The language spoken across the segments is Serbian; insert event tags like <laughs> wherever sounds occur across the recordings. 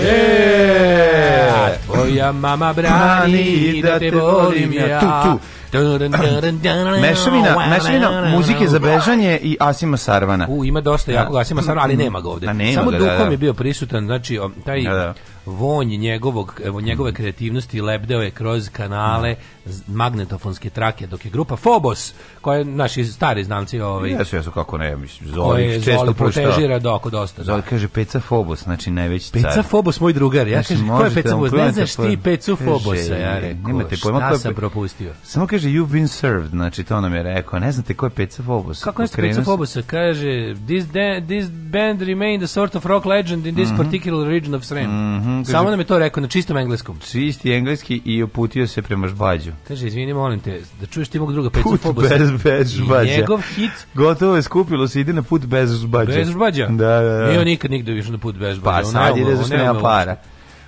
E, tvoja mama brani da, da te volim ja. Tu, tu. Mešavina, mešavina muzike za bežanje i Asima Sarvana. U, ima dosta jakog da. Asima Sarvana, ali nema ga ovde. Samo ga, Dukom da, da. je bio prisutan, znači, taj... Da, da vonj njegovog, evo, njegove mhm. kreativnosti lebdeo je kroz kanale da. magnetofonske trake, dok je grupa Phobos, koja je naši stari znanci ovaj, jesu, jesu, kako ne, mislim, Zoli, koje često Zoli protežira doko dosta. Da. Zoli kaže Peca Phobos, znači najveći car. Peca Phobos, moj drugar, ja znači, kaže, ko je Peca Phobos, ne znaš ti Pecu Phobos ja rekao, nemate pojma, šta sam propustio? Samo kaže, you've been served, znači to nam je rekao, ne znate ko je Peca Phobos. Kako je Peca Phobos, kaže, this, this band remained a sort of rock legend in this mm -hmm. particular region of Srem. Mhm. Mm -hmm. -hmm, Samo nam je to rekao na čistom engleskom. Čisti engleski i uputio se prema Žbađu. Kaže, izvini, molim te, da čuješ ti mog druga Pecu Put Fobosa. bez, bez Žbađa. Njegov hit... Gotovo je skupilo se, ide na put bez Žbađa. Bez Žbađa? Da, da, da. Nije on nikad nigde više na put bez Žbađa. Pa sad ide zašto nema para.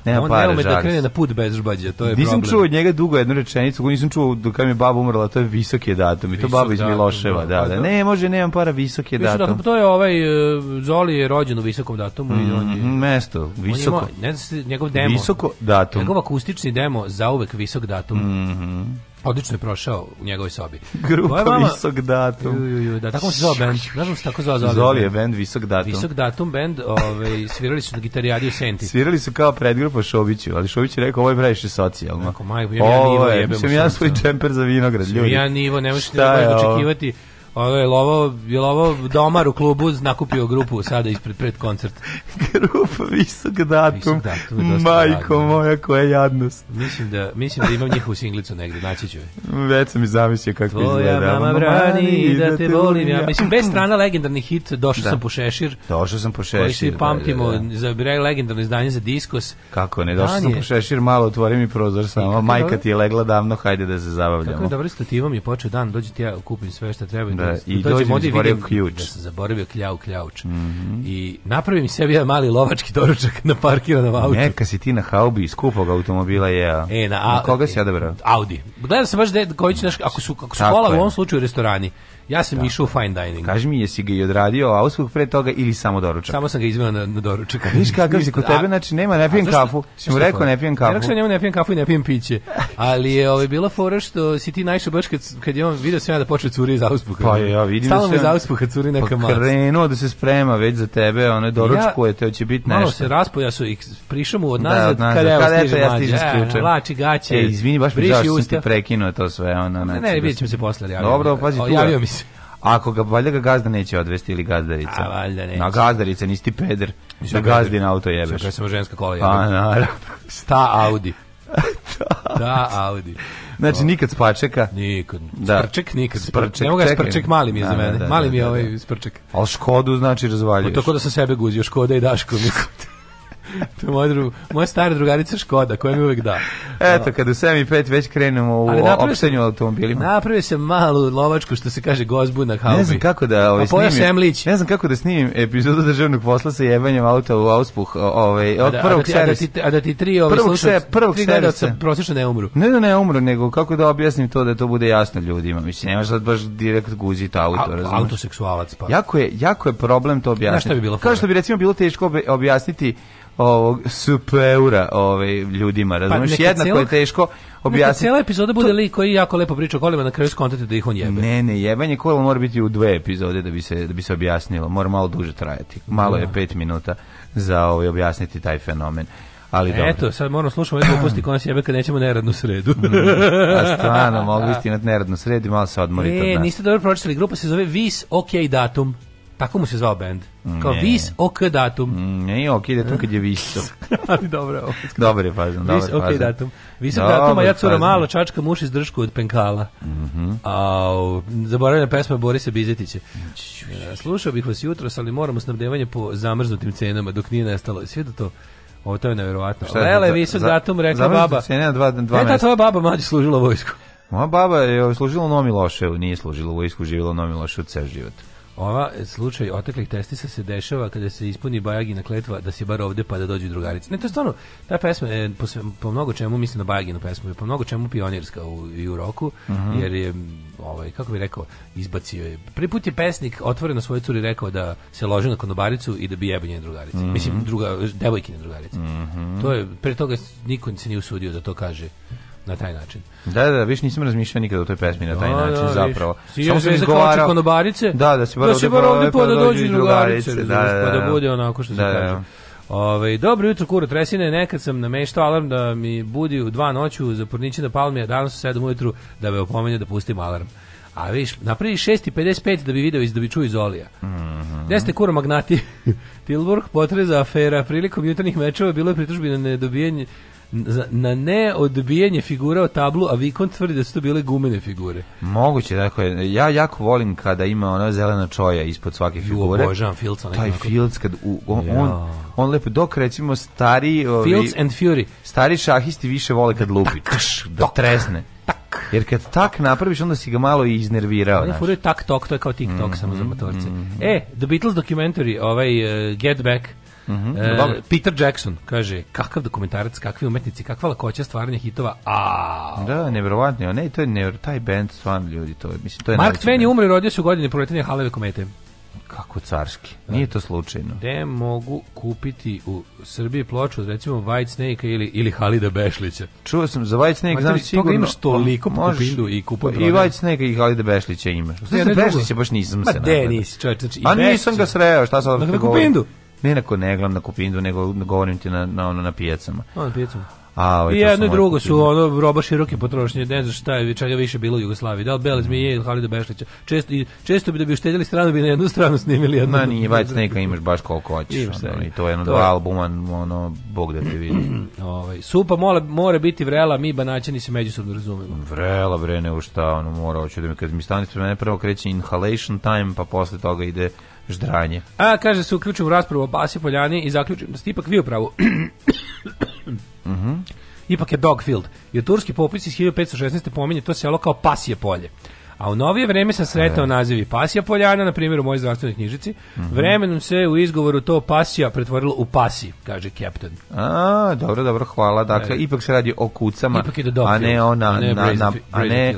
Nema on para, ne ume da, da krene na put bez žbađa, to je nisam problem. Nisam čuo od njega dugo jednu rečenicu, koju nisam čuo dok mi je baba umrla, to je visok je datum visok i to baba iz Miloševa, da. Da, pa da, da. Ne, može, nemam para, visok je datum. datum. To je ovaj, e, Zoli je rođen u visokom datumu. Mm, i on je, mm-hmm, mesto, visoko. On ima, ne znam, njegov demo. Visoko datum. Njegov akustični demo, zauvek visok datum. Mm odlično je prošao u njegovoj sobi. Grupa vama, Visok datum. Ju, ju, ju, da, tako se zvao band. Znaš se tako zvao Zoli? Zoli je band Visok datum. Visok datum band, ovaj, svirali su na gitarijadi u Senti. Svirali su kao predgrupa Šoviću, ali Šović je rekao ovo je previše socijalno. Ako, majko, ja, ja nivo jebem. Sam ja svoj čemper za vinograd, ljudi. Ja nivo, ne možete da očekivati Ovo je lovao, je lovao domar u klubu, nakupio grupu sada ispred pred koncert. <laughs> Grupa visok datum, visok datum majko radno. moja koja jadnost. Mislim da, mislim da imam njihovu singlicu negde, naći ću je. Već sam i zamislio kako Tvoja izgleda. Tvoja mama brani da, da, te volim ja. Mislim, bez strana legendarni hit, došao da. sam po Šešir. Došao sam po Šešir. Koji svi pamtimo, da, da, da. za legendarno izdanje za diskos. Kako ne, došao sam po Šešir, malo otvori mi prozor samo, majka ti je legla davno, hajde da se zabavljamo. Kako je dobro stativom je počeo dan, dođi ti ja kupim sve što treba Da, da, da, i dođem ovdje vidim ključ. Da sam zaboravio kljau ključ. Mm -hmm. I napravim sebi jedan mali lovački doručak na parkiranom autu. Neka si ti na haubi iz kupog automobila je. E, na, a, na koga si odabrao? Audi. Gledam se baš de, koji će, ako su, ako su kola u ovom slučaju u restorani, Ja sam da. išao u fine dining. Kaži mi, jesi ga i odradio auskog pre toga ili samo doručak? Samo sam ga izveo na, na doručak. Viš kakav si kod tebe, znači nema, ne pijem kafu. Si mu rekao, ne pijem kafu. Ne rekao, njemu ne pijem kafu i ne pijem piće. Ali je ovaj, bila fora što si ti najšao baš kad, kad je on vidio sam da počne curi iz auspuha. Pa ja vidim Stalno da se... Stalno iz auspuha curi pa neka maca. Pa krenuo da se sprema već za tebe, ono je doručkuje ja, te, hoće biti nešto. Malo se raspoja su i prišao mu od da, nazad, da, kada evo stiže ja stižem e, s ključem. Lači gaće. E, izvini, baš mi žao što sam ti prekinuo to sve. Ono, ne, ne, znači da vidjet ćemo se posle. Dobro, da- pazi tu. Javio mi se. Ako ga, valjda ga gazda neće odvesti ili gazdarica. A, valjda neće. Na gazdarica, nisi ti peder. Da gazdi na auto jebeš. Sve samo ženska kola jebeš. Pa, naravno. Sta Audi. <laughs> Da. da, Audi. Znači, nikad spačeka. Nikad. Da. Sprček nikad. Sprček. Nemo ga sprček, mali mi je za da, mene. Da, da, mali mi je da, ovaj sprček. Ali Škodu, znači, Pa, Tako da sam sebe guzio, Škoda i Daško. Nikad. <laughs> <laughs> to je moja, dru, moja stara drugarica Škoda, koja mi uvek da. Eto, kada u 7 i 5 već krenemo u opštenju automobilima. Napravio sam malu lovačku, što se kaže, gozbu na haubi. Ne znam kako da ovaj, snimim, ne znam kako da snimim epizodu državnog posla sa jebanjem auta u auspuh ovaj, od da, prvog da da servisa. A da ti tri ovaj prvog se, prvog servisa. prosječno ne umru. Ne da ne umru, nego kako da objasnim to da to bude jasno ljudima. Mislim, nemaš sad baš direkt guziti auto, razumiješ? Autoseksualac pa. Jako je, jako je problem to objasniti. Kao što bi recimo bilo teško objasniti ovog supeura ovaj ljudima razumješ pa jednako cijelog, je teško objasniti cijela epizoda bude to... lik koji jako lepo priča o kolima na kraju skontate da ih on jebe ne ne jebanje kola mora biti u dve epizode da bi se da bi se objasnilo mora malo duže trajati malo ja. je 5 da. minuta za ovaj objasniti taj fenomen ali Eto, dobro. Eto, sad moramo slušati ovaj popusti kona sjebe kad nećemo neradnu sredu. Mm, a stvarno, mogu ste imati neradnu sredu i malo se odmoriti e, od nas. niste dobro pročitali, grupa se zove Vis OK Datum. Tako mu se zvao bend. Kao Vis OK datum. Mm, ne, OK datum kad je Vis. <laughs> Ali dobro. Ovo, dobro je fazno, dobro Vis OK datum. Vis OK datum, a ja cura malo čačka muš iz dršku od penkala. Mhm. a zaboravljena pesma Borisa Bizetića. E, slušao bih vas jutros, ali moramo snabdevanje po zamrznutim cenama dok nije nestalo. Sve do to. Ovo to je neverovatno. Šta je, Lele, visok za, datum, rekla baba. Cena dva, dva e, ta tvoja baba mlađe služila vojsku. Moja baba je služila u Nomi Loševu, nije služila u vojsku, živjela u Nomi Loševu ceo život. Ova e, slučaj oteklih testisa se dešava kada se ispuni Bajagina kletva da se bar ovde pa da dođu drugarice. Ne, to je stvarno, ta pesma je po, sve, po mnogo čemu, mislim na Bajaginu pesmu, je po mnogo čemu pionirska u, i u roku, uh mhm. -huh. jer je, ovaj, kako bi rekao, izbacio je. Prvi put je pesnik otvoreno svojoj curi rekao da se loži na konobaricu i da bi jebe njene drugarice. Uh mhm. -huh. Mislim, druga, devojkine drugarice. Uh mhm. -huh. To je, pre toga niko se nije usudio da to kaže na taj način. Da, da, da viš nisam razmišljao nikada o toj pesmi na taj da, da način, da, zapravo. Si Samo sam izgovarao... konobarice, da, da se bar da ovde, bar ovde pa, pa da dođu drugarice, da, da, pa da, da bude onako što se da, kaže. Da. Ove, ovaj, dobro jutro, kuro tresine, nekad sam namještao alarm da mi budi u dva noću za porniće na palmi, a danas u 7 ujutru da me opomenje da pustim alarm. A viš, napravi 6.55 da bi video iz, da bi čuo iz Olija. Mm -hmm. Gde ste kuro magnati? <laughs> Tilburg potreza afera. Prilikom jutarnjih mečeva bilo je pritužbi na nedobijanje na ne odbijanje figura o tablu, a Vikon tvrdi da su to bile gumene figure. Moguće, dakle, ja jako volim kada ima ona zelena čoja ispod svake figure. Jo, obožavam Fields. Taj Fields, kad u, on, ja. on, on lepo, dok recimo stari... Ovi, Fields and Fury. Stari šahisti više vole kad lupi. Takš, da dok. Tak. Jer kad tak napraviš, onda si ga malo i iznervirao. Ne, furuje tak tok, to je kao tik tok, mm, samo za motorce. Mm, mm, e, The Beatles documentary, ovaj uh, Get Back, Mm -hmm. e, Peter Jackson kaže, kakav dokumentarac, kakvi umetnici, kakva lakoća stvaranja hitova. A. Da, neverovatno. Ne, to je ne, taj bend stvarno ljudi, to je mislim to je Mark Twain je umro i rodio se u godini proletanja Haleve komete. Kako carski. Da. Nije to slučajno. Gde mogu kupiti u Srbiji ploču od recimo White Snake ili ili Halida Bešlića? Čuo sam za White Snake, znam sigurno. Toga imaš toliko po pa kupindu i kupuj I White Snake i Halida Bešlića imaš. Znači, Bešlića baš nisam se. Ma gde nisi, čovječ, znači, i A nisam ga sreo, šta sad? Na dakle, da kupindu ne na neglam na kupindu, nego govorim ti na, na, ono, na pijacama. A, na pijacama. A, ovaj, I jedno i drugo su ono roba široke potrošnje, ne znam šta je, čega više bilo u Jugoslaviji, da li Belez je ili Halida Bešlića. Često, i, često bi da bi uštedjeli stranu, bi na jednu stranu snimili jednu. Ma nije, White neka imaš baš koliko hoćeš. Ono, I to je jedno to dva je. albuma, ono, bog da te vidi. <clears throat> ovaj, supa mora, mora biti vrela, mi banaćani se međusobno razumemo. Vrela, bre, ne u šta, ono, mora, hoću da mi, kad mi stani mene prvo kreće Inhalation Time, pa posle toga ide ždranje. A, kaže, se uključim u raspravu o Basi Poljani i zaključim da ste ipak vi u pravu. uh <coughs> Ipak je Dogfield, jer turski popis iz 1516. pominje to selo kao Pasije polje. A u novije vreme sam sretao e. nazivi Pasija Poljana, na primjer u mojoj zdravstvenoj knjižici. Mm -hmm. Vremenom se u izgovoru to Pasija pretvorilo u Pasi, kaže Captain. A, dobro, dobro, hvala. Dakle, e. ipak se radi o kucama, a ne on na, ne na, na, a ne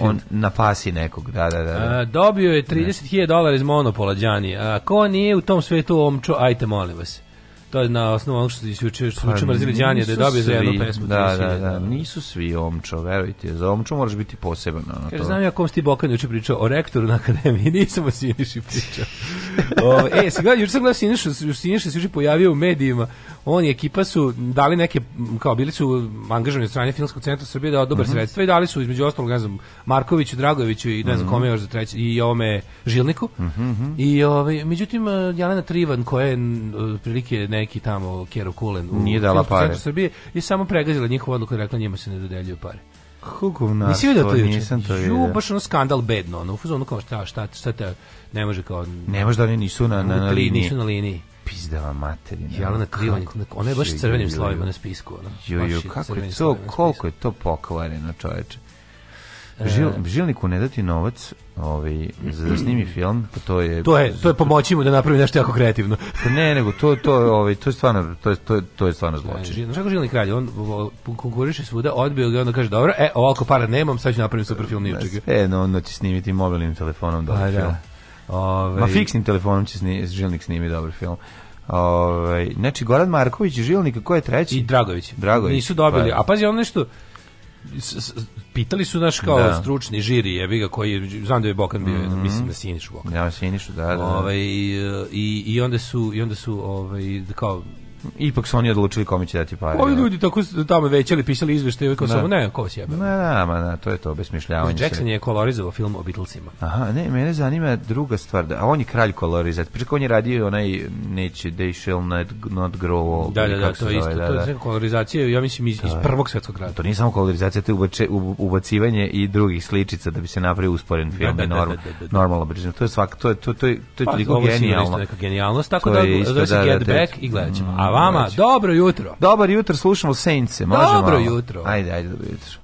on na pasi nekog. Da, da, da. da. A, dobio je 30.000 dolara iz Monopola, Đani. A ko nije u tom svetu omčo, ajte, molim vas to je na osnovu onog što se isključuje, što pa, mrzili Đanje, da je dobio za jednu pesmu. Da, da, da, da, nisu svi omčo, verujte, za omčo moraš biti poseban na to Kaže, znam ja kom si ti Bokan juče pričao o rektoru na akademiji, <laughs> nisam o Siniši pričao. <laughs> o, e, se gleda, juče sam gledao Sinišu, Siniša se juče pojavio u medijima, on i ekipa su dali neke, kao bili su angažovani od strane Filmskog centra Srbije da dobar mm -hmm. sredstva i dali su između ostalog, ne znam, Markoviću, Dragoviću i ne znam mm -hmm. kome još za treći, i ovome Žilniku. Mm -hmm. I ovaj, međutim, eh, Jelena Trivan, koja je eh, prilike neki tamo Kero Kulen u Nije dala pare. centru Srbije, je samo pregazila njihovu odluku i rekla njima se ne dodeljuju pare. Kako na Nisi vidio to juče? Nisam to vidio. Ju, baš ono skandal bedno, ono, u fazonu kao šta, šta, šta te, ne može kao... Ne može da oni nisu na, na, na, na liniji. Nisu na liniji pizdava materina. Jelena Krivanje, ona je baš crvenim slovima na spisku. Ona. jo, kako je to, koliko je to pokvareno čoveče. E. Žil, žilniku ne dati novac ovaj, za da snimi film, pa to je... To je, to je pomoći mu da napravi nešto jako kreativno. Pa ne, nego to, to, ovaj, to, je stvarno, to, je, to, to je stvarno e, zločin. Žil, kako žilnik radi, on konkuriše svuda, odbio ga i onda kaže, dobro, e, ovako para nemam, sad ću napraviti super film, nije čega. E, no, onda će snimiti mobilnim telefonom dobar pa da. film. Ove... Ovaj- Ma fiksnim telefonom će sni, žilnik snimi dobar film. Ovaj znači Goran Marković i Žilnik ko je treći? I Dragović. Dragović. Nisu dobili. Pa, a pazi on nešto pitali su naš kao da. stručni žiri jebi ga koji znam da je Bokan bio mm -hmm. mislim da Sinišu Bokan. Ja Sinišu da, da, da. Ovaj i, i onda su i onda su ovaj kao Ipak su oni odlučili kome će dati pare. Ovi da. ljudi tako tamo većali, pisali izveštaje, kao da. samo ne, ko se sjebe. Ne, ne, ne, to je to besmišljavanje. Jackson je kolorizovao film o Beatlesima. Aha, ne, mene zanima druga stvar, da, a on je kralj kolorizat. Pričak on je radio onaj neće they shall not, not grow old. Da, da, da, to je isto, da, to je da. kolorizacija, ja mislim iz, iz prvog svetskog rata. To nije samo kolorizacija, to je ubače, ubacivanje i drugih sličica da bi se napravio usporen film da, da, norm, normalno brzo. To je svak, to je to to je to je pa, genijalno. Genijalnost, tako da, da, da, da, da, da, da, da, da, da, da, A vama, dobro jutro. Dobar jutro, slušamo Sence, možemo. Dobro malo. jutro. Ajde, ajde, dobro jutro.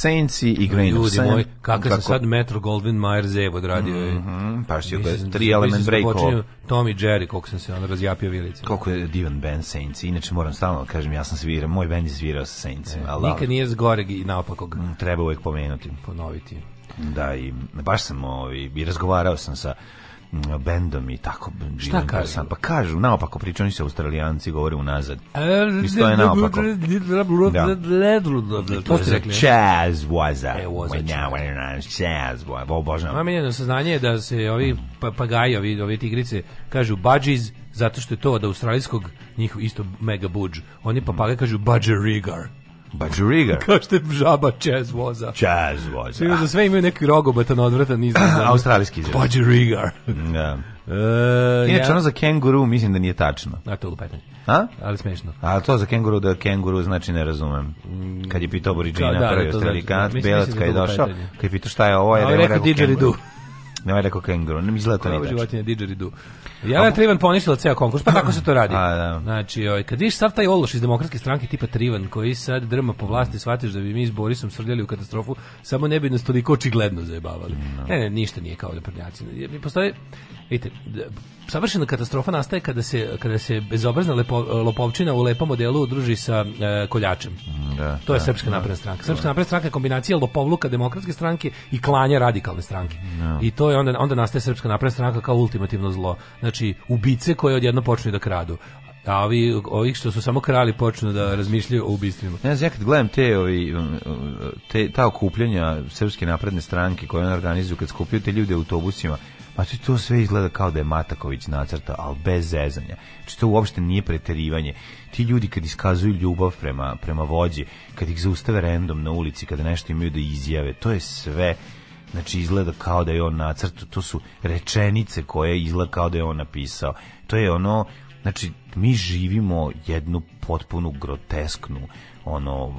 senci i Green Ljudi of moj, kakav sam sad Metro Goldwyn Mayer Zev odradio Mm -hmm, pa što je tri element break-o. Tom i Jerry, koliko sam se on razjapio vilice. Koliko je divan band Saints. Inače moram stalno da kažem, ja sam svirao, moj band je svirao sa Saintsima. E, nikad nije zgoreg i naopakog. Mm, treba uvek pomenuti. Ponoviti. Da, i baš sam ovi, ovaj, i razgovarao sam sa bendom i tako. Šta kažu? Sam, pa kažu, naopako pričaju, oni se australijanci govore unazad. I stoje naopako. Da. To ste rekli. Chaz was a. Chaz e, was a. Obožavam. Mami jedno saznanje je da se ovi papagaji, ovi, ovi tigrice, kažu budgies, zato što je to od australijskog njih isto mega budž. Oni papage kažu budgerigar. Bajuriga. Kao što je žaba jazz voza. Jazz voza. Svi da. za sve imaju neki rogobatan odvratan izraz. <clears throat> Australijski izraz. Bajuriga. Da. Uh, Inače, ja. ono za kenguru mislim da nije tačno. A to je lupetanje. A? Ali smešno. A to za kenguru da kenguru znači ne razumem. Mm. Kad je pitao Boriđina, da, prvi da, australikan, znači, belac da kad je došao, kad je pitao šta je ovo, je rekao didgeridoo. Ne, je rekao kenguru, ne mi izgleda to nije tačno. Ovo životinje didgeridoo. Ja Jelena Trivan poništila ceo konkurs, pa tako se to radi. A, da. Znači, oj, ovaj, kad viš sav taj ološ iz demokratske stranke tipa Trivan, koji sad drma po vlasti, shvatiš da bi mi s Borisom srljali u katastrofu, samo ne bi nas toliko očigledno zajebavali. No. Ne, ne, ništa nije kao naprednjaci. Postoje, vidite, savršena katastrofa nastaje kada se, kada se bezobrazna lepo, lopovčina u lepom modelu druži sa e, koljačem. Mm, da, to je da, Srpska da. napredna stranka. Srpska napredna stranka je kombinacija lopovluka demokratske stranke i klanja radikalne stranke. No. I to je onda, onda nastaje Srpska napredna stranka kao ultimativno zlo. Znači, znači ubice koje odjedno počnu da kradu a ovi, ovih što su samo krali počnu da razmišljaju o ubistvima. Ne znam, ja kad gledam te, ovi, um, te, ta okupljenja Srpske napredne stranke koje on organizuju, kad skupljaju te ljude autobusima, pa to, to sve izgleda kao da je Mataković nacrta, ali bez zezanja. Znači to uopšte nije preterivanje. Ti ljudi kad iskazuju ljubav prema, prema vođi, kad ih zaustave random na ulici, kada nešto imaju da izjave, to je sve Znači izgleda kao da je on nacrtao, to su rečenice koje izgleda kao da je on napisao. To je ono, znači mi živimo jednu potpunu grotesknu ono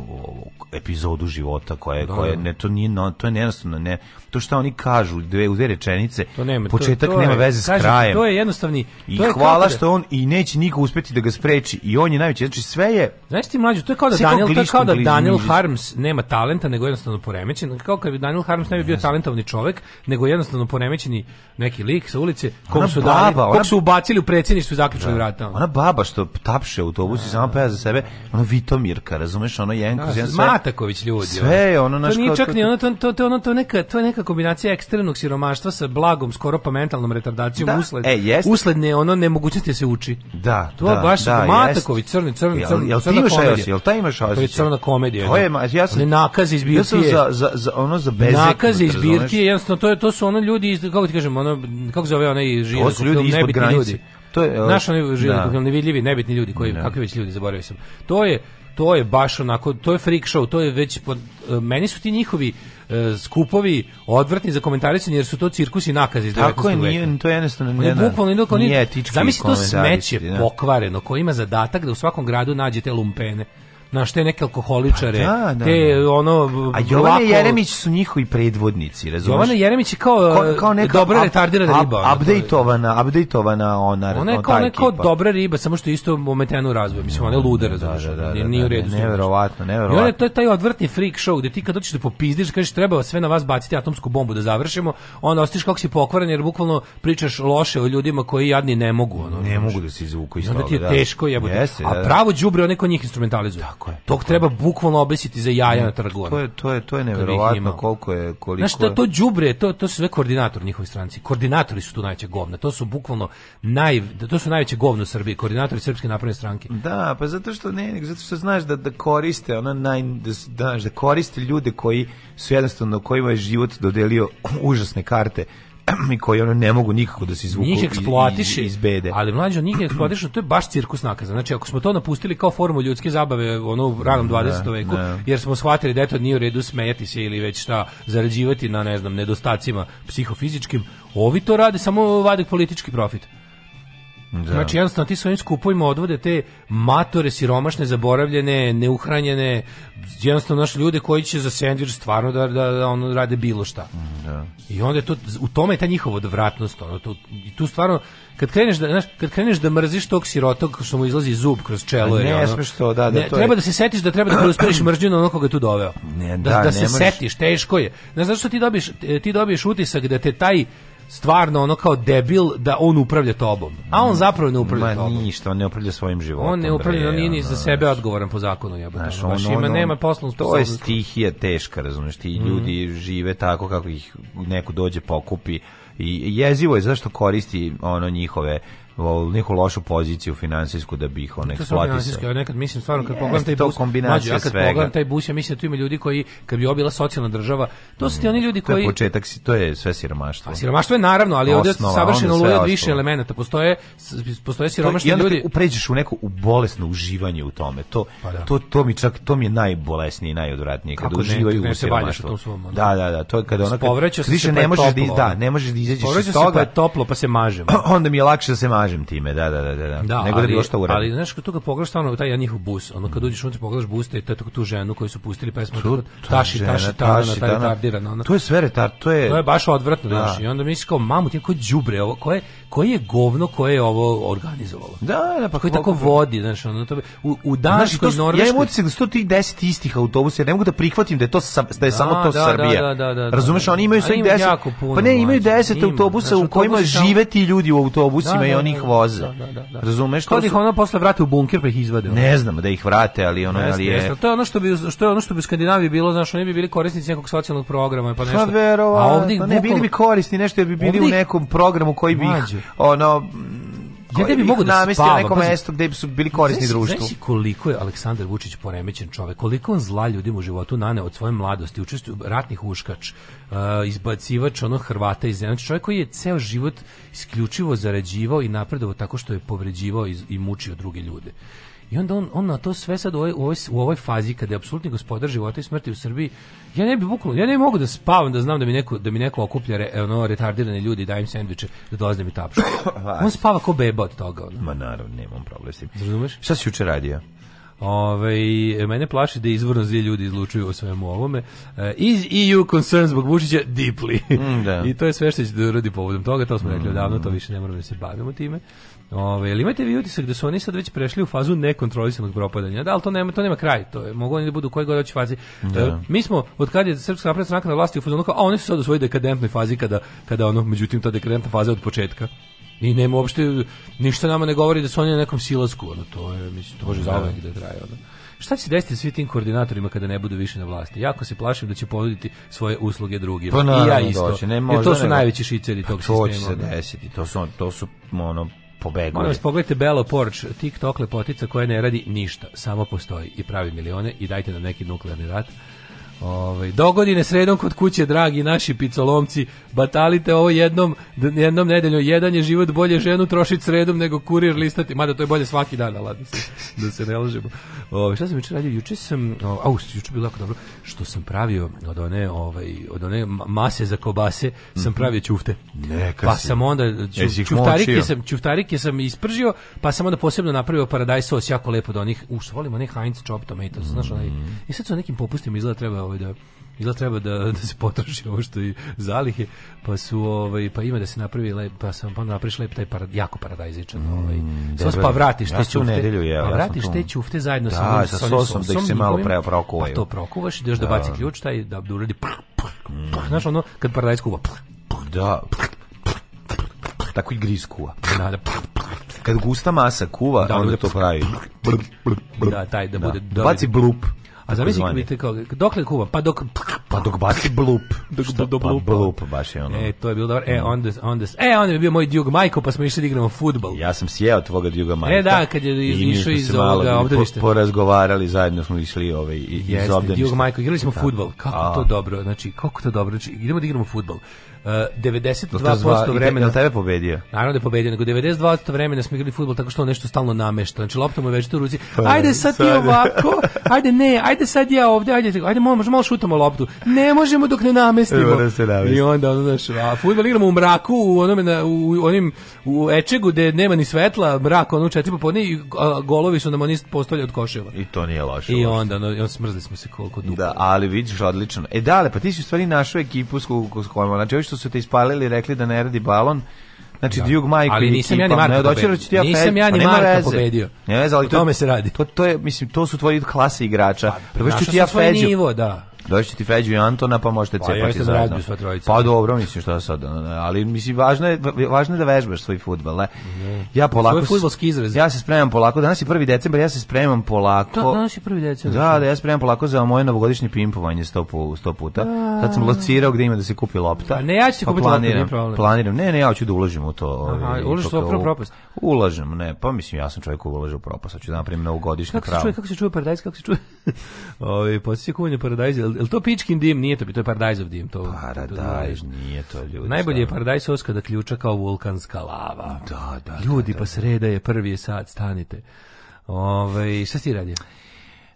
epizodu života koja je, da, koja da. ne to nije no, to je jednostavno ne to što oni kažu dve u dve rečenice to nema, početak to, to nema je, veze s kažem, krajem to je jednostavni i je hvala što da... on i neće niko uspeti da ga spreči i on je najveći znači sve je znaš ti mlađi to je kao da Daniel to je kao da Daniel Harms nema talenta nego jednostavno poremećen kao kad bi Daniel Harms ne bi bio talentovni čovek nego jednostavno poremećeni neki lik sa ulice kom su dali, baba, ona... su ubacili u predsjedništvo i zaključili da. vrata ona baba što tapše autobus i da. sama peva za sebe ona Vitomirka razumeš ona Jenko da, Mataković ljudi sve ono naš to nije čak ni ono to to to neka to neka neka kombinacija ekstremnog siromaštva sa blagom skoro pa mentalnom retardacijom da, usled. E, jest. Usled ne ono nemogućnosti da se uči. Da, to da, baš da, Mataković crni crni crni. Jel, jel ti imaš osjećaj? Jel taj imaš osjećaj? To je crna komedija. To je da. ja sam nakaze iz birtije. Ja sam za, za, za ono za bezek. Nakaze iz birtije, jednostavno to je to su ono ljudi iz kako ti kažem, ono kako zove onaj živi. su ljudi ispod granice. To je naš oni živi, da. nevidljivi, nebitni ljudi koji kakvi već ljudi zaboravio sam. To je to je baš onako, to je freak show, to je već pod, e, meni su ti njihovi E, skupovi odvratni za komentarisanje jer su to cirkusi nakazi iz 19. Tako je, nije, to je jednostavno ne, ne, bukvalno, nije, nije etički Zamisli to smeće da. pokvareno koji ima zadatak da u svakom gradu nađete lumpene na te neke alkoholičare, pa da, da, te da. ono A Jovana lako... Jeremić su njihovi predvodnici, razumeš? Jovana Jeremić je kao Ko, e, kao neka dobra ab, retardirana riba, updateovana, updateovana ona, ona je kao neka dobra riba, samo što isto momentano u razvoju, mislim ona je da, luda, da, razumeš? Nije u redu. Neverovatno, neverovatno. I to je taj odvrtni freak show gde ti kad hoćeš da popizdiš, kažeš treba sve na vas baciti atomsku bombu da završimo, onda ostiš kako si pokvaren jer bukvalno pričaš loše o ljudima koji jadni ne mogu, ono. Ne mogu da se izvuku iz toga. Onda ti je teško jebote. A pravo đubre onaj ko njih instrumentalizuje. Tako je. Tog treba bukvalno obesiti za jaja na trgu. To je to je to je neverovatno koliko je koliko Znaš, to to đubre, to to su sve koordinatori njihovih stranci. Koordinatori su tu najveće govna. To su bukvalno naj to su najveće govno u Srbiji, koordinatori srpske napredne stranke. Da, pa zato što ne, zato što znaš da da koriste, ona naj da, da, znaš, da koriste ljude koji su jednostavno kojima je život dodelio <clears throat> užasne karte <clears throat> i koji ono ne mogu nikako da se izvuku njih eksploatiše iz bede. Ali mlađe njih eksploatiše, to je baš cirkus nakaza. Znači ako smo to napustili kao formu ljudske zabave ono u ranom 20. Da, veku, ne. Da. jer smo shvatili da to nije u redu smejati se ili već šta, zarađivati na ne znam, nedostacima psihofizičkim, ovi to rade samo vade politički profit. Da. Znači jednostavno ti svojim skupovima odvode te matore, siromašne, zaboravljene, neuhranjene, jednostavno naše ljude koji će za sendvič stvarno da, da, da ono rade bilo šta. Da. I onda je to, u tome je ta njihova odvratnost. Ono, to, i tu stvarno, kad kreneš da, znaš, kad kreneš da mrziš tog sirotog što mu izlazi zub kroz čelo. Pa ne, ono, smiješ to, da, da, ne, to Treba je... da se setiš da treba da preusmeriš mržnju na onoga koga tu doveo. Ne, da, da, da se ne setiš, teško je. Ne znaš što ti dobiješ, ti dobiješ utisak da te taj stvarno ono kao debil da on upravlja tobom. A on mm. zapravo ne upravlja Ma, tobom. ništa, on ne upravlja svojim životom. On ne upravlja, on nije ni za sebe odgovoran po zakonu, jebote. Znaš, on, on, ima, on, nema poslovnu To je stihija teška, razumiješ, ti mhm. ljudi mm. žive tako kako ih neko dođe pokupi i jezivo je zašto koristi ono njihove neku lošu poziciju finansijsku da bi ih one eksploatisali. Ja nekad mislim stvarno kad yes, pogledam taj bus, mlađu, ja kad pogledam taj bus, ja mislim da tu ima ljudi koji kad bi obila socijalna država, to su ti oni ljudi koji To je početak, to je sve siromaštvo. A pa, siromaštvo je naravno, ali ovde savršeno luja od više elemenata. Postoje postoje siromašni ljudi. pređeš u neko u bolesno uživanje u tome. To pa da. to to mi čak to mi je najbolesnije i najodvratnije kad Kako uživaju ne, u siromaštvu. Svom, da, da, da, to je kad ona više pa ne možeš da, da ne možeš da izađeš iz pa toga. pa je toplo, pa se mažemo. <clears throat> Onda mi je lakše da se mažem time, da, da, da, da. da, da Nego da ali, da bilo što uradi. Ali znaš, tu kad pogledaš ono, taj ja njihov bus, ono kad uđeš mm. unutra pogledaš bus, te tu, tu ženu koju su pustili pesmu, tu, taši, žena, taši, taši, taši, tana, retardirana. Ona, to je sve retard, to je... To je baš odvratno, da. znaš, i onda misliš kao, mamu, ti ko đubre ovo, koje, koji je govno koje je ovo organizovalo. Da, da, pa koji tako vodi, znaš, ono, to, u, u danskoj Norveškoj... Ja imam utisak da sto tih deset istih autobusa, ja ne mogu da prihvatim da je, to, da je da, samo to Srbija. Da, da, da, Razumeš, oni imaju svojih deset... Pa ne, imaju deset autobusa u kojima žive ti ljudi u autobusima i oni ih da, voze. Da, da, da. Razumeš? Kod da ih ona posle vrate u bunker pa ih izvade. Ne znam da ih vrate, ali ono ali je. To je ono što bi što je ono što bi u Skandinaviji bilo, znaš, oni bi bili korisnici nekog socijalnog programa pa, pa nešto. Pa, a ovdje pa ne bili bi korisni nešto jer bi bili u nekom programu koji bi ih ono ja da bi mogu da spava. neko mesto gde bi su bili korisni znaš, društvu. Znaš koliko je Aleksandar Vučić poremećen čovek, koliko on zla ljudima u životu nane od svoje mladosti, učestvuju ratnih huškač, uh, izbacivač ono Hrvata iz zemlje, znači, čovek koji je ceo život isključivo zarađivao i napredovao tako što je povređivao i, i mučio druge ljude. I onda on, on na to sve sad u ovoj, u ovoj, fazi kada je apsolutni gospodar života i smrti u Srbiji, ja ne bi bukvalno, ja ne mogu da spavam da znam da mi neko, da mi neko okuplja re, ono, retardirane ljudi da im sendviče da dolazne mi tapšu. <coughs> on spava ko beba od toga. Ono. Ma naravno, nemam problem s tim. Razumeš? Šta si juče radio? Ove, mene plaši da izvorno zli ljudi izlučuju o svemu ovome. E, iz EU concern zbog Vučića deeply. Mm, da. <laughs> I to je sve što će da uradi povodom toga, to smo mm. rekli odavno, to više ne moramo da se bavimo time. Ove, jel imate vi utisak da su oni sad već prešli u fazu nekontrolisanog propadanja? Da, ali to nema, to nema kraj, to je, mogu oni da budu u kojoj god hoće fazi. Da. E, mi smo, od kad je Srpska napredna stranka na vlasti u fazu, a oni su sad u svojoj dekadentnoj fazi kada, kada ono, međutim, ta dekadentna faza od početka. I nema uopšte, ništa nama ne govori da su oni na nekom silasku, ono, to je, mislim, to može da. zauvek da traje, ono. Šta će desiti svi tim koordinatorima kada ne budu više na vlasti? Jako se plašim da će ponuditi svoje usluge drugima. Pa I ja da isto. Doći, ne, možda, Jer to su nego, najveći šiceri pa tog to sistema. To će se desiti. To su, to su ono, pobeguje. Molim vas, pogledajte Belo Porč, TikTok lepotica koja ne radi ništa, samo postoji i pravi milione i dajte nam neki nuklearni rat. Ove, ovaj, dogodine sredom kod kuće, dragi naši picolomci, batalite ovo jednom, jednom nedeljno. Jedan je život bolje ženu trošiti sredom nego kurir listati. Mada to je bolje svaki dan, ali da se, ne lažemo. Ove, ovaj, šta sam juče radio? Juče sam, au, juče bilo jako dobro, što sam pravio od one, ovaj, od one mase za kobase, mm -hmm. sam mhm. pravio čufte. Neka pa si. sam onda, ću, e, ćuftarike, sam, ćuftarike sam ispržio, pa sam onda posebno napravio paradaj sos, jako lepo do onih, uš, volimo ne Heinz Chop Tomatoes, mm -hmm. znaš, onaj, mhm. i sad su nekim popustima izgleda treba ovaj da izgleda treba da, <laughs> da se potroši ovo što i zalihe, pa su ovaj pa ima da se napravi lep, pa sam pa napraviš lep taj parad, jako paradajzičan mm, ovaj. Mm, sos pa vratiš ja u Nedelju, je pa vratiš ja te ćufte zajedno da, sa, sa sosom, sosom da ih se malo pre prokuvaju. Pa to prokuvaš i daš da, da baci ključ taj da, da uradi. Mm. Znaš ono kad paradajz kuva. Da. Tako i griz kuva. Da, da. Kad gusta masa kuva, da, onda, onda to pravi. Da, taj da, da, bude... Da, baci blup. A zamislite kao dokle kuva? Pa dok pa dok baci blup. <laughs> Dok Šta, do blup. Pa blup baš je ono. E to je bilo dobro. E on on onda e on je bio moj Djug Majko pa smo išli da igramo fudbal. Ja sam sjeo tvoga Djuga Majka. E da, kad je išao iz ovoga obdaništa. Po, porazgovarali zajedno smo išli ovaj iz obdaništa. Jeste, Djug Majko igrali smo fudbal. Kako to dobro. Znači kako to dobro. Znači idemo da igramo fudbal. 92% eh, vremena tebe pobedio. Naravno da je pobedio, nego 92% vremena smo igrali fudbal tako što on nešto stalno namešta. Znači lopta mu je već u ruci. Pa, ajde sad ti ovako, ajde ne, ajde sad ja ovde, ajde, ajde možemo malo šutamo loptu. Ne možemo dok ne namestimo. Da I onda ono znaš, a fudbal igramo u mraku, u onome na, u onim u Ečegu gde nema ni svetla, mrak ono četiri popodne i golovi su nam oni postavljali od koševa. I to nije loše. I onda no, on smrzli smo se koliko da, dugo. Da, ali vidiš odlično. E dale, pa ti si u stvari našu ekipu s kojom znači što su te ispalili rekli da ne radi balon. Znači da. Dug Majko ali nisam ja ni Marko pobedio. Ja nisam ja ni pa Marka reze. pobedio. Ne, ali to, tome se radi. To, to je mislim to su tvoji klase igrača. Pa, Prvo što ti ja Feđu. Nivo, da. Doći ti Feđu i Antona, pa možete pa, cepati ja zajedno. Pa dobro, mislim što sad, ali mislim važno je važno je da vežbaš svoj fudbal, ne? ne. Ja polako svoj fudbalski izraz. Ja se spremam polako, danas je 1. decembar, ja se spremam polako. Da, danas je 1. decembar. Da, da, ja spremam polako za moje novogodišnje pimpovanje 100 po puta. Da. Sad sam locirao gde ima da se kupi lopta. Pa ne, ja ću ti pa kupiti planiram, loptu, problem. Planiram. Ne, ne, ja hoću da uložim u to. Aha, ovaj, ulažeš to prvo propast. Ulažem, ne, pa mislim ja sam čovjek ulaže u propast, Ću da napravim novogodišnje kravu. Kako se čuje, kako paradajz, kako se čuje? <laughs> Ovi, ovaj, posjećuje kupovanje paradajza jel, jel to pičkin dim? Nije to, to je paradajzov dim. To, Paradajz, nije to ljudi. Najbolje je paradajz oska da ključa kao vulkanska lava. Da, da. da ljudi, da, pa da, pa sreda je, prvi sat, stanite. Ove, ovaj, šta si radio?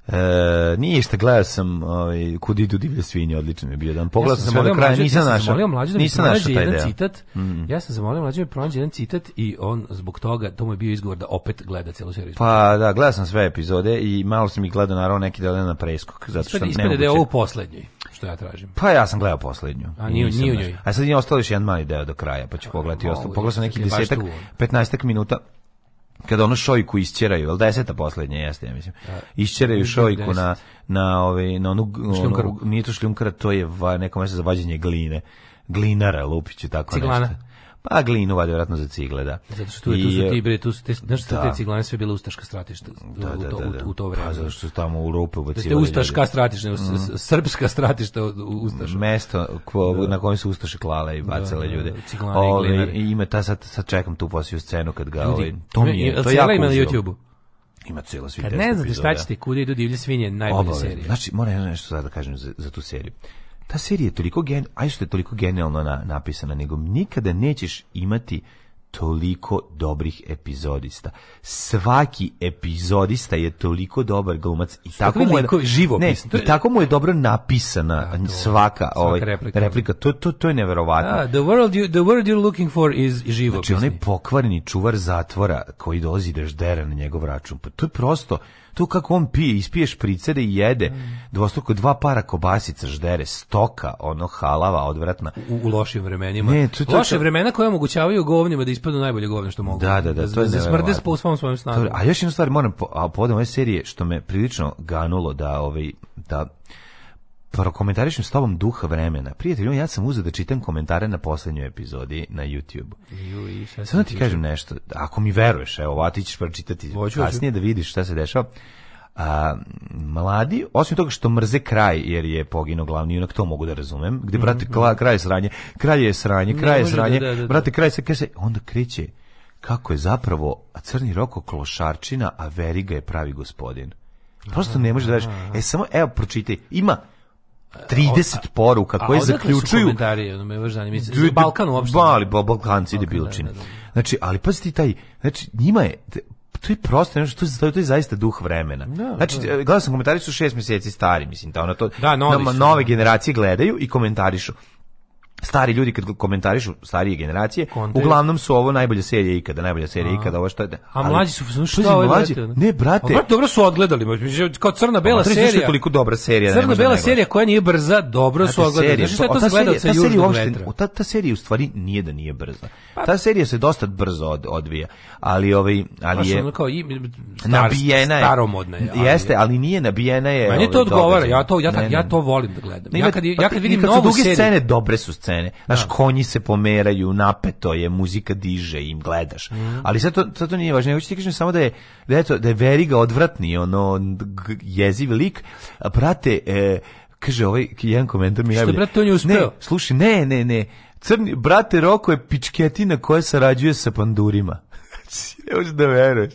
E, nije šta gledao sam ovaj kud idu divlje svinje, odlično je bio dan. Pogledao ja sam, sam sve do kraja, nisam našao. Zamolio mlađu da mi nisam pronađe jedan deo. citat. Mm Ja sam zamolio mlađu da mi pronađe jedan citat i on zbog toga to mu je bio izgovor da opet gleda celu seriju. Pa da, gledao sam sve epizode i malo sam ih gledao naravno neki deo na preskok, zato što ispred, ne da je ovo poslednji što ja tražim. Pa ja sam gledao poslednju. A nije, nije u njoj. A sad je ostalo još jedan mali deo do kraja, pa ću pogledati ostalo. Pogledao sam neki desetak, 15 minuta kada ono šojku isćeraju, al deseta poslednja jeste, ja mislim. Da. Isčeraju da šojku na na ovaj na onu, onu nije to šljunka, to je va, neko mesto za vađenje gline. Glinara Lupić tako Ciglana. nešto. Pa glinu valjda vjerojatno za cigle, da. Zato što tu, je, tu su ti bre, tu su te, znaš što te da. ciglane sve bile ustaška stratišta da, u, da, to, da, da, u, u to vreme. Pa zato što su tamo u Europi da, ubacivali. Da ustaška stratišta, mm. srpska stratišta ustaša. Mesto ko, na kojem su ustaše klale i bacale ljude. Ciglane Ove, i glinari. Ima ta, sad, sad čekam tu posliju scenu kad ga... Ljudi, ovaj, to mi je, to je jako ima na YouTube-u? Ima cijela svih Kad ne znate šta ćete, kuda idu divlje svinje, najbolje serije. Znači, moram nešto sad da kažem za, za tu seriju ta serija je toliko gen, aj što je toliko genijalno na, napisana, nego nikada nećeš imati toliko dobrih epizodista. Svaki epizodista je toliko dobar glumac i tako mu je živopisno. Ne, i tako mu je dobro napisana da, to, svaka, ovaj replika. replika. To to to je neverovatno. Da, the world you the world you're looking for is živopisni. Znači onaj pokvareni čuvar zatvora koji dolazi da ždera na njegov račun. Pa to je prosto tu kako on pije, ispije špricere i jede, mm. dvostruko dva para kobasica ždere, stoka, ono halava odvratna. U, u lošim vremenima. Ne, to, to, Loše vremena koje omogućavaju govnima da ispadnu najbolje govne što mogu. Da, da, da. da to je da smrde po svom svojom snagu. A još jednu stvar moram, po, a povodom ove serije, što me prilično ganulo da, ovaj, da prokomentarišem s tobom duha vremena. Prijatelju, ja sam uzeo da čitam komentare na poslednjoj epizodi na YouTube. Ju, Samo ti kažem nešto. Ako mi veruješ, evo, a ti ćeš pročitati Hoću, kasnije da vidiš šta se dešava. A, mladi, osim toga što mrze kraj, jer je poginuo glavni junak, to mogu da razumem, gde, brate, mhm, kla, mhm. kraj je sranje, kraj je sranje, kraj je sranje, da, da, da, brate, kraj se, kaže, onda kreće kako je zapravo crni roko klošarčina, a veriga je pravi gospodin. Prosto ne može da daš. E, samo, evo, pročitaj, ima, 30 a, poruka koje zaključuju komentari, ono me važno mislim, Balkan uopšte. Bali, Balkanci ide da, bilo čini. Da, da. Znači, ali pa ti taj, znači njima je to je prosto nešto to je, to je zaista duh vremena. Da, znači da. gledao sam komentari su šest meseci stari, mislim da ona to da, novi nove generacije gledaju i komentarišu stari ljudi kad komentarišu starije generacije, Konte. uglavnom su ovo najbolje serije ikada, najbolje serije a. ikada, ovo što je. Da- a mlađi su što je mlađi? Ne, brate. A, dobro su odgledali, kao crna bela serija. Što je toliko dobra serija, Crna bela serija koja nije brza, dobro su odgledali. Znači to gledaoce južnog vetra. Ta ta serija u stvari nije da nije brza. Pa- ta serija se dosta brzo odvija, ali ovaj ali je nabijena je, staromodna je. Ali jeste, ali nije nabijena je. Meni to ovaj odgovara, ja to ja, ne, ja to volim da gledam. ja kad pa ja kad vidim kad nove serije, duge scene, dobre su scene mene. Znaš, da. konji se pomeraju, napeto je, muzika diže im gledaš. Mm. Ali sad to, sad to nije važno. Ja hoću ti kažem samo da je, da je, to, da je Veriga odvratni, ono, jeziv lik. Prate, e, kaže ovaj jedan komentar mi javlja. Što brate, on je uspeo? Ne, slušaj, ne, ne, ne. Crni, brate Roko je pičketina koja sarađuje sa pandurima ne možeš da veruješ.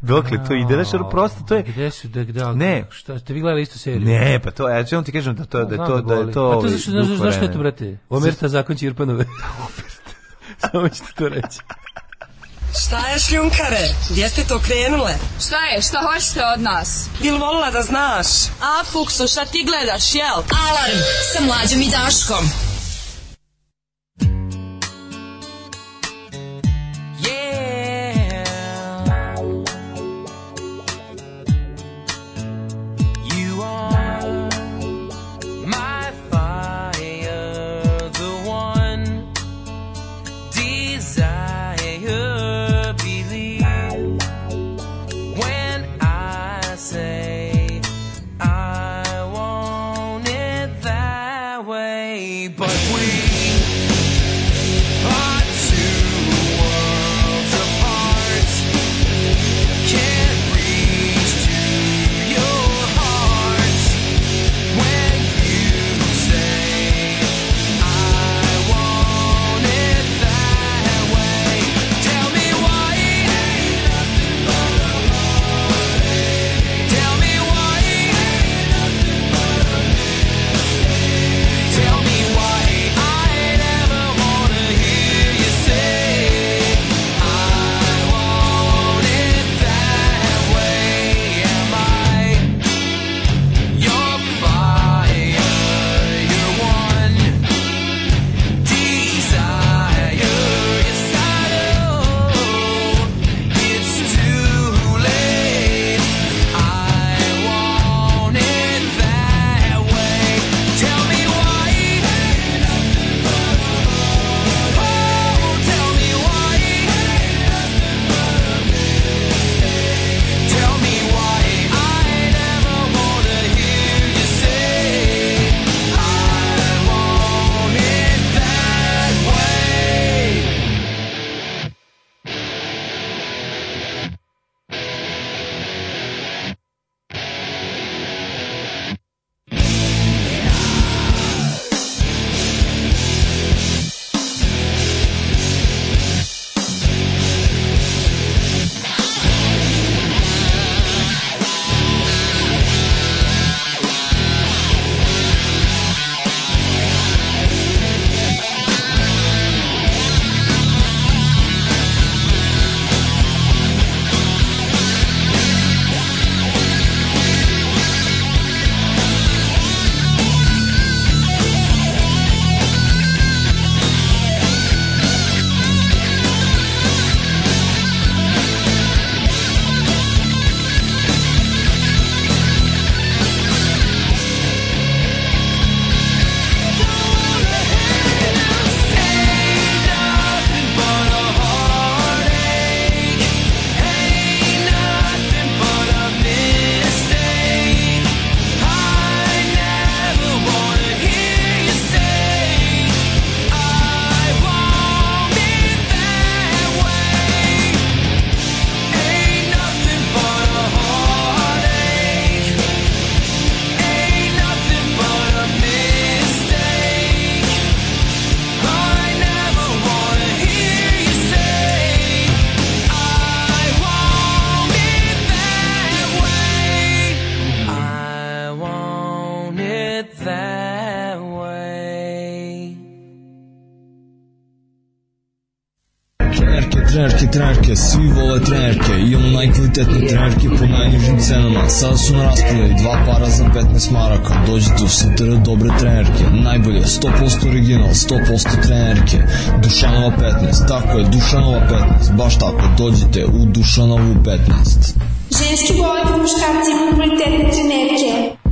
Dokle to ide, znaš, prosto to je... Gde su, da, gde, ne. Šta, ste vi gledali istu seriju? Ne, pa to, ja ću vam ti kažem da to, da, to, da, je to... Pa to zašto, znaš, znaš što je to, brate? Omerta zakon Čirpanove. <laughs> Omerta. Samo ću to reći. Šta je šljunkare? Gdje ste to krenule? Šta je? Šta hoćete od nas? Bil volila da znaš? A, Fuksu, šta ti gledaš, jel? Alarm sa mlađom i Daškom. kvalitetne trenerke po najnižim cenama. Sada su na raspodaju dva para za 15 maraka. Dođite u STR dobre trenerke. Najbolje, 100% original, 100% trenerke. Dušanova 15, tako je, Dušanova 15. Baš tako, dođite u Dušanovu 15. Ženski boli po muškarcima kvalitetne trenerke.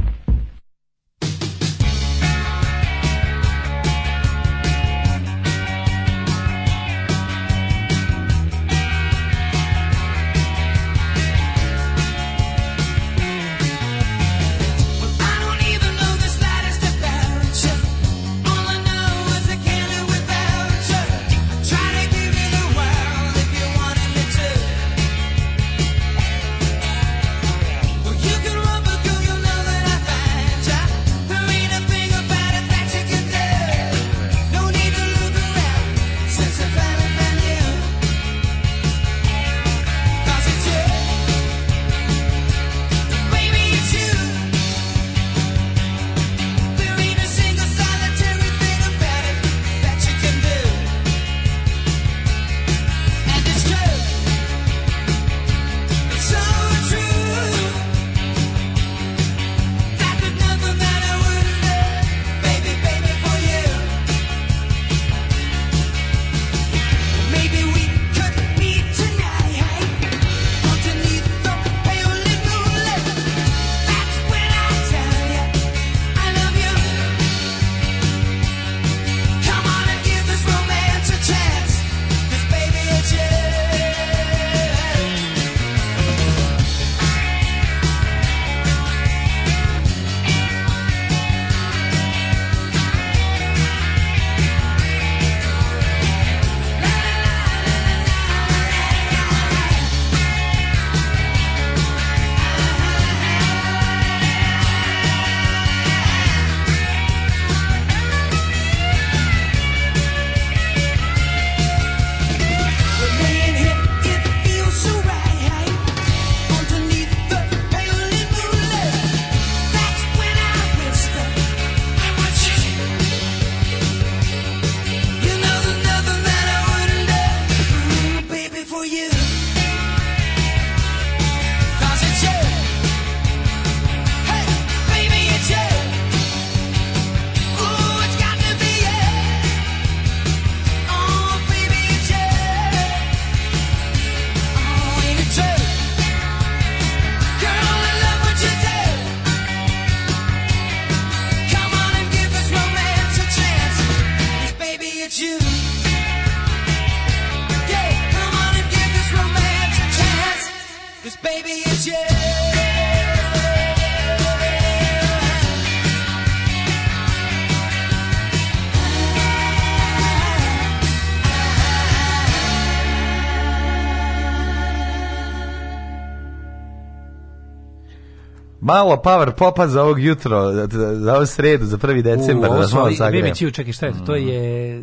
malo power popa za ovog jutro, za ovu sredu, za 1. decembar. U, ovo su, Baby Chiu, čekaj, šta je to? To je...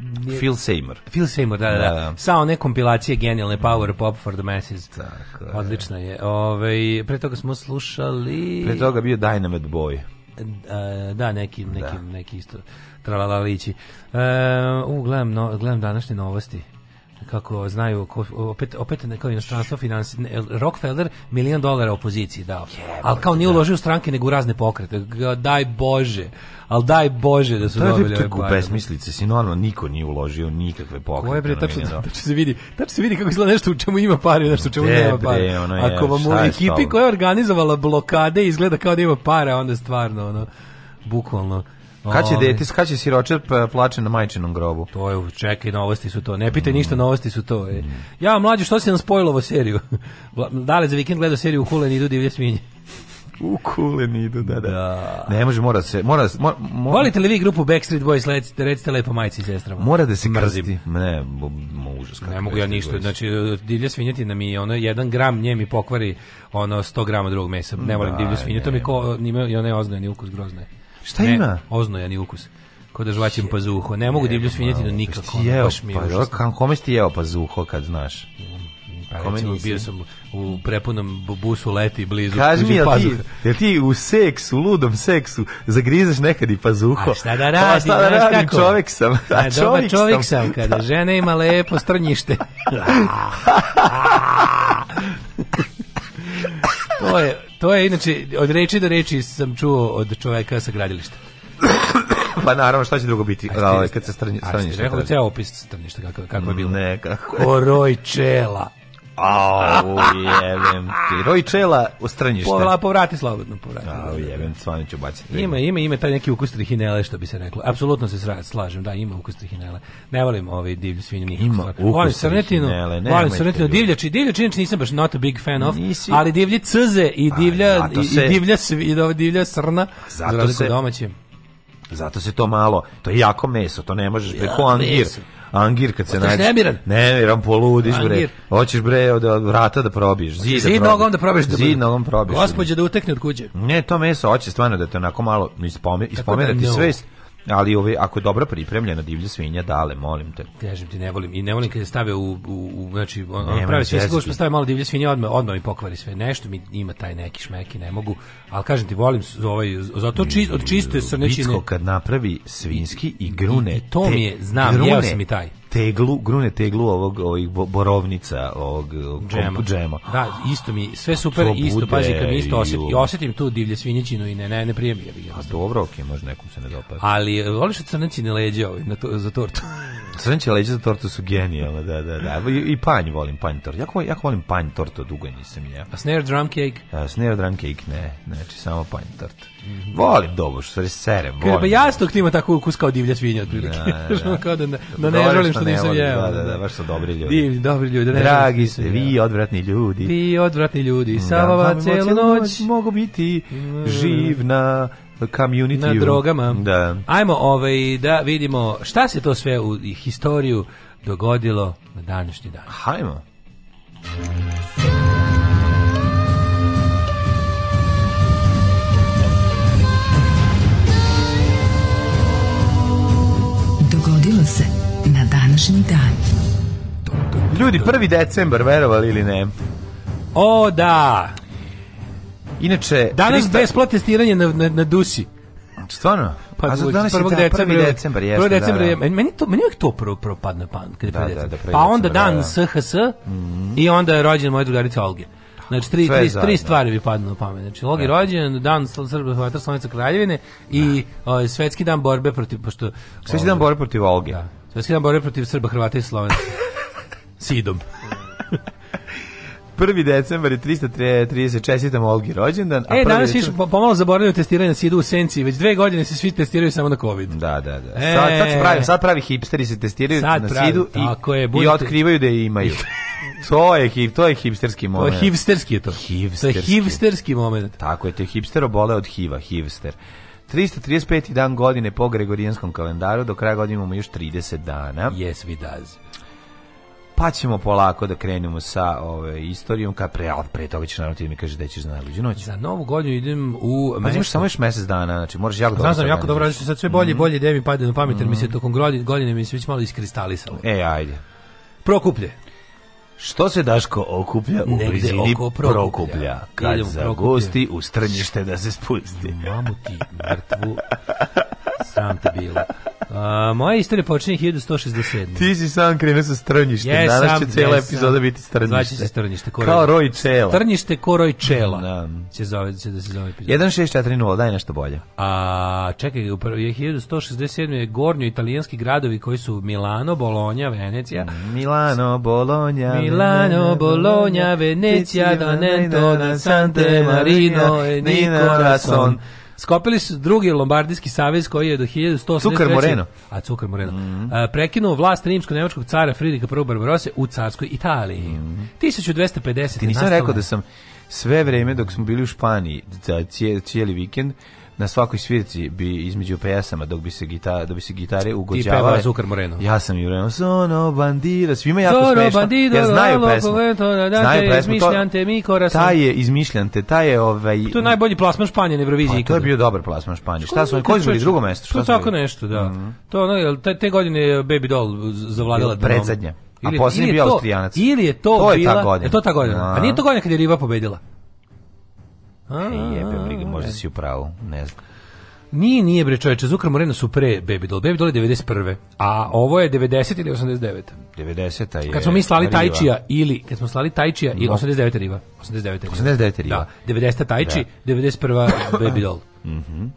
Mm. Phil Seymour. Phil Seymour, da, da, da, da. Sa one kompilacije genijalne Power Pop for the Masses. Tako je. Odlično je. Ove, pre toga smo slušali... Pre toga bio Dynamite Boy. A, da, neki, neki, da. neki isto tralalalići. E, u, gledam, no, gledam današnje novosti kako znaju opet opet neko inostranstvo finansi Rockefeller milion dolara opoziciji dao. Al kao nije da. uložio u stranke nego u razne pokrete. Daj bože. Al daj bože da su to dobili. To je tako besmislice, si normalno niko nije uložio nikakve pokrete. Koje bre tačno da se vidi, tačno se vidi kako izgleda nešto u čemu ima pare, nešto u čemu Debre, nema pare. Ako vam u ekipi koja je organizovala blokade izgleda kao da ima para, onda stvarno ono bukvalno Kad će ovaj. dete, kad će siroče eh, plače na majčinom grobu? To je, čekaj, novosti su to. Ne pitaj mm. ništa, novosti su to. Mm. Ja, mlađi, što si nam spojilo ovu seriju? <laughs> Da li za vikend gledao seriju u Hulen idu divlje svinje. U kulen idu, da, da. da. Ne može, mora se... Mora, mora, mora... Volite li vi grupu Backstreet Boys, recite, recite lepo majci i sestrama? Mora da se Mrzim. krsti. Ne, mo, užas. Ne mogu ja ništa, Boys. znači divlja svinjetina mi ono, jedan gram nje mi pokvari ono 100 grama drugog mesa. Ne volim da, divlju svinju, to mi ko, nima, i one oznoje, ni ukus grozne. Šta ne, ima? Oznojani ukus. Kod da žvaćem pazuho. Ne mogu divlju svinjetinu pa nikako. Pa jeo, baš mi je pa, kam, kome si jeo pazuho kad znaš? Pa kome recimo, bio sam u prepunom busu leti blizu. Kaži mi, jel ti, jel ti u seksu, ludom seksu, zagrizeš nekad i pazuho? A šta da radim, a pa šta da radim, kako? čovjek sam. A, a čovjek, čovjek sam, sam kada da. žena ima lepo strnjište. <laughs> to je To je inače od reči do reči sam čuo od čoveka sa gradilišta. <coughs> pa naravno šta će drugo biti ovaj, ste, kad se stranje stranje rekao ceo opis stranje kako kako je mm, bilo ne kako koroj čela Au, jebem ti. Roj čela u strnjište. Povla, povrati slobodno, povrati. Au, jebem, stvarno ću baciti. Ima, ima, ima taj neki ukus trihinele, što bi se reklo. Apsolutno se sra, slažem, da, ima ukus trihinele. Ne volim ove ovaj divlje svinje nikako. Ima ukus volim srnetinu, ne, volim srnetinu, divljači, divljači, inače nisam baš not a big fan of, Nisi. ali divlje crze i pa, divlja, Aj, se, i divlja, svi, divlja srna, zato se, domaćim. Zato se to malo, to je jako meso, to ne možeš preko angir. Meso Angir kad se nađe. Ne, Nemiran poludiš bre. Hoćeš bre od vrata da probiješ. Zid, da zid nogom da probiješ. Da zid nogom probiješ. Gospođa da utekne od kuđe. Ne, to meso hoće stvarno da te onako malo ispome, da ispomerati sve ali ove, ako je dobro pripremljena divlja svinja, dale, molim te. Kažem ti, ne volim. I ne volim kad je stave u, u, u znači, on, on pravi da sve što da stave malo divlje svinje, odme odme i pokvari sve. Nešto mi ima taj neki šmeki, ne mogu. Ali kažem ti, volim ovaj, zato mm. čist, od čiste srnečine. Vicko kad napravi svinski i grune. I, i to mi je, znam, grune, jeo sam i taj teglu, grune teglu ovog ovih borovnica, ovog džema. džema. Da, isto mi sve super, to isto paži kad mi isto osjetim, i osetim tu divlje svinjećinu i ne ne ne prijem je. A dobro, okej, okay, možda nekom se ne dopada. Ali e, voliš da crnci ne leđe ovaj na to, za tortu. Crnče leđe za tortu su genijalne, da, da, da. I, i panj volim, panj tortu. Jako, jako volim panj tortu, dugo nisam ja. A snare drum cake? A snare drum cake ne, znači samo panj tortu. Mhm. Volim doboš, stvari serem, volim. Kada pa jasno da ti ima tako ukus kao divlja svinja, otprilike. Da, da. <laughs> kao da, da ne želim što nisam jeo. Da, da, da, da, baš su dobri ljudi. Divni, dobri ljudi. Ne Dragi ste, vi odvratni ljudi. Vi odvratni ljudi, da, savava da, celu noć. Mogu biti mm. živna community. Na drogama. Da. Ajmo ovaj, da vidimo šta se to sve u historiju dogodilo na današnji dan. Hajmo. Hajmo. današnji dan. Ljudi, 1. decembar, verovali ili ne? O, da! Inače... Danas 300... besplatno testiranje na, na, na Dusi. Stvarno? Pa A za danas je 1. decembar, 1. decembar, jeste, 1. decembar je, da, da. meni, to, meni uvijek to prvo, prvo padne pan, kada da, da, da, pa onda dan da, da. SHS mm -hmm. i onda je rođen moja drugarica Olge. Znači, tri, tri, tri stvari bi padne na pamet. Znači, Olgi da. rođen, dan Srba Hvata Slovenica Kraljevine i o, ovaj, svetski dan borbe protiv, pošto... Svetski dan ovaj, borbe protiv Olge. Da. Svetski dan borbe protiv Srba, Hrvata i Slovenaca. <laughs> Sidom. 1. decembar je 330, čestitam Olgi rođendan. A e, danas viš pomalo zaboravljaju testiranje na sidu u senci, već dve godine se svi testiraju samo na COVID. Da, da, da. E, sad, sad, pravi, sad pravi hipsteri se testiraju na pravi, sidu i, je, budete... i otkrivaju da je imaju. <laughs> To je hip, to je hipsterski moment. To je hipsterski je to. Hipsterski. To je hipsterski moment. Tako je, te hipster obole od hiva, hipster. 335. dan godine po Gregorijanskom kalendaru, do kraja godine imamo još 30 dana. Yes, we does. Pa ćemo polako da krenemo sa ove, istorijom, kad pre, pre toga ćeš naravno ti da mi kaže da ćeš na najluđu noć. Za novu godinu idem u... Pa imaš samo još mjesec dana, znači moraš jako dobro... Znam, sam jako dobro, znači sad sve bolje i mm. bolje ideje mi pade na pamet, jer mm. mi se mhm. tokom godine mi se već malo iskristalisalo. E, ajde. Prokuplje. Što se Daško okuplja u Negde blizini oko prokuplja, kad Idem zagosti u strnjište da se spusti? Mamu ti mrtvu, sram te bilo. A, moja istorija počinje 1167. Ti si sam krenuo sa strnjište, yes, danas će cijela yes, epizoda biti strnjište. Zvaće se strnjište. Ko Kao roj čela. Strnjište ko roj čela. Da. Će, zove, će da se zove epizoda. 1640, daj nešto bolje. A, čekaj, upravo je 1167. je gornjo italijanski gradovi koji su Milano, Bolonja, Venecija. Milano, Bolonja, Milano, Milano, Bologna, Venecija, Danento, na Sante Marino, e Nicorason. Skopili su drugi Lombardijski savez koji je do 1173. Cukar Moreno. A Cukar Moreno. Mm -hmm. prekinuo vlast rimsko-nemačkog cara Fridrika I Barbarose u carskoj Italiji. Mm -hmm. 1250. Ti nisam nastala... rekao da sam sve vreme dok smo bili u Španiji, cijeli vikend, na svakoj svirci bi između pesama dok bi se gitara dok bi se gitare ugođavale. Ti peva Moreno. Ja sam i Moreno. Sono bandira, svi me jako Zoro ja znaju pesmu. Da, da, da, znaju pesmu. Izmišljan te mi korasom. Taj je izmišljan te, taj je ovaj To je najbolji plasman Španije na Evroviziji. Pa, to je bio dobar plasman Španije. Šta su oni koji su drugo mesto? Šta to tako nešto, da. Mm -hmm. To ono, te, te godine Baby Doll zavladala predzadnje. A posljednji bio Austrijanac. Ili je to, to je bila, ta godina. Je to ta godina. A nije to godina kad je Riva pobedila. E, jebe, briga, možda si u pravu, ne znam. Nije, nije bre čoveče, Zukar Moreno su pre Baby Doll. Baby Doll je 91. A ovo je 90 ili 89. 90 je. Kad smo mi slali Tajčija ili kad smo slali Tajčija ili no. 89 riva. 89 riva. 89 riva. Da, 90 Tajči, da. 91 <coughs> Baby Doll. Mhm. Mm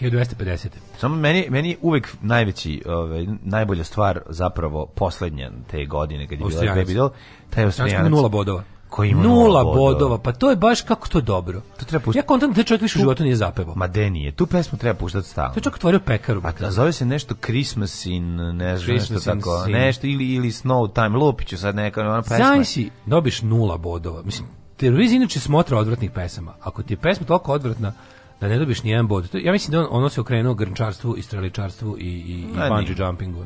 1250. Samo meni meni uvek najveći ovaj najbolja stvar zapravo poslednja te godine kad je bila Baby Doll, taj Austrijan nula bodova koji ima nula bodova. bodova. Pa to je baš kako to dobro. To treba puštati. Ja kontam da čovjek više u životu nije zapevao. Ma de nije. Tu pesmu treba puštati stalno. To je čovjek otvorio pekaru. Pa da, zove se nešto Christmas in, ne znam, nešto tako. Sin. Nešto ili, ili Snow Time. Lupiću sad neka ona pesma. Znaš si, dobiš nula bodova. Mislim, Teroriz inače smotra odvratnih pesama. Ako ti je pesma toliko odvratna, da ne dobiš nijedan bod. Ja mislim da on, ono se okrenuo grnčarstvu i streličarstvu i, i, i bungee jumpingu.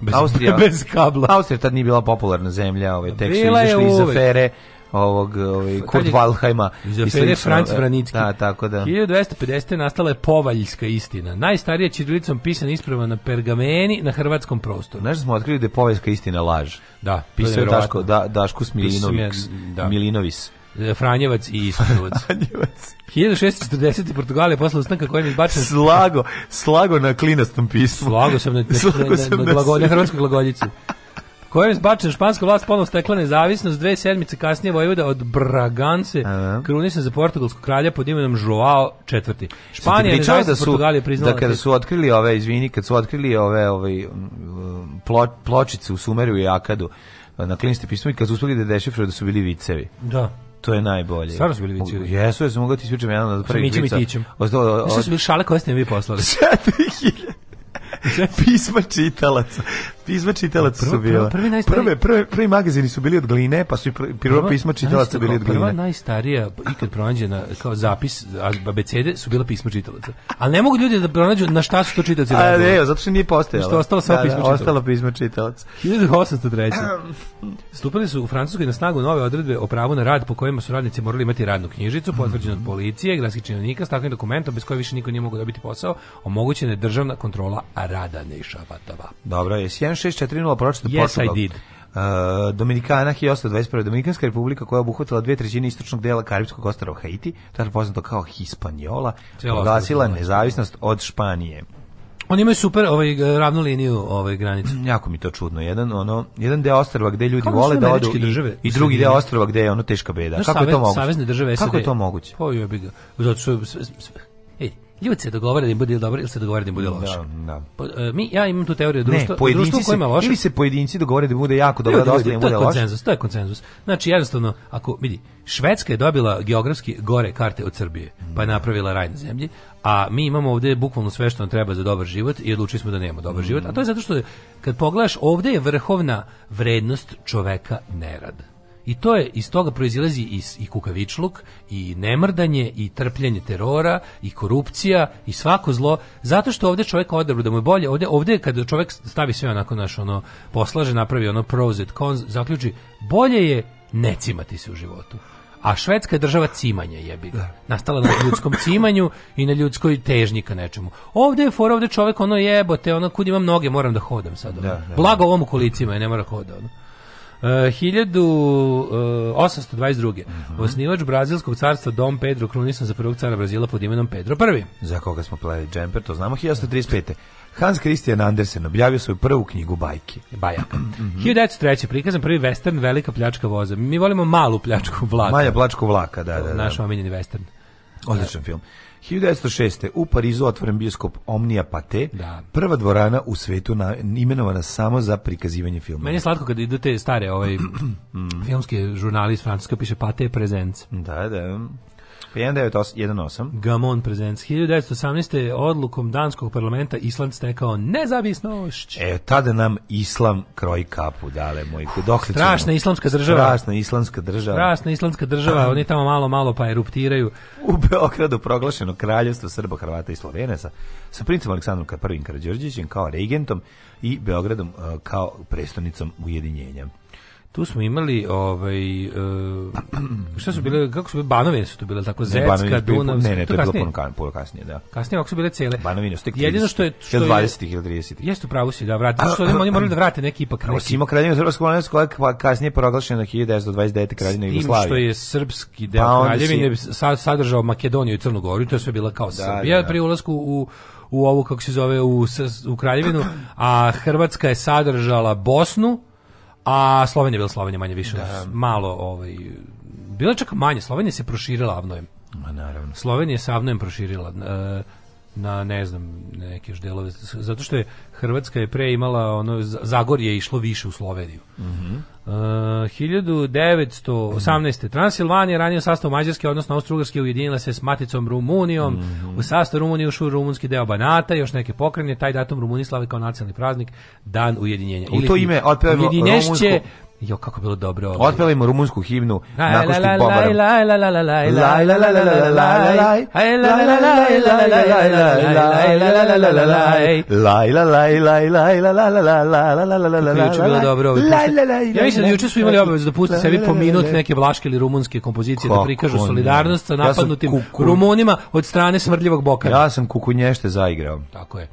Bez, Austrija, <laughs> bez kabla. Austrija tad nije bila popularna zemlja, ove, ovaj, tek su izašli iz afere ovog ovaj Kurt Waldheima iz afere Franc Vranicki. Da, tako da. 1250. nastala je povaljska istina. Najstarija ćirilicom pisana isprava na pergameni na hrvatskom prostoru. Znaš da smo otkrili da je povaljska istina laž. Da, pisao je Daško, da, Daško Smilinović, da. Milinović. E, Franjevac i Istrovac. 1640. <laughs> Portugal je poslao ustanka kojim je izbačen... Slago, slago na klinastom pismu. Slago sam na, na, na, na, na, na, na, na, na, na, na, na, kojom je zbačena španska vlast ponovno stekla nezavisnost, dve sedmice kasnije Vojvoda od Bragance, krunisan za portugalskog kralja pod imenom Joao IV. Španija je nezavisnost da su, Portugalije da priznala. Da kada su otkrili ove, izvini, kad su otkrili ove, ove ovaj, plo, pločice u Sumeru i Akadu, na klinistim pismu i kad su uspeli da dešifruju da su bili vicevi. Da to je najbolje. Stvarno su bili viciri. Jesu, jesu, mogu da ti ispričam jedan od prvih vica. Mi ćemo i tićem. Znaš što da su bili šale koje ste mi poslali? 4000 <laughs> pisma čitalaca. Pisma čitalaca su bila. Prve, prve, prve, prve, prvi magazini su bili od gline, pa su i prvo pisma čitalaca bili od gline. Prva najstarija ikad pronađena kao zapis abecede su bila pisma čitalaca. Ali ne mogu ljudi da pronađu na šta su to čitaoci radili. A ne, zato što nije postojalo. Što ostalo samo da, da pismo da, čitalaca. Ostalo pismo čitalaca. 1803. Stupili su u Francuskoj na snagu nove odredbe o pravu na rad po kojima su radnici morali imati radnu knjižicu, mhm. potvrđenu od policije, gradskih činovnika s takvim dokumentom bez koje više niko nije mogao dobiti posao, omogućena je državna kontrola rada Nešavatova. Dobro, je 11640 pročito yes, Portugal. Yes, I did. Uh, Dominikana 1821. Dominikanska republika koja je obuhvatila dve trećine istočnog dela Karibskog ostrava Haiti, tada poznato kao Hispaniola, proglasila nezavisnost od Španije. Oni imaju super ovaj ravnu liniju ovaj granicu. Mm, jako mi to čudno. Jedan ono, jedan deo ostrva gde ljudi Kako vole da odu i, države, i drugi deo ostrva gde je ono teška beda. Znaš, Kako savez, je to moguće? Savezne države SAD. Kako je to moguće? Pa jebi ga. Zato što ej, Ljudi se dogovore da im bude dobro ili se dogovore da im bude da, loše. Da, da. Po, e, mi, ja imam tu teoriju društva, ne, društvo koje ima loše. Ili se pojedinci dogovore da bude jako dobro, da ostane bude loše. Konsenzus, to je konsenzus. Znači, jednostavno, ako, vidi, Švedska je dobila geografski gore karte od Srbije, pa je da. napravila raj na zemlji, a mi imamo ovde bukvalno sve što nam treba za dobar život i odlučili smo da nemamo dobar mm. život. A to je zato što, kad pogledaš, ovde je vrhovna vrednost čoveka nerad. I to je, iz toga proizilazi i, i kukavičluk, i nemrdanje, i trpljenje terora, i korupcija, i svako zlo, zato što ovdje čovjek odabru da mu je bolje, ovdje, ovdje kada čovjek stavi sve onako naš ono, poslaže, napravi ono pros and cons, zaključi, bolje je ne cimati se u životu. A švedska je država cimanja jebi ga. Da. Nastala na ljudskom cimanju i na ljudskoj težnji ka nečemu. Ovdje je for, ovdje čovjek ono jebote, ono kud imam noge, moram da hodam sad. Ono. da, da. Blago ovom u kolicima je, ne mora da hoda. Ono. 1822. Eh, mhm. Osnivač brazilskog carstva Dom Pedro krunisan za prvog cara Brazila pod imenom Pedro I. Za koga smo plevi džemper, to znamo. 1835. Hans Christian Andersen objavio svoju prvu knjigu bajke. Bajaka. Mm -hmm. 1903. prikazan prvi western Velika pljačka voza. Mi volimo malu pljačku vlaka. Malja pljačku vlaka, da, da. da. Naš omiljeni western. Odličan film. 1906. u Parizu otvoren bioskop Omnia Pate, da. prva dvorana u svetu na, imenovana samo za prikazivanje filma. Meni je slatko kada idu te stare ovaj, <clears throat> filmske žurnali iz Francuska, piše Pate Prezence. Da, da. 1918. Gamon Prezenc. 1918. odlukom Danskog parlamenta Island stekao nezavisnost. E, tada nam Islam kroji kapu, dale moj. Dok strašna islamska država. Strašna islamska država. Strašna islamska država, oni tamo malo, malo pa eruptiraju. U Beogradu proglašeno kraljevstvo Srba, Hrvata i Slovenaca sa princem Aleksandrom I. Karadžorđevićem kao regentom i Beogradom e, kao prestonicom ujedinjenja. Tu smo imali ovaj uh, šta su bile kako su bile Banovine su tu bile tako Zetska, Dunav. Ne, ne, to je bilo puno kasnije, puno kasnije, da. Kasnije ako su bile cele. Banovine su tek Jedino što je što je 20 ili 30-ih. Jeste u pravu si da vrati. Što oni morali da vrate neki ipak neki. Osimo kraljevina srpska makedonska koja je kasnije proglašena 1929. kraljevina Jugoslavije. što je srpski pa deo pa kraljevine si... sadržao Makedoniju i Crnu Goru, i to je sve bila kao da, Srbija da, da. pri ulasku u u ovu kako se zove u, u Kraljevinu, a Hrvatska je sadržala Bosnu, a Slovenija je bila Slovenija manje više, da. malo ovaj, bila čak manje, Slovenija se proširila avnojem. Ma naravno. Slovenija se avnojem proširila. E, na ne znam neke delove zato što je Hrvatska je pre imala ono Zagorje je išlo više u Sloveniju. Mhm. Mm uh, 1918. Transilvanija ranije sastav Mađarske, odnosno Austrougarske, ujedinila se s maticom Rumunijom. Mm -hmm. U sastav Rumunije ušao rumunski deo Banata, još neke pokrajine, taj datum Rumunislavi kao nacionalni praznik, Dan ujedinjenja. U to Ili, ime otpevalo rumunsko Jo, kako bilo dobro ovo. Otpevajmo rumunsku himnu nakon što bobaram. Juče bilo dobro Ja mislim da juče su imali obavezu da puste sebi po minut neke vlaške ili rumunske kompozicije da prikažu solidarnost sa napadnutim Rumunima od strane smrdljivog boka. Ja sam kukunješte zaigrao. Tako je.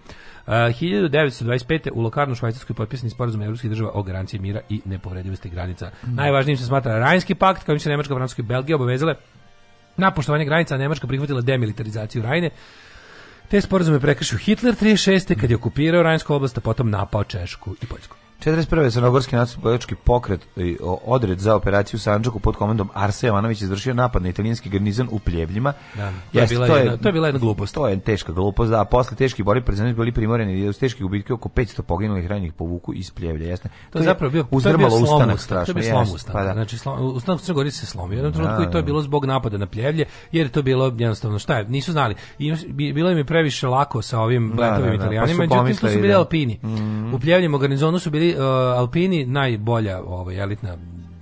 1925. u Lokarnu Švajcarskoj potpisani sporazum evropskih država o garanciji mira i nepovredivosti granica. Mm. Najvažnijim se smatra Rajnski pakt kojim se Nemačka, Francuska i Belgija obavezale na poštovanje granica, a Nemačka prihvatila demilitarizaciju Rajne. Te sporazume prekršio Hitler 36. kad je okupirao Rajnsku oblast, a potom napao Češku i Poljsku. 41. Crnogorski nacionalni pokret i odred za operaciju Sandžak pod komandom Arse Jovanović izvršio napad na italijanski garnizon u Pljevljima. Da, to, je bila to, je, jedna, to je bila jedna glupost. To je teška glupost, da, a posle teških borbi predstavnici bili primoreni da uz teške gubitke oko 500 poginulih ranjenih povuku iz Pljevlja. Jasne. To, je zapravo bio, uzdrmalo ustanak strašno. To je bio slom ustanak. Pa da. da. Znači, slom, ustanak u Crnogori se slomio. Jednom trenutku da, i to je da. bilo zbog napada na Pljevlje, jer to bilo jednostavno šta je, nisu znali. I, bilo im je previše lako sa ovim bletovim da, da, da, pa italijanima, međutim, to su bili alpini. Mhm. U Pljevljima garnizonu su bili ali e, Alpini najbolja ovaj, elitna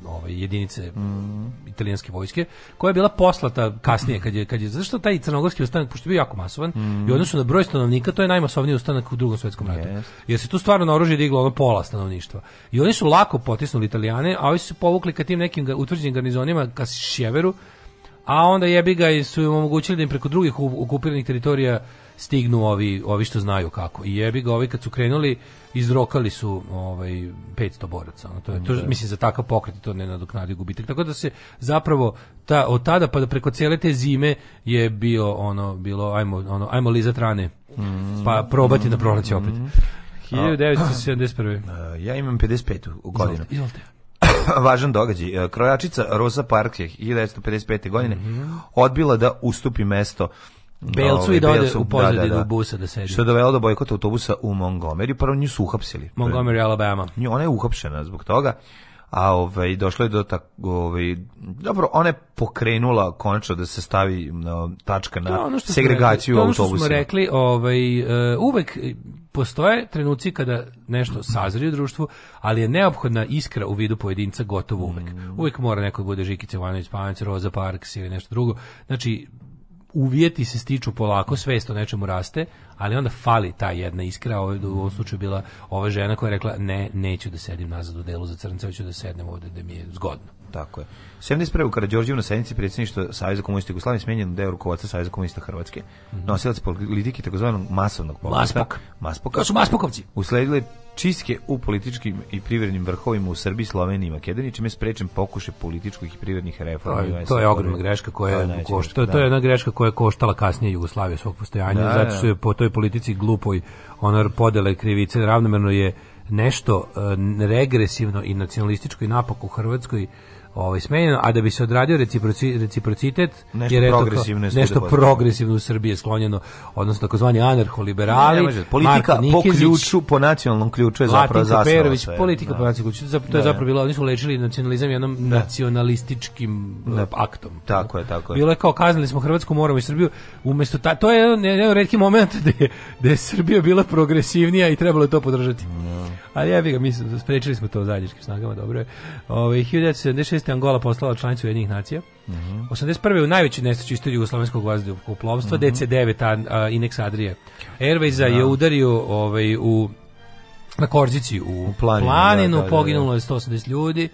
ovaj, jedinice mm. italijanske vojske, koja je bila poslata kasnije, kad je, kad je, zašto taj crnogorski ustanak, pošto je bio jako masovan, mm. i odnosno na broj stanovnika, to je najmasovniji ustanak u drugom svetskom ratu. Yes. Jer se tu stvarno na oružje diglo ono pola stanovništva. I oni su lako potisnuli italijane, a ovi su povukli ka tim nekim utvrđenim garnizonima ka sjeveru, a onda jebi ga i su im omogućili da im preko drugih okupiranih teritorija stignu ovi, ovi što znaju kako. I jebi ga ovi kad su krenuli, izrokali su ovaj 500 boraca ono to je to da. mislim za takav pokret to ne nadoknadi gubitak tako da se zapravo ta od tada pa preko cele te zime je bio ono bilo ajmo ono ajmo lizat rane mm-hmm. pa probati da proleće opet 1971. Mm-hmm. Ja imam 55. godinu. Izvolite. <clears throat> Važan događaj. E, krojačica Rosa Park je 1955. godine mm-hmm. odbila da ustupi mesto Belcu ove, ovaj, i dode u da, pozadinu da, da, da. busa da sedi. Što je dovelo do bojkota autobusa u Montgomery, prvo nju su uhapsili. Montgomery, Alabama. Nju, ona je uhapšena zbog toga a ovaj došlo je do tako ovaj dobro ona je pokrenula konačno da se stavi no, tačka na to ono što segregaciju rekli, to ono što smo rekli ovaj eh, uvek postoje trenuci kada nešto sazri u društvu ali je neophodna iskra u vidu pojedinca gotovo uvek mm. uvek mora neko da bude Žikica Jovanović Pavić Roza Parks ili nešto drugo znači uvjeti se stiču polako, svest o nečemu raste, ali onda fali ta jedna iskra, ovaj, u ovom slučaju bila ova žena koja je rekla ne, neću da sedim nazad u delu za crnca, hoću da sednem ovde da mi je zgodno. Tako je. 71. u na sednici predsjedništva Saveza komunista Jugoslavije smenjen deo rukovodca Saveza komunista Hrvatske, mm -hmm. nosilac politike takozvanog masovnog pokreta. Maspok. To su Maspokovci. Usledile čistke u političkim i privrednim vrhovima u Srbiji, Sloveniji i Makedoniji, čime je sprečen pokušaj političkih i privrednih reformi. To, to je ogromna greška koja to je, košta, to, to je da. jedna greška koja je koštala kasnije Jugoslavije svog postojanja, da, da, zato što je da. po toj politici glupoj onar podele krivice ravnomerno je nešto eh, regresivno i nacionalističko i napak u Hrvatskoj ovaj smenjeno, a da bi se odradio reciproci, reciprocitet nešto jer je progresivno je nešto progresivno u Srbiji je sklonjeno, odnosno takozvani anarholiberali. liberali politika Nikizić, po ključu, po nacionalnom ključu je zapravo Perović, politika da. po nacionalnom ključu, to je da, da. zapravo bilo, oni su lečili nacionalizam jednom da. nacionalističkim da. E, aktom. Tako je, tako je. Bilo je kao kaznili smo Hrvatsku, moramo i Srbiju, umesto ta, to je jedan, jedan redki moment da je, da je Srbija bila progresivnija i trebalo je to podržati. Da. Ali ja bih ga, mislim, sprečili smo to zajedničkim snagama, dobro je. Ove, ovaj, 1976 1986. Angola postala članica Ujedinjenih nacija. Mm -hmm. 81. u najveći nestači istoriji jugoslovenskog vazduhoplovstva mm -hmm. DC-9 a, a, Inex Adria. Airways no. Da. je udario ovaj, u na Korzici u, u planinu, da, planinu da, da, da, poginulo je 180 ljudi.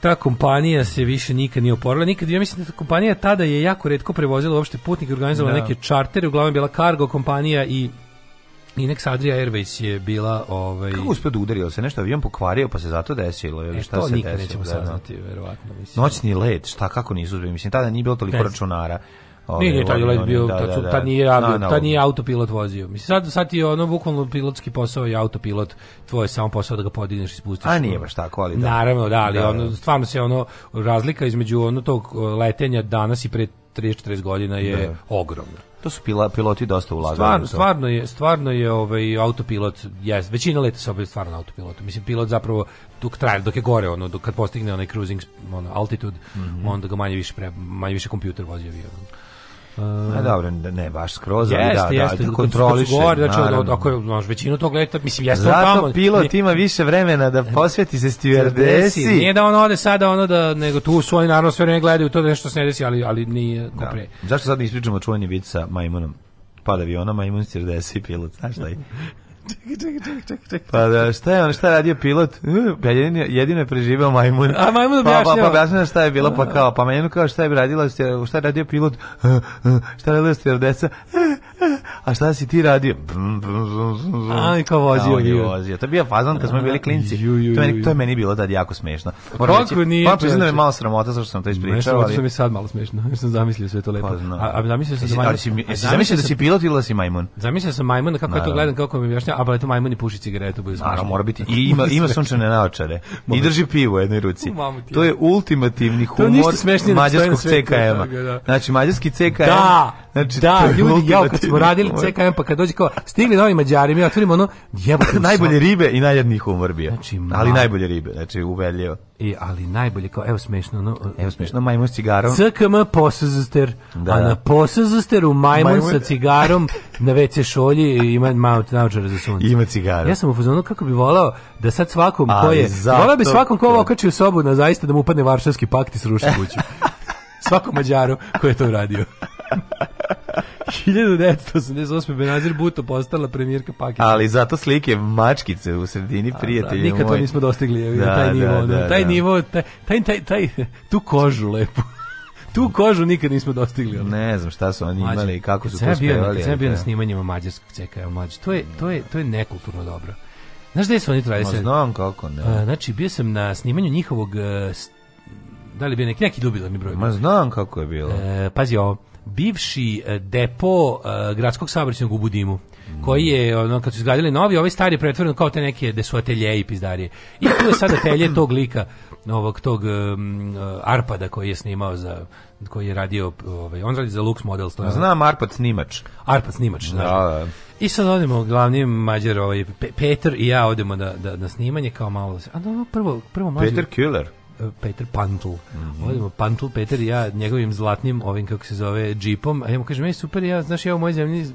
Ta kompanija se više nikad nije oporila. Nikad, ja mislim da ta kompanija tada je jako redko prevozila uopšte putnike, organizovala da. neke čartere, uglavnom bila kargo kompanija i Inex Adria Airways je bila ovaj Kako uspeo da udari, se nešto avion pokvario pa se zato desilo ili e, šta to se nikad desilo? nećemo da, saznati da. verovatno mislim. Noćni let, šta kako nisu uzeli, mislim tada nije bilo toliko ne. računara. Ovaj, nije, nije taj let bio, da, da, da. nije, avio, no, no. nije autopilot vozio. Mislim, sad, sad ti je ono, bukvalno pilotski posao i autopilot, tvoj samo posao da ga podigneš i spustiš. A nije baš tako, ali da. Naravno, da, ali da, ono, da. stvarno se ono, razlika između ono tog letenja danas i pre 30-40 godina je da. ogromna. To su pila, piloti dosta ulagali. Stvarno, stvarno je, stvarno je ovaj autopilot, jes, većina leta se obavlja stvarno na autopilotu. Mislim pilot zapravo dok traje, dok je gore ono, dok kad postigne onaj cruising ono, altitude, mm -hmm. onda ga manje više pre, manje više kompjuter vozi avion. Uh, A dobro, ne baš skroz, ali da, da, jeste, da, kontroliše. Govori, znači, od, od, ako je, znaš, većinu tog leta, mislim, jeste Zato tamo. Zato pilot ima više vremena da posveti se stewardesi. Nije da on ode sada, ono da, nego tu su oni naravno sve vreme gledaju to da nešto se ne desi, ali, ali nije da. pre. Zašto sad ne ispričamo čuvanje bit sa majmunom? Pada aviona, majmun stewardesi i pilot, znaš šta je? <laughs> čekaj, čekaj, čekaj, čekaj, čekaj. Pa da, šta je on, šta je radio pilot? Uh, ja jedino, jedino je preživeo majmun. A majmun objašnjava. Pa, pa, pa objašnjava šta je bilo, pa da. kao, pa majmun kao šta je radila, šta je radio pilot, uh, uh, šta je radila stjerdeca, a šta si ti radio? A, i kao vozio. Da, je vozio. To je bio fazon kad smo bili klinci. Ju, ju, ju, to, je, to je meni bilo tad jako smešno. Moram Kako nije? Pa priznam da malo sramota zašto sam to ispričao. Nešto što mi sad malo smešno. Ja <laughs> sam zamislio sve to lepo. Pa, a, a zamislio sam da si, majmun. Jesi zamislio da si pilot ili da si majmun? Zamislio sam majmuna kako je to da. gledam, kako mi objašnjava a pa tu majmuni puši cigaretu bude smešno. mora biti. I ima ima sunčane naočare. I da- drži pivo u jednoj ruci. To je ultimativni humor mađarskog ckm da. Znači mađarski CKM. Da. Znači da, ljudi ja kad smo radili CKM pa kad dođe kao stigli novi Mađari, mi otvorimo ono jebote <laughs> najbolje ribe i najjadniji humor bio. Znači, ali najbolje ribe, znači uveljio E, ali najbolje kao, evo smešno, no, evo smešno majmun s cigarom. CKM posazuster, da, a na posazusteru majmun, majmun, sa cigarom na WC šolji ima malo naučara za sunce. Ima cigaru. Ja sam u fazonu kako bi volao da sad svakom ko je, zato... volao bi svakom ko ovo okači u sobu na zaista da mu upadne varšavski pakt i sruši kuću. <laughs> Svakom mađaru ko je to uradio. <laughs> 1988. Benazir Buto postala premijerka Pakistana. Ali zato slike mačkice u sredini da, prijatelja. Nikad moj. to nismo dostigli, da, taj da, nivo, da, da, da, taj nivo, taj, taj, taj, taj, tu kožu lepu. <laughs> Tu kožu nikad nismo dostigli. Ali. Ne znam šta su oni imali i kako su to uspevali. Kad sam bio na snimanjima mađarskog CKM mlađe, to je, to, je, to je nekulturno dobro. Znaš gde su oni to radili? Znam kako, ne. A, znači, bio sam na snimanju njihovog e, da li bi neki neki dubilan broj. Ma znam kako je bilo. E, pazi ovo bivši e, depo e, gradskog saobraćajnog u Budimu koji je ono kad su izgradili novi, ovaj stari je pretvoren kao te neke da su ateljeji pizdarije. I tu je sada atelje tog lika ovog tog um, Arpada koji je snimao za koji je radio ovaj on radi za Lux Model Star. Znam Arpad snimač. Arpad snimač, da. Da, da. I sad odemo glavni mađar ovaj Peter i ja odemo da, da, na snimanje kao malo. A no, prvo prvo mađar. Peter Killer. Peter Pantl. Mm -hmm. Pantl Peter i ja njegovim zlatnim ovim kako se zove džipom, a ja mu kažem ej super ja znaš ja u mojoj zemlji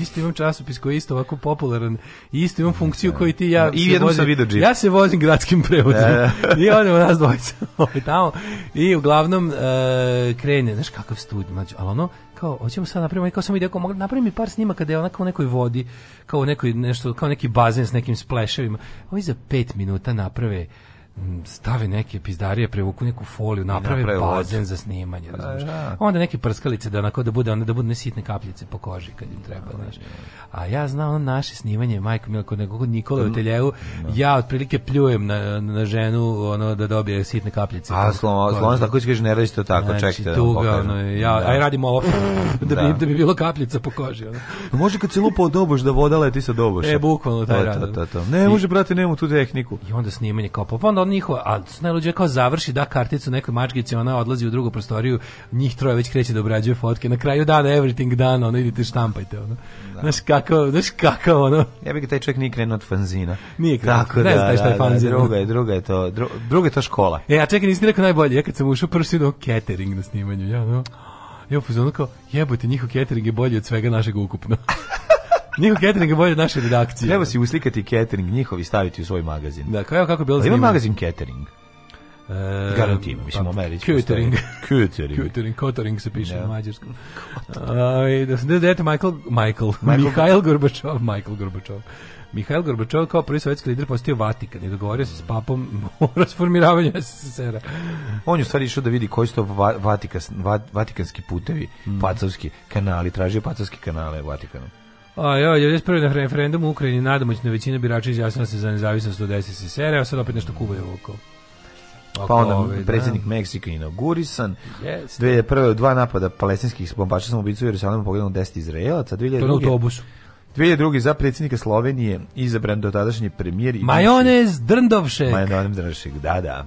isto imam časopis koji je isto ovako popularan i isto imam funkciju da. koju ti ja. I jednom sam video džip. Ja se vozim gradskim prevozom. Da, da. <laughs> I odemo nas dvojica ovaj tamo i uglavnom uh, krene, znaš kakav studij, mlađo, ali ono kao hoćemo sad napravimo kao samo ide kao napravi mi par snimaka kada je onako u nekoj vodi, kao u nekoj nešto kao neki bazen s nekim spleševima. oni za 5 minuta naprave Mm, stave neke pizdarije, prevuku neku foliju, naprave, naprave bazen vođe. za snimanje, pa, razumiješ. Ja. Da. Onda neke prskalice da onako da bude, onda da bude ne sitne kapljice po koži kad im treba, ja, da, znaš. Da, a ja znam ono naše snimanje, majko mi kod nekog Nikole u Teljevu, no. ja otprilike pljujem na, na ženu ono da dobije sitne kapljice. A slon, slon tako kaže ne radi to tako, znači, čekajte. Tuga, ono, ja, da. aj radimo ovo <laughs> da, bi, da. da bi bilo kapljica po koži. Ono. Pa može kad se lupa od doboš da voda leti sa doboša. E, bukvalno taj rad. Ne, može, brate, nemamo tu tehniku. I onda snimanje kao, pa onda ono njihovo, a najluđe kao završi, da karticu nekoj mačkici, ona odlazi u drugu prostoriju, njih troje već kreće da obrađuje fotke. Na kraju dana, everything done, ono, idite štampajte, ono. Da. Znaš kakav, znaš kakav, ono. Ja bih taj čovjek nije krenuo od fanzina. Nije krenuo, Tako, ne da, znaš šta je da, da, fanzin. Da, druga je, druga je to, dru, druga je to škola. E, a čekaj, nisi rekao najbolje, ja kad sam ušao, prvi do catering na snimanju, ja, no. Ja u fazonu kao, jebote, njihov catering je bolji od svega našeg ukupno. <laughs> Niko catering je bolje od naše redakcije. Treba si uslikati catering njihov i staviti u svoj magazin. Da, kao kako je bilo zanimljivo. Pa ima magazin catering. E, Garantima, pa, mislim, Amerić. Catering. <laughs> Catering. Catering, catering se piše da. na mađarskom. Aj, ovaj, da se dete da, da, Michael, Michael, <laughs> Michael, Mihail Gorbačov, Michael Gorbačov. Mihail Gorbačov kao prvi sovjetski lider postio Vatikan i dogovorio se s papom o <laughs> rasformiravanju ssr a On je u stvari išao da vidi koji su to va, Vatikas, va, vatikanski putevi, mm. pacovski kanali, tražio pacovski kanale Vatikanu. A ja, 91. na referendumu u Ukrajini nadomoćna većina birača izjasnila se za nezavisnost od SSSR, a sad opet nešto kuvaju oko. pa onda ove, da. predsjednik Meksika inaugurisan. Yes. Dve, prve, dva napada palestinskih bombača sam ubicu u Jerusalimu pogledano 10 Izraelaca. 2002. To na autobusu. 2002. za predsjednika Slovenije izabran do tadašnji premijer. Majonez Drndovšek. Majonez Drndovšek, da, da.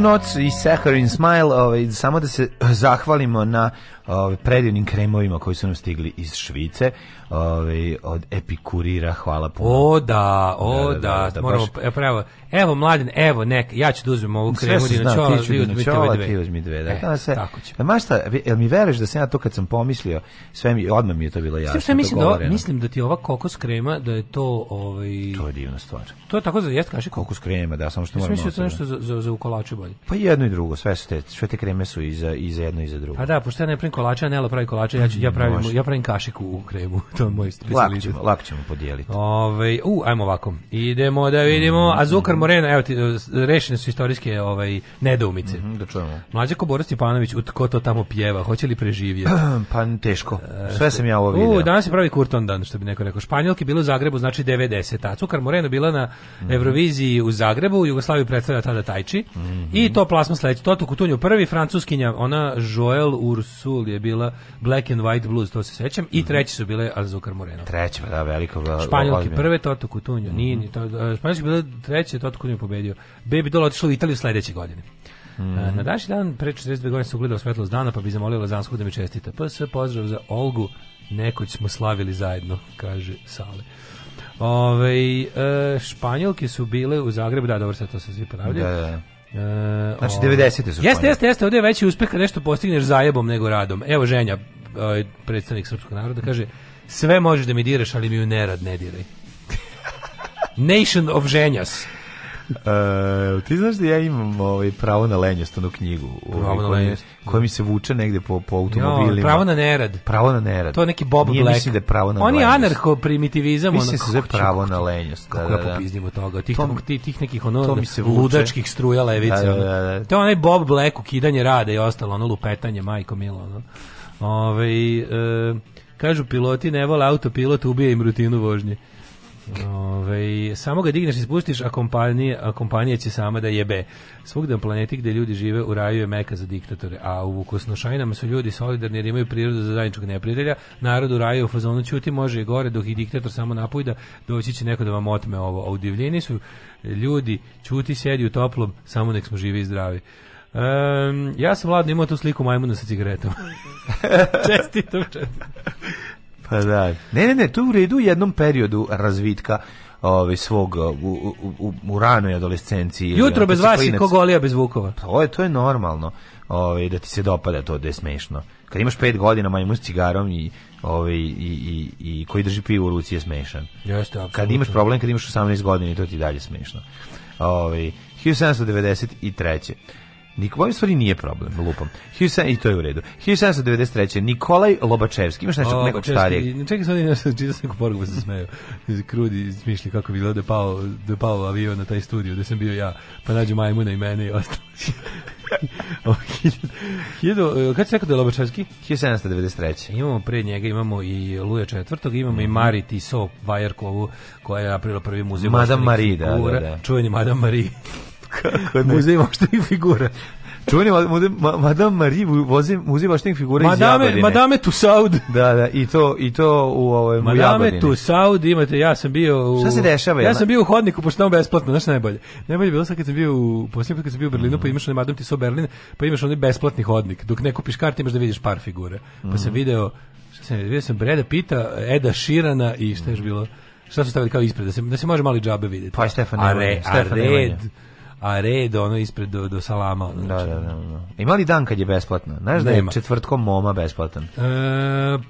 Blue Notes i Saccharine Smile, ovaj, samo da se zahvalimo na ovaj, predivnim kremovima koji su nam stigli iz Švice, ovaj, od Epikurira, hvala puno. O da, o da, da, da, da moramo, baš... evo, evo mladen, evo neka, ja ću da uzmem ovu kremu, Sve dinočola, znam, ti ću dinočola, ti uzmi dve. Da, e, da se, tako ću. Ma šta, jel mi veruješ da se ja to kad sam pomislio, sve mi, odmah mi je to bilo jasno. Sve mislim, da, mislim da ti ova kokos krema, da je to... Ovaj, to je divna stvar. To je tako za jesti, kaži? Kokos krema, da, samo što moramo... Mislim da je to nešto za, za, za ukolače bolje ovaj. Pa jedno i drugo, sve su te, sve te kreme su i za, i za jedno i za drugo. Pa da, pošto ja ne pravim kolača, Nela pravi kolača, ja, ću, ja, pravim, Može. ja pravim kašiku u kremu, <laughs> to je moj specializam. Lako ćemo, lako ćemo podijeliti. Ove, ovaj, u, ajmo ovako, idemo da vidimo, mm. Azukar Moreno, evo ti, rešene su istorijske ovaj, nedoumice. Mm -hmm, da čujemo. Mlađa Koborac Stipanović, tko to tamo pjeva, hoće li preživjeti? <clears throat> pa teško, sve sam ja ovo video. U, danas je pravi Kurton dan, što bi neko rekao. Španjolki bilo u Zagrebu, znači 90. A Azukar Moreno bila na mhm. Euroviziji u Zagrebu, Jugoslaviju predstavlja tada Tajči. Mm I to plasma sledeće. Toto Kutunjo prvi, francuskinja, ona Joel Ursul je bila Black and White Blues, to se sećam. I mhm. treći su bile Azúcar Moreno. Treća, pa da, veliko. Španjolki prve, Toto Kutunjo. Nije, mhm. ni to, e, španjolski bilo treće, Toto Kutunjo pobedio. Baby Doll otišla u Italiju sledeće godine. Mm Na daši dan, pre 42 godine se ugledao svetlost dana, pa bi zamolila Lazanskog da mi čestita. PS, pozdrav za Olgu, nekoć smo slavili zajedno, kaže Sale. Ove, e, španjolke su bile u Zagrebu, da, dobro, sad to se svi ponavljaju. Da, da. da. E, znači, 90. su Jeste, jeste, jeste, ovde je veći uspeh kad nešto postigneš zajebom nego radom. Evo ženja, ovaj, predstavnik srpskog naroda, kaže, sve možeš da mi diraš, ali mi u nerad ne diraj. <laughs> Nation of ženjas. Uh, ti znaš da ja imam ovaj, pravo na lenjost, onu knjigu. Ovaj, pravo na lenjost. Koja mi se vuče negde po, po automobilima. Jo, pravo na nerad. Pravo na nerad. To je neki Bob Nije Black. Mislim da je pravo na On lenjost. je anarcho-primitivizam. Mislim da se zove pravo na lenjost. Kako da, da, ja da. popiznim od toga. Tih, to, tih, tih nekih ono, ludačkih struja levice. Da, da, da, da, To je onaj Bob Black, ukidanje rada i ostalo, ono lupetanje, majko milo. Ono. Ove, ovaj, e, kažu piloti ne vole autopilot, ubija im rutinu vožnje. Ove, samo ga digneš i spustiš, a kompanija, a kompanija će sama da jebe. Svugde na planeti gde ljudi žive u raju je meka za diktatore, a u Vukosnošajnama su ljudi solidarni jer imaju prirodu za zajedničkog neprijatelja. Narod u raju u fazonu ćuti može i gore dok i diktator samo napujda, doći će neko da vam otme ovo. A u divljini su ljudi ćuti sedi u toplom, samo nek smo živi i zdravi. Um, ja sam vladno imao tu sliku majmuna sa cigaretom. <laughs> čestitam, čestitam. Pa da. Ne, ne, ne, tu u redu u jednom periodu razvitka ovaj svog u, u, u, u ranoj adolescenciji. Jutro bez vas i kogolija bez Vukova. Pa to je to je normalno. Ovaj da ti se dopada to, da je smešno. Kad imaš 5 godina, majmun s cigarom i ovaj i, i, i koji drži pivo u ruci je smešan. Jeste, apsolutno. Kad imaš problem, kad imaš 18 godina, to ti dalje smešno. Ovaj 1793. Nikolaj stvari nije problem, lupom. I to je u redu. 1793. Nikolaj Lobačevski, imaš nešto nekog starijeg? Čekaj sad, nešto, čitao sam poruku, pa se smeju. Krudi smišli kako bi bilo da pao, da pao avion na taj studio, da sam bio ja, pa nađu majmuna i mene i ostalo. <laughs> Hiljadu, e, kad se rekao da je Lobačevski? 1793. Imamo pre njega, imamo i Luja četvrtog, imamo mm -hmm. i mhm. Mari Tiso Vajarkovu, koja je napravila prvi muzej. Madame Marie, da, da, da. Čuveni Madame Marie. Kako ne? Muzej voštenih figura. Čuveni Madame Marie vozi muzej voštenih figura madame, iz Jagodine. Madame Tussaud. Da, da, i to, i to u, ovaj, madame u Jagodini. Madame Tussaud imate, ja sam bio u... Šta se dešava? Ja sam bio u hodniku, pošto tamo besplatno, znaš najbolje. Najbolje bilo sad kad sam bio u... Posljednji put kad sam bio u Berlinu, mm. pa imaš onaj Madame Tissot Berlin, pa imaš onaj besplatni hodnik. Dok ne kupiš kart, imaš da vidiš par figure. Pa mm. sam mhm. video, šta sam, vidio sam Breda Pita, Eda Širana i šta je bilo? Šta su stavili kao ispred, da se, da se može mali džabe vidjeti. Pa Stefan a, re, a red, a red ono ispred do, do salama. Ono, da, znači. da, da, da. Ima li dan kad je besplatno? Znaš da je četvrtkom moma besplatan? E,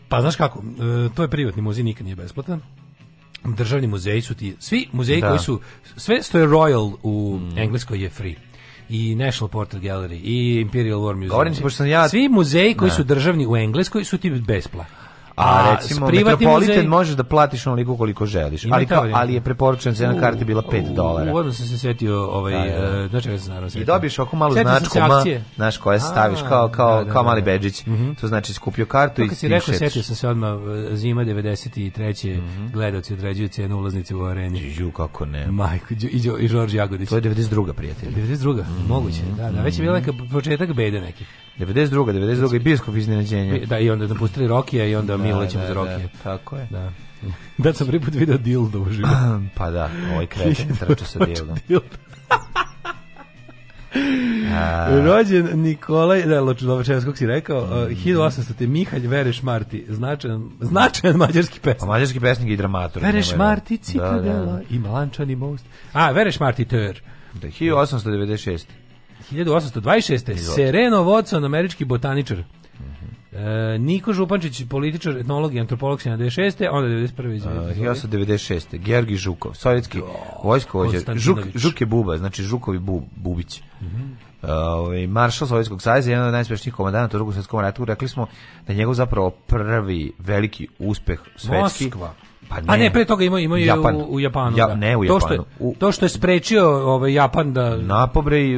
pa znaš kako, e, to je privatni muzej, nikad nije besplatan državni muzeji su ti, svi muzeji da. koji su, sve što je Royal u mm. Engleskoj je free i National Portrait Gallery i Imperial War Museum. Govorim se, pošto sam ja... Svi muzeji koji ne. Da. su državni u Engleskoj su ti besplatni. A, recimo, Metropolitan muzej... možeš da platiš onoliko koliko želiš, ali, kao, ali je preporučena cena karte bila 5 dolara. Uvodno sam se setio, ovaj, da, da. čega da. e, sam naravno I dobiješ oko malu sjetio značku, ma, znaš, koja staviš kao, kao, da, da, kao da. mali bedžić. Mm -hmm. To znači skupio kartu i ti rekao, sjetio sam se odmah e, zima 93. Mm -hmm. gledalci određuju cenu ulaznice u areni. Ju, kako ne. Majko, i, i Žorž Jagodić. To je 92. prijatelj. 92. Mm -hmm. moguće, da, da. Već je bila neka početak bede nekih. 92. 92. i Bioskop iznenađenja. Da, i onda da Rokija i onda da, mi ulećemo da, za Rokija. Da, tako je. Da. <laughs> Da sam prvi put vidio dildo u životu. <clears throat> pa da, ovaj kreten <laughs> trča sa znači, dildom. <laughs> A... Rođen Nikolaj da, Ločinovačevskog si rekao, uh, mm -hmm. 1800. Mihalj Vereš Marti, značajan, značajan mađarski pesnik. mađarski pesnik i dramatur. Vereš Marti, Cikadela da, da, da. i Malančani most. A, Vereš Marti Tör. Da, 1896. 1826. Sereno Watson, američki botaničar. Mm e, Niko Župančić, političar, etnolog i antropolog 76. Onda 91. izvijek. 1996. Georgi Žukov, sovjetski vojskovođe. Žuk, Žuk je buba, znači Žukovi bub, bubić. Mm -hmm. Uh, maršal Sovjetskog saveza, jedan od najspešnijih komandanata u drugom svjetskom ratu, rekli smo da njegov zapravo prvi veliki uspeh svetski. Moskva Pa ne. A ne, pre toga ima imao Japan. u, u Japanu. Ja, da. ne u Japanu. To što je, to što je sprečio ovaj Japan da napobre i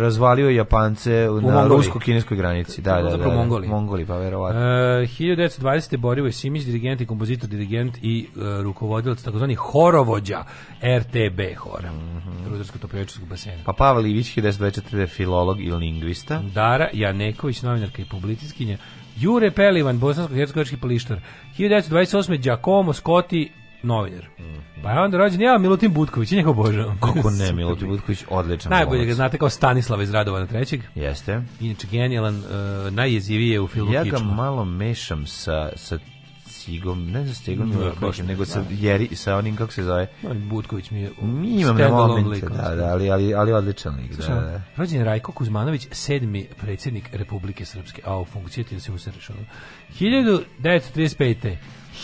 razvalio Japance u na rusko-kineskoj granici. Da, da, da, da. da, Mongoli. Mongoli, pa verovatno. E, uh, 1920. Borivo je Simić, dirigent i kompozitor, dirigent i uh, rukovodilac takozvani horovođa RTB hora. Mm -hmm. Rudarsko-topijačkog basena. Pa Pavel Ivić, 1924. filolog i lingvista. Dara Janeković, novinarka i publicistkinja. Jure Pelivan, bosansko-hercegovački polištar. 1928. Giacomo Scotti, novinar. Mm -hmm. Pa je onda rođen, ja Milutin Butković, njega obožavam. Kako ne, Milutin Butković, odličan. Najbolje ga znate kao Stanislava iz Radovana trećeg. Jeste. Inače, genijalan, uh, najjezivije u filmu Ja ga Kičma. malo mešam sa, sa Sigom, ne sa Sigom Miloševićem, nego sa da. Jeri sa onim kako se zove. Butković mi je mi imam na momente, da, da, ali ali ali odličan lik, da, da. Rođen Rajko Kuzmanović, sedmi predsjednik Republike Srpske, a u funkciji ti da se usrešao. 1935.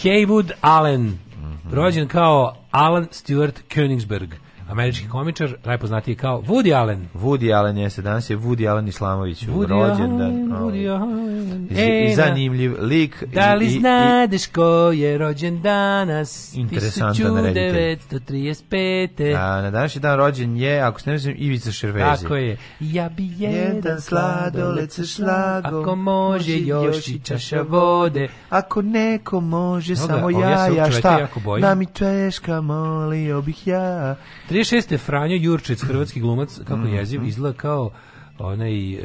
Heywood Allen, mhm. rođen kao Alan Stewart Königsberg američki komičar, najpoznatiji kao Woody Allen. Woody Allen jeste, danas je Woody Allen Islamović, Woody rođen. Da, ovaj. Woody Allen, I, da. zanimljiv lik. Da li i, znadeš ko je rođen danas? Interesantan 1935. A, na današnji dan rođen je, ako se ne mislim, Ivica Šervezi. Tako je. Ja bi jedan sladoled sa šlagom, ako može još i čaša vode, ako neko može samo ja, ja šta, da mi teška molio bih ja. 36. Franjo Jurčić, hrvatski glumac, kako mm -hmm. jeziv, mhm. izgleda kao onaj e,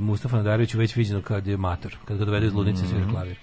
Mustafa Nadarević već viđeno kad je mator, kad ga dovede iz ludnice mm svira mhm. klavir.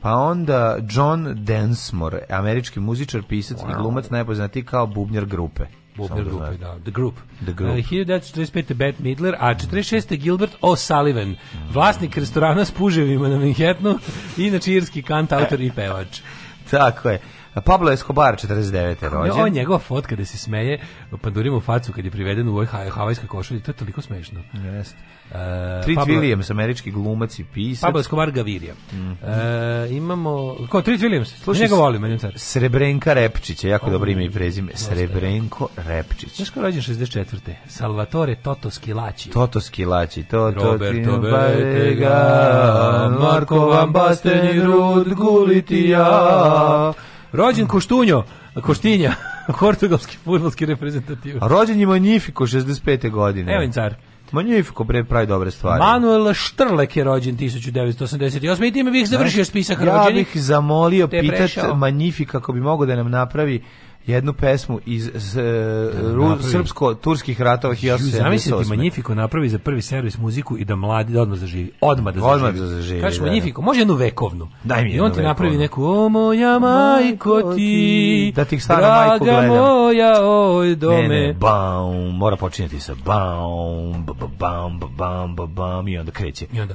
Pa onda John Densmore, američki muzičar, pisac wow. i glumac najpoznatiji kao bubnjar grupe. Bubnjar da grupe, da. The Group. The Group. E, uh, 1945. Bette Midler, a 46. Gilbert O'Sullivan, vlasnik restorana s puževima na Manhattanu, inače irski kant, autor i pevač. <laughs> Tako je. Pablo Escobar 49. rođen. Ovo njegova fotka da se smeje, pandurimo u facu kad je priveden u ovoj havajskoj košulji, to je toliko smešno. Jeste. Uh, e, Trit Pablo, Williams, američki glumac i pisac. Pablo Escobar Gavirija. Mm -hmm. E, uh, imamo... Ko, Trit Williams? Slušaj, njega volim, meni car. Srebrenka Repčić, jako oh, dobro ime i prezime. Srebrenko Repčić. Znaš ko rođen 64. Salvatore Toto Skilaci. Toto Skilaci. To, to, Roberto Betega, Marko Van Basten i Rud Gulitija. Rođen Koštunjo, Koštinja, <laughs> portugalski futbolski reprezentativ. A rođen je Magnifico 65. godine. Evo car. Magnifico pre pravi dobre stvari. Manuel Štrlek je rođen 1988. I time bih završio spisak rođenih. Ja bih zamolio pitat Magnifica kako bi mogao da nam napravi jednu pesmu iz e, da, e, da, srpsko-turskih ratova 1898. Zamisli da ti Magnifico napravi za prvi servis muziku i da mladi da odmah zaživi. Odmah da zaživi. Odmah da zaživi. Kažeš da. Magnifico, može jednu vekovnu. Daj mi I on ti napravi neku, o moja majko ti, da ti stara majko gledam. moja, oj dome. Ne, ne, baum, mora počinjati sa baum, baum, baum, baum, baum, i onda kreće. I onda...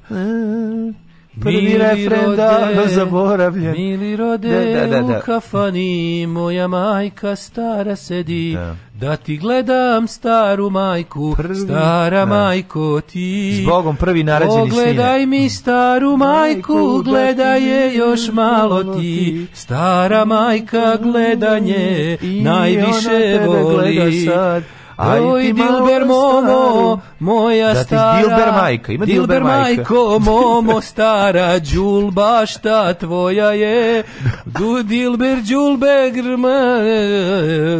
Prvi refren davno da, zaboravljen. Mili rode da, da, da, u da. kafani, moja majka stara sedi, da. da, ti gledam staru majku, prvi, stara majko ti. Zbogom prvi narađeni sine. Ogledaj mi staru majku, gledaj je još malo ti, stara majka gledanje najviše voli. sad. Aj Oj, Dilber Momo, moja da stara. Dilber majka, ima Dilber, majka. majko, Momo stara, džulbašta tvoja je. Du Dilber džulbe grma,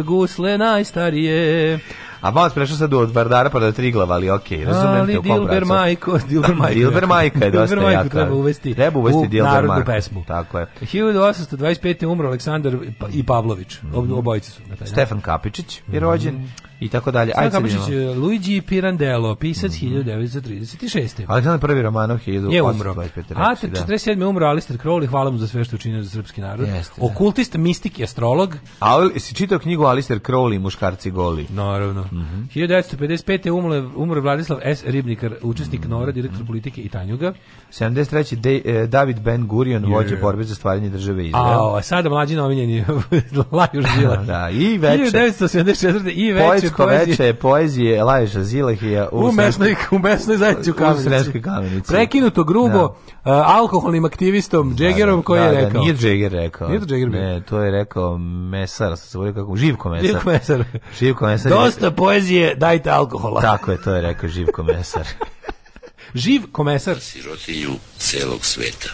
gusle najstarije. A malo prešao sad od Vardara pa tri glava, ali okej, okay, razumem ali te u kom <laughs> Dilber Majko, Dilber Majko. Dilber Majko je dosta Dilber jaka. treba uvesti, treba uvesti u Dilber narodnu Marko. pesmu. Tako je. 1825. umro Aleksandar i Pavlović, mm. obojice su. Na taj Stefan Kapičić je rođen. Mm i tako dalje. Ajde Kapišić, e, Luigi Pirandello, pisac mm -hmm. 1936. Aleksandar prvi Romanov 1825. Je umro. Da. A 47. Da. umro Alistair Crowley, hvala mu za sve što učinio za srpski narod. Jeste, da. Okultist, da. mistik i astrolog. A si čitao knjigu Alistair Crowley, muškarci goli? Naravno. Mm -hmm. 1955. Umre, umro Vladislav S. Ribnikar, učesnik mm -hmm. Nora, direktor politike i Tanjuga. 73. De, eh, David Ben Gurion, yeah. vođe borbe za stvaranje države Izrael. A, sada mlađi novinjeni, <laughs> Lajuš Bila. Da, da, i večer. 1974. i večer. Srećko veče je poezije Laješa Zilahija u, u mesnoj, u mesnoj zajednici u kamenici. kamenici. Prekinuto grubo da. uh, alkoholnim aktivistom Džegerom da, da, koji da, je da, rekao. Da, nije Džeger rekao. Nije to Ne, to je rekao Mesar, se zove kako, Živko Mesar. Živko Mesar. Živko Mesar. Dosta poezije, dajte alkohola. Tako je, to je rekao Živko Mesar. <laughs> živko mesar. Sirotinju celog sveta.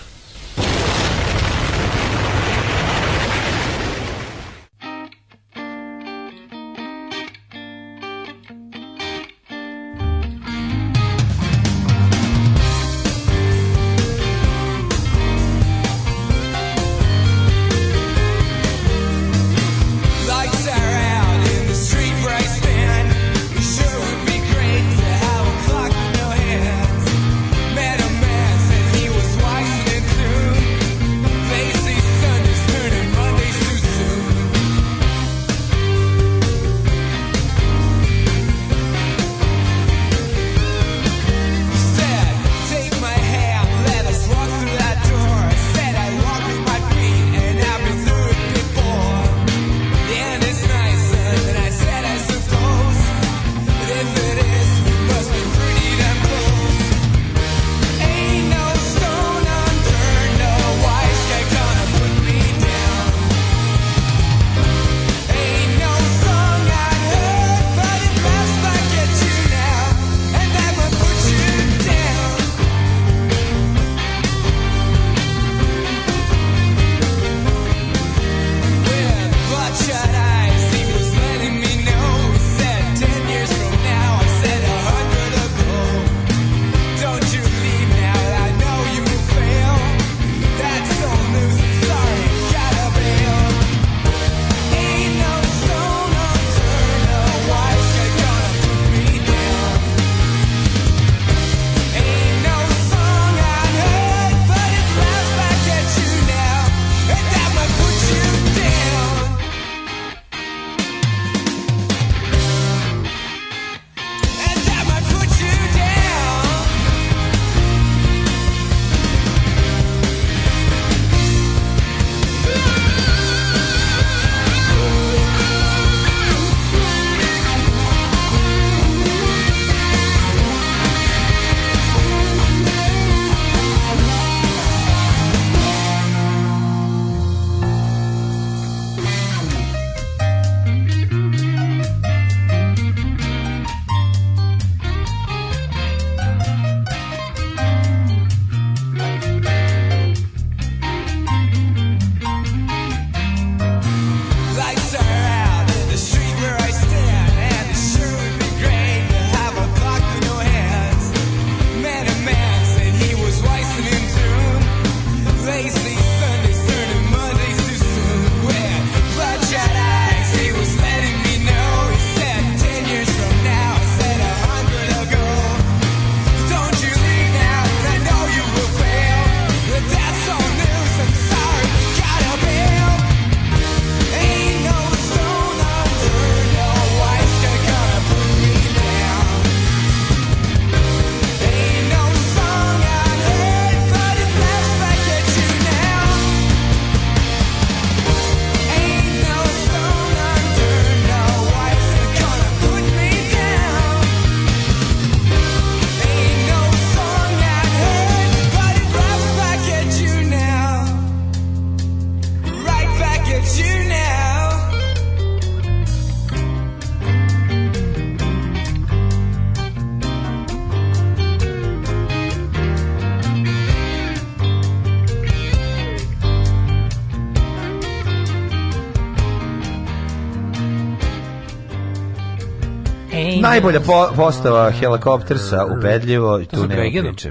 najbolja po, postava helikoptersa, ubedljivo, i tu ne priče. Znači,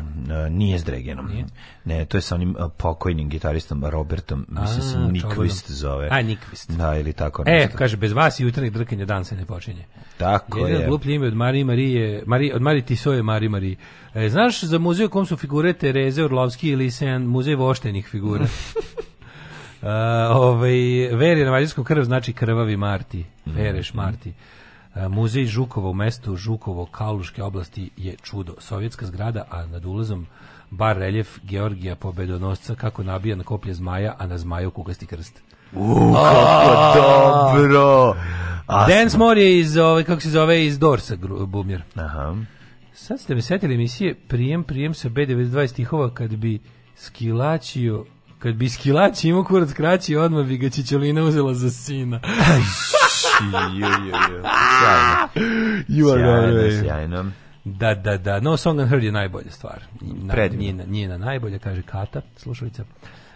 nije s Dregenom. Ne, to je sa onim e, pokojnim gitaristom Robertom, mislim se Nikvist zove. A, Nikvist. Da, ili tako e, nešto. E, kaže, bez vas i jutarnjeg drkanja dan se ne počinje. Tako Jedan je. Jedan glup ime od Marije Marije, Marije, od Marije Tisoje Marije Marije. E, znaš za muzej kom su figure Tereze Orlovski ili sen muzej voštenih figura? Uh, <laughs> ovaj, veri na mađarskom krv znači krvavi Marti. Vereš Marti. Mm. E, muzej Žukova u mestu Žukovo Kaluške oblasti je čudo. Sovjetska zgrada, a nad ulazom bar reljef Georgija pobedonosca kako nabija na koplje zmaja, a na zmaju kukasti krst. Uuu, kako dobro! Dance More je iz, ove, kako se zove, iz Dorsa, bumjer. Aha. Sad ste me setili emisije Prijem, prijem sa B92 stihova kad bi skilačio kad bi skilač imao kurac kraći, odmah bi ga Čičelina uzela za sina. <laughs> <laughs> ju, ju, ju. You are sjajno, sjajno. Da, da, da. No Song and Heard je najbolja stvar. Na, njena, na najbolje, kaže Kata, slušalica.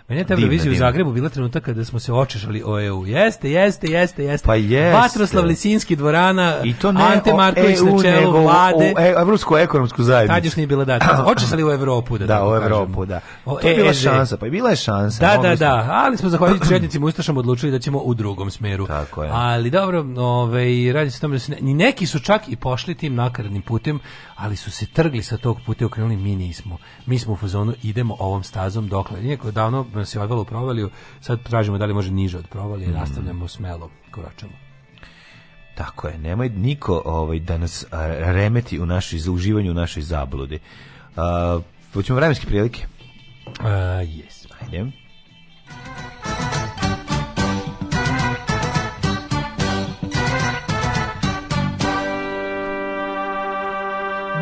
Meni je televizija u Zagrebu bila trenutak kada smo se očešali o EU. Jeste, jeste, jeste, jeste. Pa jeste. Vatroslav Lisinski dvorana, I to ne Ante Marković e na čelu vlade. O, e, Evropsku ekonomsku zajednicu. Tad još nije bila da. <clears throat> Očešali u Evropu, da Da, u Evropu, da. O, to je e, bila e, šansa, pa je bila je šansa. Da, da, da, ali smo zahvaljujući <clears throat> četnicima Ustašama odlučili da ćemo u drugom smeru. Tako je. Ali dobro, ovaj, radi se tome da se, ni neki su čak i pošli tim nakaradnim putem, ali su se trgli sa tog puta i okrenuli, mi nismo. Mi smo u fazonu, idemo ovom stazom dokle. Nije davno Da nas je odvelo u provaliju, sad tražimo da li može niže od provalije, mm. nastavljamo smelo, koračamo. Tako je, nemoj niko ovaj, da nas remeti u našoj, za u našoj zabludi. Uh, hoćemo vremenske prilike? Uh, yes. Ajde.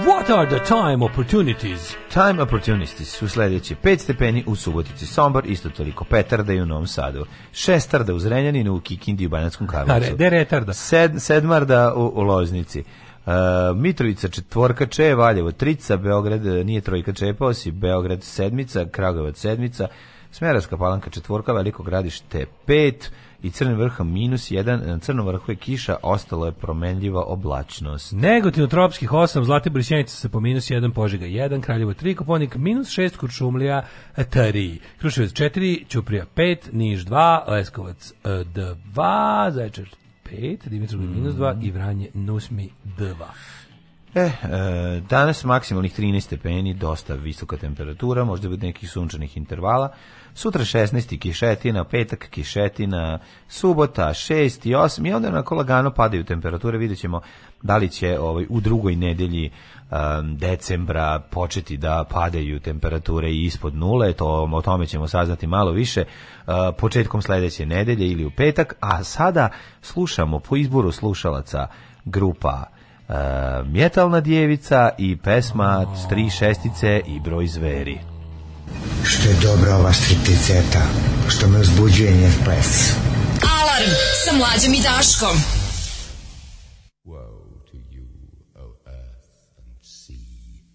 What are the time opportunities? Time opportunities su sledeće. 5 stepeni u Subotici, Sombor, isto toliko. Petarda i u Novom Sadu. Šestarda u Zrenjaninu, u Kikindi i u Banackom Karlovcu. Deretarda. Da, Sed, sedmarda u, u Loznici. Uh, Mitrovica četvorka Če, Valjevo trica, Beograd e, nije trojka Čepao si, Beograd sedmica, Kragovac sedmica, Smerovska palanka četvorka, Veliko gradište pet, i Crni vrh minus 1, na Crnom vrhu je kiša, ostalo je promenljiva oblačnost. Negotin tropskih 8, Zlatibor i se po minus 1, Požega 1, Kraljevo 3, Koponik minus 6, Kuršumlija 3, Kruševac 4, čuprija 5, Niš 2, Leskovac 2, e, Zaječar 5, Dimitrov mm. minus 2 i Vranje Nusmi 2. eh, eh, danas maksimalnih 13 stepeni, dosta visoka temperatura, možda bude nekih sunčanih intervala sutra 16. kišetina, petak kišetina, subota 6. i 8. i onda onako lagano padaju temperature, vidjet ćemo da li će ovaj, u drugoj nedelji um, decembra početi da padaju temperature ispod nule, to, o tome ćemo saznati malo više uh, početkom sledeće nedelje ili u petak, a sada slušamo po izboru slušalaca grupa Uh, Mjetalna djevica i pesma Tri šestice i broj zveri. Što je dobra ova stripticeta, što me uzbuđuje njen ples. Alarm sa mlađom i Daškom. Woe to you, O earth and sea,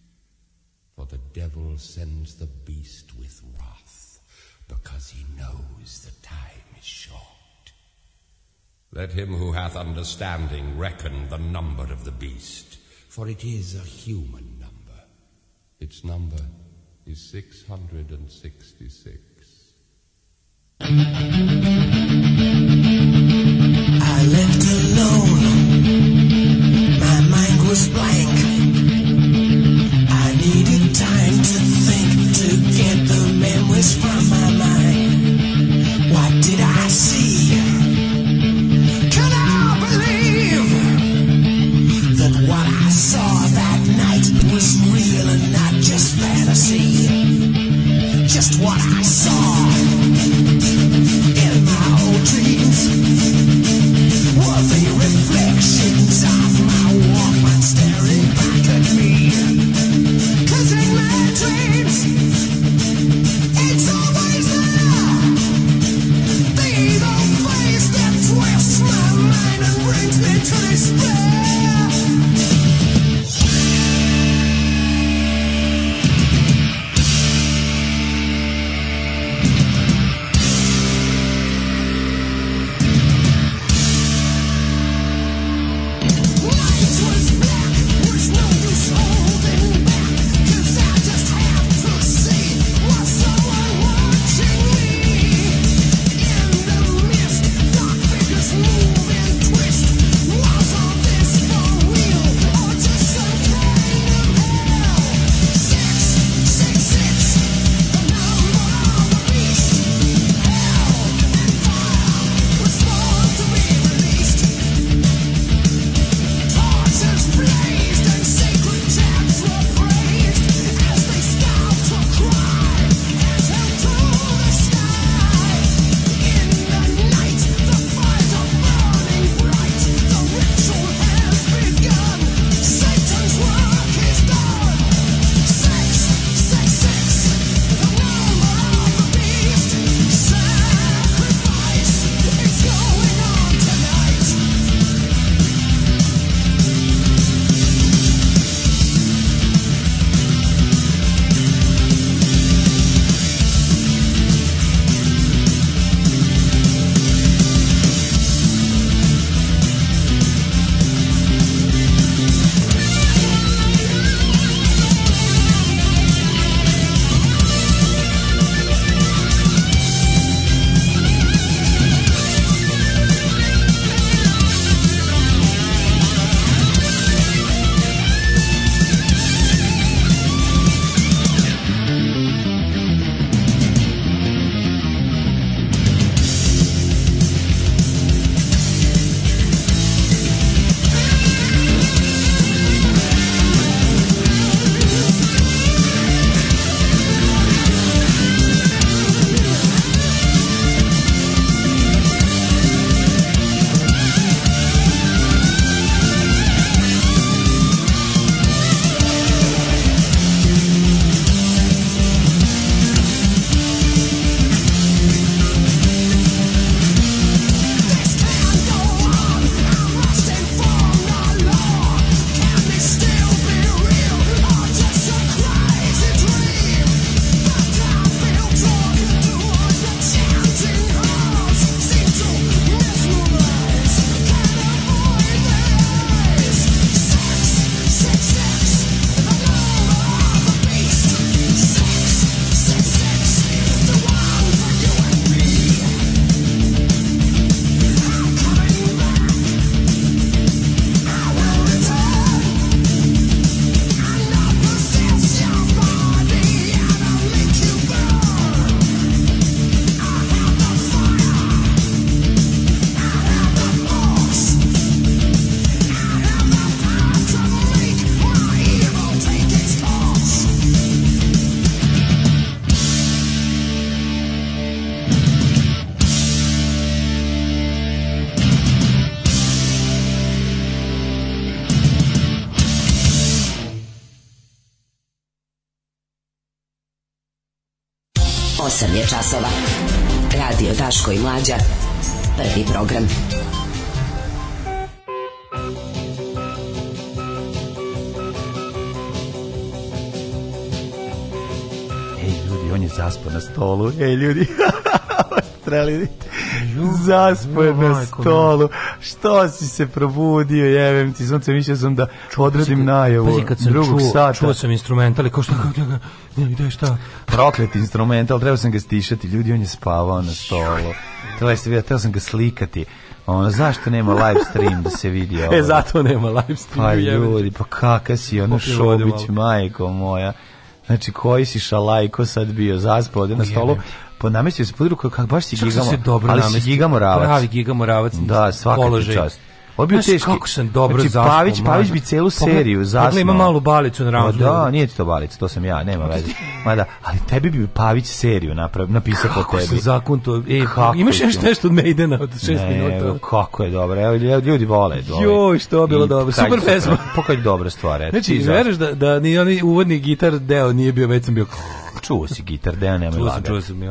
for the devil sends the beast with wrath, because he knows the time is short. Let him who hath understanding reckon the number of the beast, for it is a human number. Its number is 666. stolu. Što si se probudio, jevem ti, sunce, mislio sam da odradim najavu drugog čuo, sata. Čuo sam instrument, ali kao šta, kao, gde, gde, šta? Proklet instrument, ali trebao sam ga stišati, ljudi, on je spavao na stolu. Trebao sam, ja, trebao sam ga slikati. Ono, zašto nema live stream da se vidi <laughs> e, ovo? E, zato nema live stream. Pa ljudi, pa kaka si, ono Šobić, majko moja. Znači, koji si šalajko sad bio zaspao na stolu, po namestio se podru kako baš si gigamo. Se dobro ali namestio. si gigamo ravac. Pravi gigamo ravac. Da, svaka položaj. čast. Ovo je teški. Kako sam dobro znači, zaspao. Pavić, Pavić bi celu seriju zasnuo. Pogled ima malu balicu na ramzu. Da, nije ti to balica, to sam ja, nema <laughs> veze. Ma da, ali tebi bi Pavić seriju napravio, napisao po tebi. Kako zakon to? E, kako imaš još nešto da od Maidena od 6 ne, minuta? kako je dobro. Evo, ljudi vole. Dole. Ovaj. Joj, što je bilo dobro. Super pesma. Pokaj dobra stvar. Eto, znači, veruješ da, da ni onaj uvodni gitar deo nije bio, već sam bio čuo si gitar, da ja nemoj lagati. Čuo sam, čuo sam i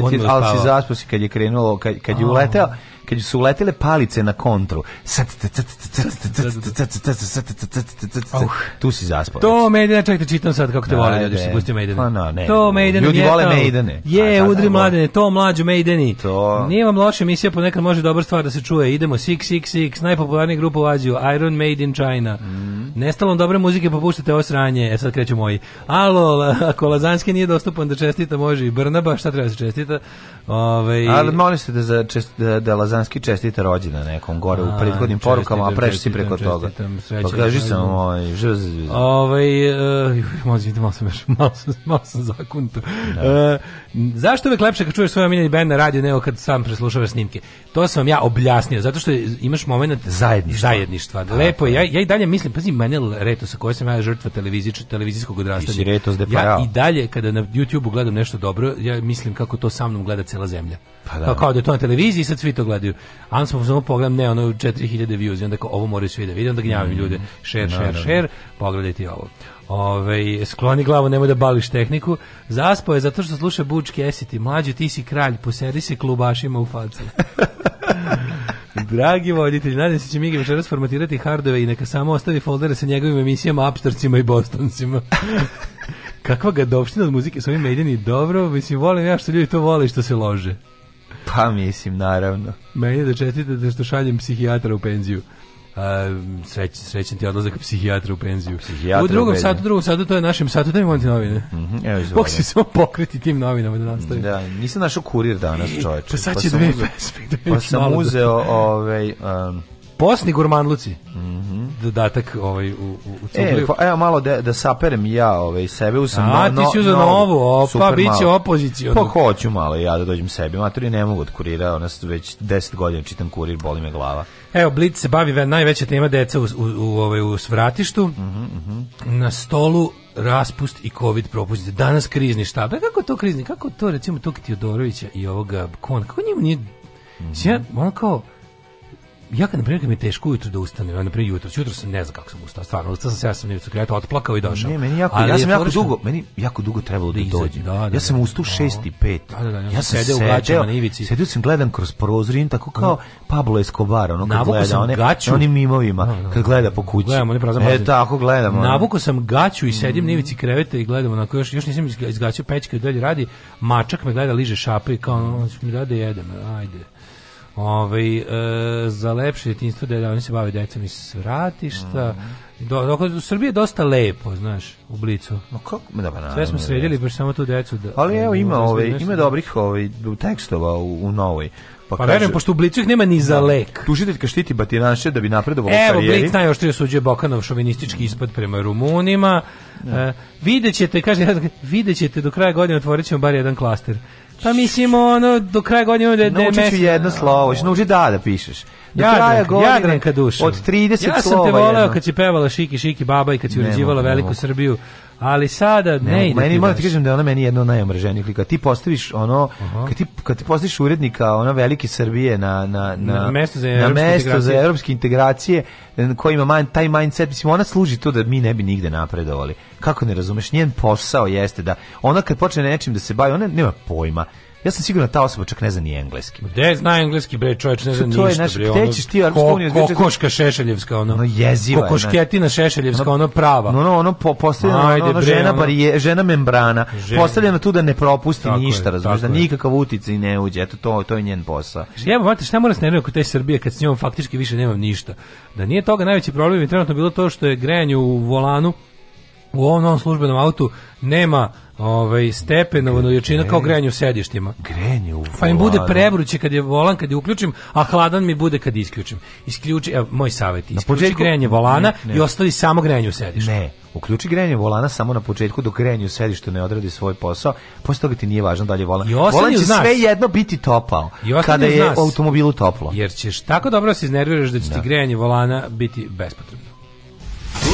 onda sam. ali si zaspao si kad je krenulo, kad, kad je uleteo, kad su uletile palice na kontru. Tu si zaspao. To Maidena, čekaj te čitam sad kako te vole, da se pustio Maidena. To Maidena, ljudi vole Maidene. Je, udri mladene, to mlađu Maideni. Nije vam loša emisija, ponekad može dobra stvar da se čuje. Idemo 666, najpopularnija grupa u Aziju, Iron Made in China. Nestalom dobre muzike popuštate ovo sranje. E sad kreću moji. Alo, ako Lazanski nije dostupan da čestita, može i Brnaba, šta treba se čestita? Ove... Ali molim se da, za, da, da Lazanski čestita rođena nekom gore u prethodnim porukama, a preš si preko toga. Pokaži pa sam ovaj, živo za zvijezda. Ovaj, uh, možda vidim, malo sam još, malo sam, malo da. e, zašto uvek lepše kad čuješ svoj omiljeni band na radio nego kad sam preslušavaš snimke? To sam vam ja objasnio, zato što imaš moment zajedništva. zajedništva. Lepo ja, ja i dalje mislim, pazi, mene reto sa koje sam ja žrtva televizijskog odrastanja. Ti si reto Ja i dalje, kada na YouTube-u gledam nešto dobro, ja mislim kako to sa mnom gleda cela zemlja. Pa da. Kao da je to na televiziji i sad svi to gledaju. A onda smo samo pogledam, ne, ono je 4000 views i onda kao, ovo moraju svi da vidim, da gnjavim mm. ljude. Share, share, da, share, pogledajte ovo. Ove, skloni glavu, nemoj da bališ tehniku. Zaspo je zato što sluša Buč Kesiti. Mlađe, ti si kralj, posedi se klubašima u facu. <laughs> Dragi voditelji, nadam se da će Migi večeras formatirati hardove i neka samo ostavi foldere sa njegovim emisijama, apstarcima i bostoncima. <laughs> Kakva ga dopština od muzike s ovim medijeni dobro, mislim, volim ja što ljudi to vole i što se lože. Pa mislim, naravno. Meni da čestitate da što šaljem psihijatra u penziju. Uh, sreć, srećen ti odlazak psihijatra u penziju. Psihijatra u drugom satu, drugom satu, to je našem satu, daj mi momenti novine. Mm -hmm, evo Bog se samo pokriti tim novinama da nastavi. Da, nisam našao kurir danas, čoveče. Pa sad pa će da da pa dve pesme. Pa sam uzeo, da... ovaj, um, Posni gurmanluci. Mhm. Mm Dodatak ovaj u u, u e, pa, evo malo da da saperem ja ovaj sebe u sam. A no, ti si uzeo no, novu, opa super biće opozicija. Pa hoću malo ja da dođem sebi, maturi ne mogu od kurira, ona se već 10 godina čitam kurir, boli me glava. Evo Blic se bavi najveća tema deca u u u, ovaj, u svratištu. Mm -hmm. Na stolu raspust i covid propustite. Danas krizni štab. E, kako to krizni? Kako to recimo tog Tiodorovića i ovoga Kon? Kako njemu nije Mm -hmm. Ja, ono kao, ja kad naprijed mi teško ujutro da ustanem, ja naprijed jutro, jutro sam ne znam kako sam ustao, stvarno, ustao sam se, ja sam jutro kreta otplakao i došao. Ne, meni jako, ali ja sam jako forešen... dugo, meni jako dugo trebalo da, da dođem. Da, da, ja sam da. ustao 6 da. i 5. Da, da, da, ja, ja sam sedeo u gaćama na ivici. Sedeo sam gledam kroz prozor i tako kao mm. Pablo Escobar, ono kad Navuko gleda one, gaću. onim mimovima, da, kad gleda po kući. Gledamo, ne prazam. E, tako gledamo. Navuko sam gaću i sedim na mm. ivici kreveta i gledam, onako još, još nisam izgaćio pećke dalje radi, mačak me gleda, liže šape i kao, on mi da jedem, ajde Ove, ovaj, e, za lepše djetinjstvo da, da oni se bave decom iz svratišta. Mm. Do, dok, u Srbiji je dosta lepo, znaš, u blicu. No kako? Da, ba, Sve smo sredili baš samo tu decu. Da, Ali evo da ima, ove, ovaj, ima da- dobrih ovaj, tekstova u, u novoj. Pa, pa verujem, pošto u Blicu ih nema ni za lek. Tužiteljka štiti batinaše da bi napredovalo Evo, karijeri. Evo, Blic najoštrije suđuje Bokanov šovinistički mhm. ispad prema Rumunima. Ja. E, vidjet ćete, kaže, <laughs> vidjet ćete do kraja godine otvorit ćemo bar jedan klaster. Pa mislim, ono, do kraja godine... Da, da Naučit ću mesto, jedno slovo, ću znači, naučiti da da pišeš. Do Jadranka, kraja godine, Jadranka duša. Od 30 slova. Ja sam te voleo kad si pevala Šiki Šiki Baba i kad si uređivala Veliku Srbiju. Ali sada ne, ne ide. Meni moram ti kažem da ona meni jedno najomraženijih lika. Ti postaviš ono Aha. kad ti kad ti postaviš urednika ona velike Srbije na na na na mesto za na mesto za evropske integracije koji ima man, taj mindset, mislim ona služi to da mi ne bi nigde napredovali. Kako ne razumeš? Njen posao jeste da ona kad počne nečim da se bavi, ona nema pojma Ja sam siguran ta osoba čak ne zna ni engleski. Gde zna engleski bre, čovjek ne zna ništa. To je naš tečiš ti Ko, kokoška šešeljevska ono. No jeziva. Kokošketina šešeljevska ono, prava. No no ono po, postavljena Ajde, ono, žena ono, barije, žena membrana. Žena. Postavljena tu da ne propusti ništa, razumeš da nikakav uticaj ne uđe. Eto to to je njen posao. Evo, mate, šta moram nervira kod te Srbije kad s njom faktički više nemam ništa. Da nije toga najveći problem je trenutno bilo to što je grejanje u volanu u ovom novom službenom autu nema ovaj stepenovanu jačinu kao grejanje u sedištima. Grejanje u Pa im bude prevruće kad je volan kad je uključim, a hladan mi bude kad isključim. Isključi, evo, moj savjet, isključi početku, grejanje volana ne, ne. i ostavi samo grejanje u sedištu. Ne, uključi grejanje volana samo na početku dok grejanje u sedištu ne odradi svoj posao, posle toga ti nije važno da li je volan. volan će sve jedno biti topao kada je u automobilu toplo. Jer ćeš tako dobro se iznerviraš da će da. ti grejanje volana biti bespotrebno.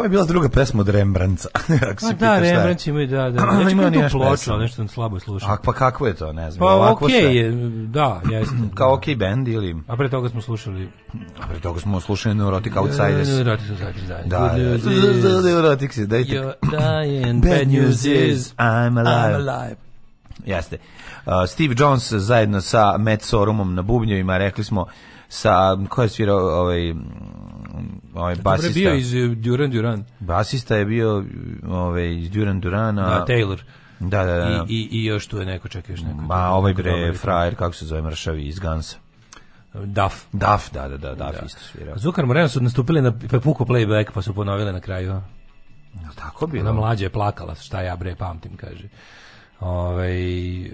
ovo je bila druga pesma od Rembrandta. <laughs> Ako da, Rembrandt ima, da, da. Ja <clears throat> ima tu ploča, nešto slabo slušam. A pa kako je to, ne znam. Pa okej okay je, da, jeste. <clears throat> Kao da. okej okay band ili... A pre toga smo slušali... A pre toga smo slušali Neurotic Outsiders. E, Neurotic Outsiders, da. Da, da, da Neurotic se, dajte. You're dying, <clears throat> bad news is I'm alive. I'm alive. Jeste. Uh, Steve Jones zajedno sa Matt Sorumom na bubnjevima, rekli smo sa ko je svirao ovaj ovaj basista. je bio iz Duran Duran. Basista je bio ovaj iz Duran Durana. Da, Taylor. Da, da, da. I, i, i još tu je neko, čekaj, još neko. Ma, ovaj bre, frajer, kako se zove, mršavi iz Gansa. Daf. Daf, da, da, da, Daf da. isto svira. Zukar Moreno su nastupili na Pepuko playback, pa su ponovile na kraju. No, tako bilo. Ona mlađa je plakala, šta ja bre pamtim, kaže. Ovaj... Uh,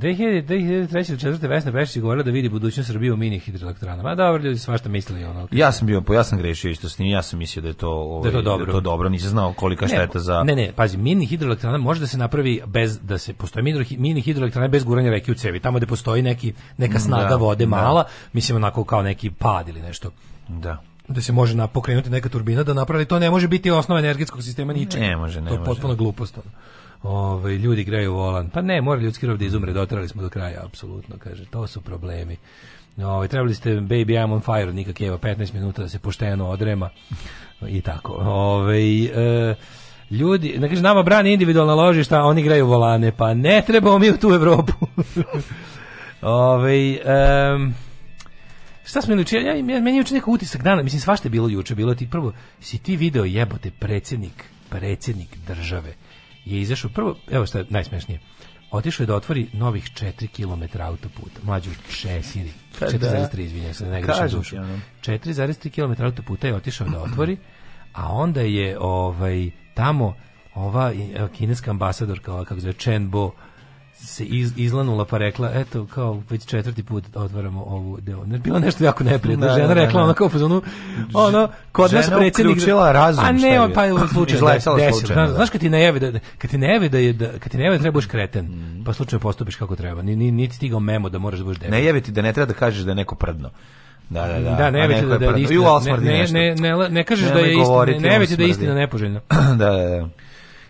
2003. Vesna Bešić je govorila da vidi budućnost Srbije u mini hidroelektranama. Ma dobro, ljudi svašta mislili ono. Ja sam bio, ja sam grešio isto s njim, ja sam mislio da je to, ovaj, da je to da dobro. Da to dobro, nisam znao kolika šteta za Ne, ne, pazi, mini hidroelektrana može da se napravi bez da se postoji mini, mini hidroelektrana bez guranja reke u cevi. Tamo gde postoji neki neka mm, snaga da, vode da. mala, da. mislim onako kao neki pad ili nešto. Da da se može pokrenuti neka turbina da napravi to ne može biti osnova energetskog sistema ničega. Ne može, ne to je potpuna glupost ovaj, ljudi greju volan. Pa ne, mora ljudski rov da izumre, dotrali smo do kraja, apsolutno, kaže, to su problemi. Ovaj, trebali ste Baby I'm on fire, nikak jeva, 15 minuta da se pošteno odrema i tako. Ovaj, e, ljudi, ne kaže, nama brani individualna ložišta, oni igraju volane, pa ne trebamo mi u tu Evropu. <laughs> Ove, ovaj, um, šta smo juče, ja, meni je juče neko utisak dana, mislim svašta je bilo juče, bilo ti prvo, si ti video jebote predsjednik, predsjednik države, je izašao prvo, evo šta najsmešnije, otišao je da otvori novih 4 km autoputa. Mlađu 4, 4,3, izvinjam se, da ne grešim dušu. 4,3 km autoputa je otišao da otvori, a onda je ovaj tamo ova kineska ambasadorka, ova, kako zove, Chen Bo, se iz, izlanula pa rekla, eto, kao već četvrti put otvaramo ovu deo. Ne Bilo nešto jako neprijatno. Da, žena da, rekla, da, ona kao fazonu, ono, kod nas predsjednik... uključila razum. A ne, on, pa je slučaj. Izletala slučajno. Da, znaš, kad ti ne javi da, kad ti ne da, je, da, kad ti ne da trebaš kreten, mm. pa slučajno postupiš kako treba. Ni, ni, niti stigao memo da moraš da budeš debil. Ne javi ti da ne treba da kažeš da je neko prdno. Da, da, da. Da, ne već da, da, da, da, Ne, ne, ne, da, da, da, da, da, da, istina, da, da, da, da, da, da, da, da, da, da,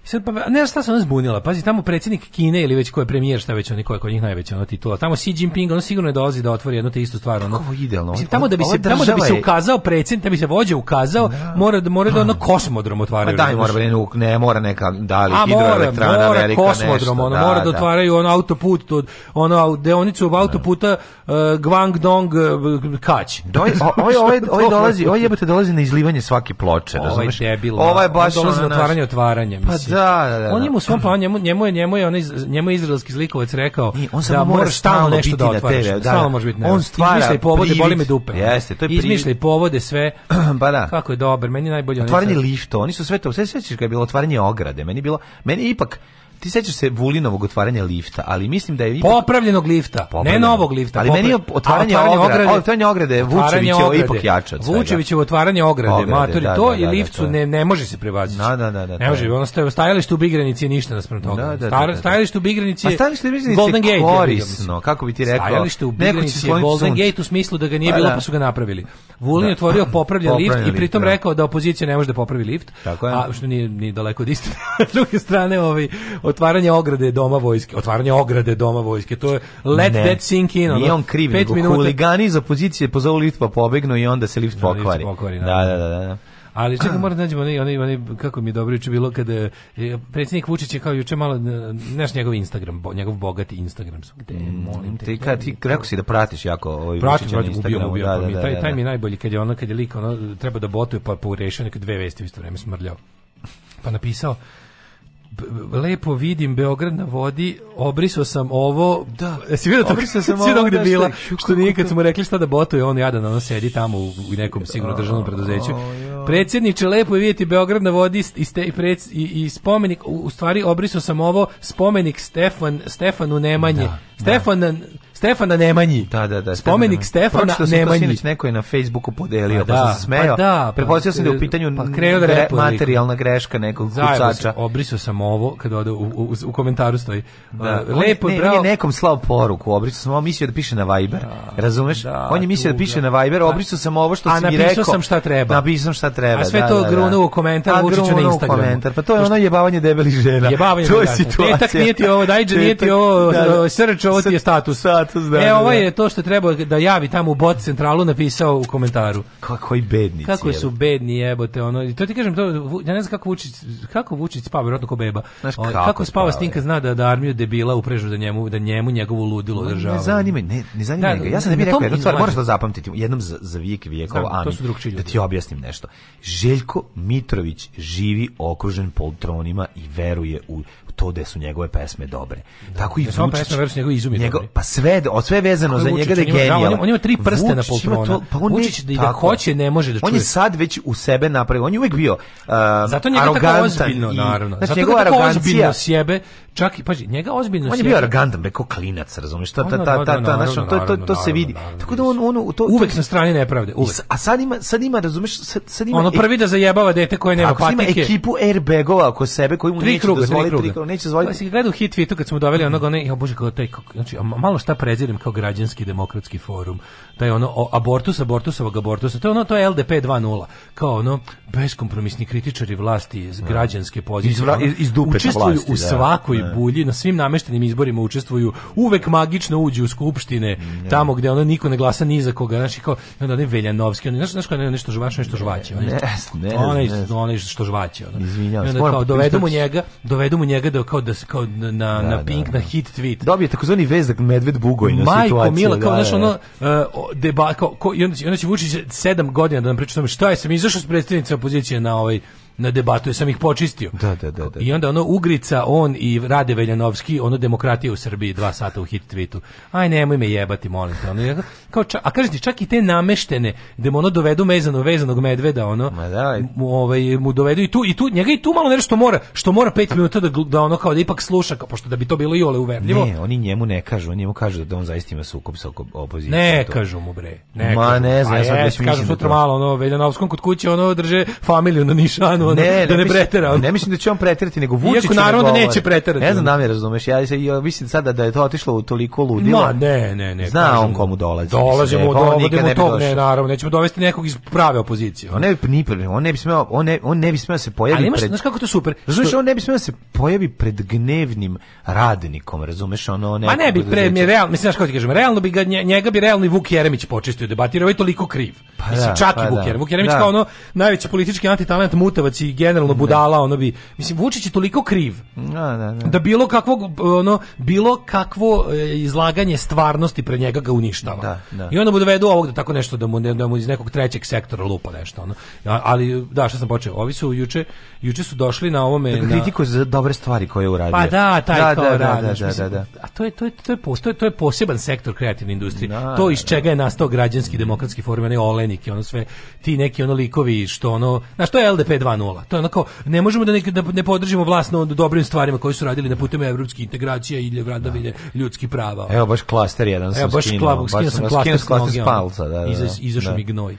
I sad, pa, ne znam šta sam nas bunila, pazi, tamo predsjednik Kine ili već ko je premijer, šta već oni, ko je kod njih najveća ono titula, tamo Xi Jinping, on sigurno je dolazi da otvori jednu te istu stvar. Ono. Kako idealno. Mislim, tamo da bi se, tamo da bi se ukazao predsjednik, da bi se vođa ukazao, da. mora, da- mora da ono pa, da. kosmodrom otvaraju. Ma pa daj, mora, da ne, ne mora neka, da li, A, hidroelektrana mora, mora velika, kosmodrom, nešto, ono, da, mora da, da otvaraju ono autoput, to, ono, deonicu autoputa uh, Guangdong uh, Kać. Da, oj, ovaj- oj, ovaj-, ovaj-, ovaj, dolazi, oj, jebote, dolazi na izlivanje svake ploče, razumeš? Ovaj debil, ovaj baš dolazi na otvaranje, otvaranje, pa mislim. Da, da, da, da. On da. njemu u svom planu, njemu, njemu, je, njemu, je, onaj, njemu je izraelski zlikovac rekao Nije, on da mora stalno nešto da otvaraš. Da, da, stalno da. može biti nervozan. On stvara Izmišljaj povode, privid. boli me dupe. Jeste, to je privid. Izmišljaj povode, sve. ba <clears throat> pa da. Kako je dobar, meni je najbolje. Otvaranje lišto, oni su sve to, sve svećiš kada je bilo otvaranje ograde. Meni je bilo, meni je ipak, ti sećaš se Vulinovog otvaranja lifta, ali mislim da je ipak... popravljenog lifta, popravljenog. ne novog lifta. Ali popra... meni je otvaranje, otvaranje ograde, ograde, otvaranje ograde Vučevićevo ipak jače Vučevićevo otvaranje ograde, ograde matori, da, to da, da i da, ne ne može se prevazići. Da, da, da, da. Ne može, ono staje stajalište u Bigranici ništa naspram toga. Da, da, Star, stajalište u Bigranici. A stajalište u Bigranici Golden Gate, korisno, kako bi ti rekao. Stajalište u Bigranici Golden Gate u smislu da ga nije bilo pa, pa su da. ga napravili. Vulin da. je otvorio popravljen lift i pritom rekao da opozicija ne može da popravi lift. A što nije ni daleko od istine. <laughs> S druge strane, ovaj otvaranje ograde doma vojske, otvaranje ograde doma vojske, to je let ne, that sink in. Nije on kriv, nego minuta. huligani iz opozicije pozovu lift pa pobegnu i onda se lift pokvari. Da, lift pokvari da, da, da, da. Ali čekaj, moram da nađemo onaj, oni, onaj, kako mi je dobro juče bilo kada je predsjednik Vučić je kao juče malo, znaš njegov Instagram, bo, njegov bogati Instagram, gde mm, molim te. Ti, kad, ti rekao si da pratiš jako ovaj Pratim, na Instagramu. ubio, ubio, da, pa da, da, da, taj, taj mi je da. najbolji, kad je ono, kad je lik, ono, treba da botuje, pa, pa urešio neke dve vesti u isto vreme smrljao. Pa napisao, lepo vidim Beograd na vodi, obrisao sam ovo. Da. Jesi vidio to? Obrisao sam <laughs> ovo. gde da, bila. Što nije kad smo rekli šta da botuje, on jadan, on sedi tamo u nekom sigurno državnom preduzeću. Predsjedniče, lepo je vidjeti Beograd na vodi i, ste, i, preds, i, i spomenik, u, u stvari obrisao sam ovo, spomenik Stefan, Stefanu Nemanje. Da, da. Stefan, da. Stefana Nemanji. Da, da, da. Spomenik Stefana Pročito Nemanji. Pročito neko je na Facebooku podelio, da pa, da, sam pa se smejao. Da, pa da, Prepostavio sam da je u pitanju pa, da gre, materijalna greška nekog Zajebo kucača. obrisao sam ovo, kada ode u, u, u komentaru stoji. Da. Lepo, ne, bravo. On je nekom slao poruku, obrisao sam ovo, mislio da piše na Viber. Da, Razumeš? Da, on je mislio da piše da. na Viber, obrisao sam ovo što si mi rekao. A napisao sam šta treba. Napisao sam šta treba, A sve to grunuo u komentar, Vučiću na Instagramu. komentar, pa to je ono jebavanje debeli žena. Jebavanje. To je situacija. Tetak nije ti ovo, dajđe nije ti ovo, srč, ovo ti je status status, da. E, da, ovo da. je to što treba da javi tamo u bot centralu napisao u komentaru. Kako i bedni. Kako su bedni jebote, ono. I to ti kažem, to, ja ne znam kako Vučić, kako Vučić spava, verovatno ko beba. Znaš, kako, kako spava, Stinka zna da, da armiju debila uprežu da njemu, da njemu njegovo ludilo država. Ne zanima, ne, ne zanima da, ga. Ja sam da bih rekao jednu stvar, moraš da zapamtiti, jednom za, za vijek vijekova, da ti objasnim nešto. Željko Mitrović živi okružen poltronima i veruje u to da su njegove pesme dobre. Tako i Vučić. Pesme, njegove izumi njego, pa sve od sve vezano za njega da je On, on ima tri prste Vučić, na poltrona. Pa on Vučić da, i da hoće, ne može da čuje. On je sad već u sebe napravio, on je uvek bio uh, Zato njega Tako ozbiljno, naravno. Znači, Zato njega tako arogancija, ozbiljno sjebe Čak i paži, njega ozbiljno On je bio arogantan, beko klinac, razumeš, ta ta ta ta ta, to to to se vidi. Tako da on on to uvek na strani nepravde, uvek. A sad ima sad ima, razumeš, sad ima Ono e- prvi da zajebava dete koje nema patike. Ima ekipu airbagova oko sebe koji mu tri neće dozvoliti, neće dozvoliti. Pa se gledao hit tweetu kad smo doveli onoga, ne, ja bože kako taj, znači malo šta prezirem kao građanski demokratski forum. je ono abortus, abortusovog abortusa, to je ono to je LDP 2.0, kao ono beskompromisni kritičari vlasti iz da. građanske pozicije. Iz, iz dupe vlasti. u da. svakoj koji da. bulji na svim nameštenim izborima učestvuju, uvek magično uđu u skupštine, mm, tamo gde ona niko ne glasa ni za koga, znači kao i onda ne Veljanovski, oni znaš znaš kao nešto žvače, nešto žvaće, on je onaj što žvaće, ono. Izvinjavam se. Kao dovedemo njega, dovedemo njega da kao da se kao na na, da, na da, Pink na hit tweet. Dobije takozvani vezak medved bugoj na situaciju. Majko Mila kao znaš ono e, debaka, i onda će Vučić 7 godina da nam priča tome šta je sam izašao s predstavnicima opozicije na ovaj na debatu, ja sam ih počistio. Da, da, da, da. I onda ono Ugrica, on i Rade Veljanovski, ono demokratija u Srbiji, dva sata u hit tweetu. Aj, nemoj me jebati, molim te. Ono, kao, ča, a kažete, čak i te nameštene, da mu ono dovedu mezano, vezanog medveda, ono, Ma da, mu, ovaj, mu dovedu i tu, i tu, njega i tu malo nešto mora, što mora pet minuta da, da ono kao da ipak sluša, kao, pošto da bi to bilo i ole uverljivo. Ne, oni njemu ne kažu, oni njemu kažu da on zaista ima sukob sa opozicijom. Ne to. kažu mu, bre. Ne Ma kažu. ne, pa znam, ja sam već kažu sutra malo, ono, Veljanovskom kod kuće, ono, drže familiju na nišan stranu, ono, ne, da ne, ne pretera. Ne mislim da će on preterati, nego Vučić Iako naravno da, da neće preterati. Ne znam da me razumeš, ja, mislim sada da je to otišlo u toliko ludilo. Ma, ne, ne, ne. Zna kažem, on komu dolazi. Dolazimo, mislim, dovodimo to, ne, naravno, nećemo dovesti nekog iz prave opozicije. On ne bi, ni, on ne bi smeo, on ne, on ne bi smeo da se pojaviti. pred... Ali imaš, znaš kako to super. Razumeš, on ne bi smeo da se pojavi pred gnevnim radnikom, razumeš, ono ne. Ma ne bi pre mi realno, mislim znaš kako ti kažem, realno bi ga njega bi realni Vuk Jeremić počistio debatirao, ovaj je toliko kriv. Pa mislim, čak i pa Vuk Jeremić. Vuk Jeremić kao ono najveći politički antitalenat mutava neznalivac i generalno budala, ono bi mislim Vučić je toliko kriv. Da, da, da. da bilo kakvog ono bilo kakvo e, izlaganje stvarnosti pred njega ga uništava. Da, da. I onda bude dovedu ovog da tako nešto da mu da mu iz nekog trećeg sektora lupa nešto ono. Ali da, šta sam počeo? Ovi su juče juče su došli na ovome da, na kritiku za dobre stvari koje je uradio. Pa da, taj da, kao da, da radiš, da, da, mislim, da, da, A to je to je to je postoje, to je poseban sektor kreativne industrije. Da, to da, iz čega je nastao građanski demokratski forum, ne Olenik i ono sve ti neki ono likovi što ono, na što je LDP 2 2.0. To je onako, ne možemo da ne, da ne podržimo vlast na dobrim stvarima koje su radili na putima evropskih integracija ili vladavine da. ljudskih prava. Evo baš klaster jedan sam Evo baš skinuo. Baš skinuo sam klaster s palca. Da, da, da. Izašao mi gnoj.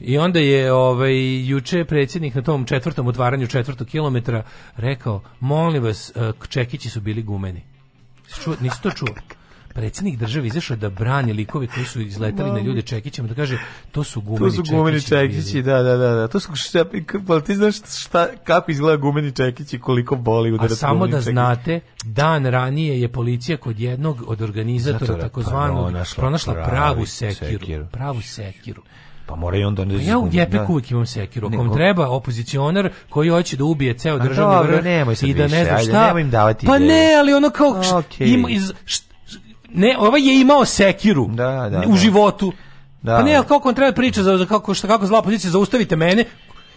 I onda je ovaj juče predsjednik na tom četvrtom otvaranju četvrtog kilometra rekao: "Molim vas, e, čekići su bili gumeni." Ču, nisi to čuo? <laughs> predsjednik države izašao da brani likove koji su izletali na da. ljude Čekićem, da kaže to su gumeni Čekići. To su gumeni Čekići, da, da, da, da. To su šta, pa ti znaš šta, kako izgleda gumeni Čekići, koliko boli udarac A samo da čekići. znate, dan ranije je policija kod jednog od organizatora pa, takozvanog da, pronašla pravu sekiru, sekiru. Pravu sekiru. Pa mora i on da ne pa da Ja u gepeku uvijek imam sekiru. Ako vam treba opozicionar koji hoće da ubije ceo državni vrh i da ne zna šta. Ajde, im davati pa ideje. ne, ali ono kao okay. im iz, št, ne, ovaj je imao sekiru da, da, u da. životu. Da. Pa ne, ali kako on treba da priča za, za kako, šta, kako zla pozicija, zaustavite mene,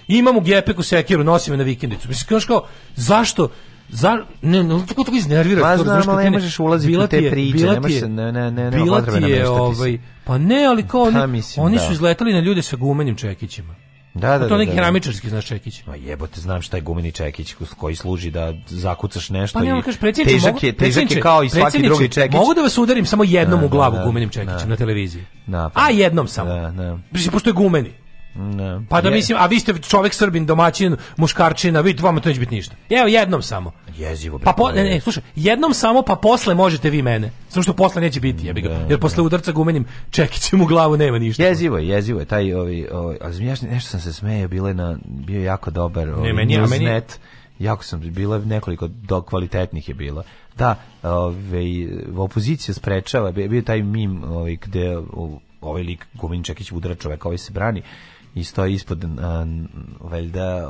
imam u gepeku sekiru, nosim je na vikendicu. Mislim, kao, zašto? Za, ne, ne, tako tako iznervira. Pa znam, ali ne možeš ulaziti u te priče, ne možeš, ne, ne, ne, ne, potrebno je, ovaj, pa ne, ali kao, pa oni, mislim, oni da. su izletali na ljude sa gumenim čekićima. Da, da, da, to da, neki keramičarski da, da. znaš čekić. Ma jebote, znam šta je gumeni čekić koji služi da zakucaš nešto pa, i kaš, težak mogu, je, težak je kao i svaki drugi čekić. Mogu da vas udarim samo jednom na, u glavu na, gumenim čekićem na, na televiziji. Na, pa. A jednom samo. Da, da. Pošto je gumeni. Ne. Pa da je. mislim, a vi ste čovjek Srbin, domaćin, muškarčina, vi vama to neće biti ništa. Evo jednom samo. Jezivo. Pa po, ne, ne, slušaj, jednom samo pa posle možete vi mene. Samo što posle neće biti, jebi ga. Jer posle udarca gumenim čekićem u glavu nema ništa. Jezivo jezivo je taj ovi, ovi ali ja nešto sam se smejao, bile na bio jako dobar. Ovi, ne, meni, a meni... Net, jako sam bila nekoliko do kvalitetnih je bilo da ovaj opozicija sprečava bio taj mim ovaj gde ovaj lik Gumin Čekić udara čoveka ovaj se brani i stoji ispod a, valjda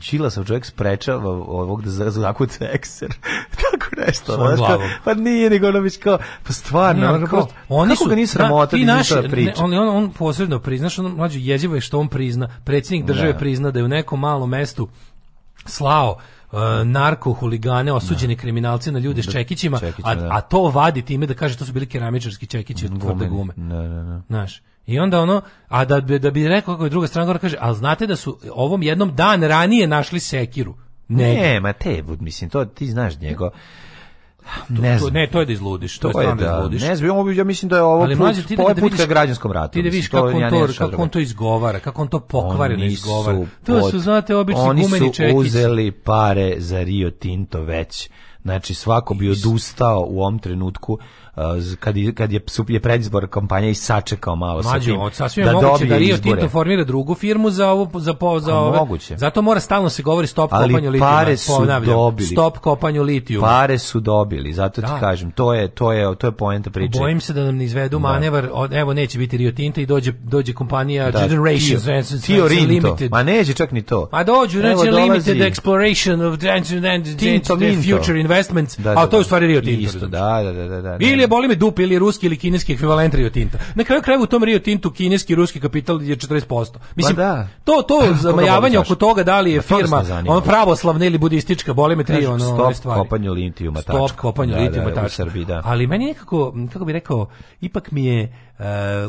čila sa čovjek sprečava ovog da zakuca ekser <laughs> tako nešto znaš, pa nije nego ono već kao pa stvarno ne, ono, kao, oni su ga nisu sramota da naši, ne, on, on, on posredno priznaš on mlađu jezivo je što on prizna predsjednik države ne. Da. prizna da je u nekom malom mestu slao e, narkohuligane, osuđene da. kriminalce na ljude s da, čekićima, čekićima a, da. a, to vadi time da kaže to su bili keramičarski čekići od tvrde gume. Ne, ne, ne. Znaš, I onda ono, a da, da bi rekao kako je druga strana kaže, ali znate da su ovom jednom dan ranije našli sekiru. Ne, ne ma te, mislim, to ti znaš njega. Ne, to, to, ne, to je da izludiš, to, to je, je da, izludiš. Ne znam, ja mislim da je ovo Ali, put, mlađe, ti da, ovaj da vidiš, građanskom ratu. Ti da vidiš kako, on, to, da kako on to izgovara, kako on to pokvareno izgovara. To su, znate, obični gumeni čekići. Oni su čekić. uzeli pare za Rio Tinto već. Znači, svako bi odustao u ovom trenutku kad je, kad je, je predizbor kampanja i sačekao malo Mađu, sa tim. da moguće da Rio Tinto formira drugu firmu za ovo, za, po, za ove. Moguće. Zato mora stalno se govori stop Ali kopanju litijuma. pare su Ponavljam, dobili. Stop kopanju litijuma. Pare su dobili, zato ti da. kažem, to je, to je, to je poenta priče. Bojim se da nam ne izvedu da. manevar, evo neće biti Rio Tinto i dođe, dođe kompanija da, Generation Tio, Tio Limited. Ma neće čak ni to. Ma dođu, evo, Limited Exploration of the Future Investments, da, a da, to je u da. stvari Rio Tinto. Isto, da, da, da, da. Ili boli me dup ili ruski ili kineski ekvivalent Rio Tinta. Na kraju krajeva u tom Rio Tintu kineski ruski kapital je 40%. Pa Mislim, da. to, to <laughs> zamajavanje da oko toga da li je firma on pravoslavna ili budistička, boli me tri ono, stop stvari. Stop kopanju litijuma tačka. Stop kopanju da, da litijuma da, da, u Srbiji, da. Ali meni nekako, kako bih rekao, ipak mi je uh,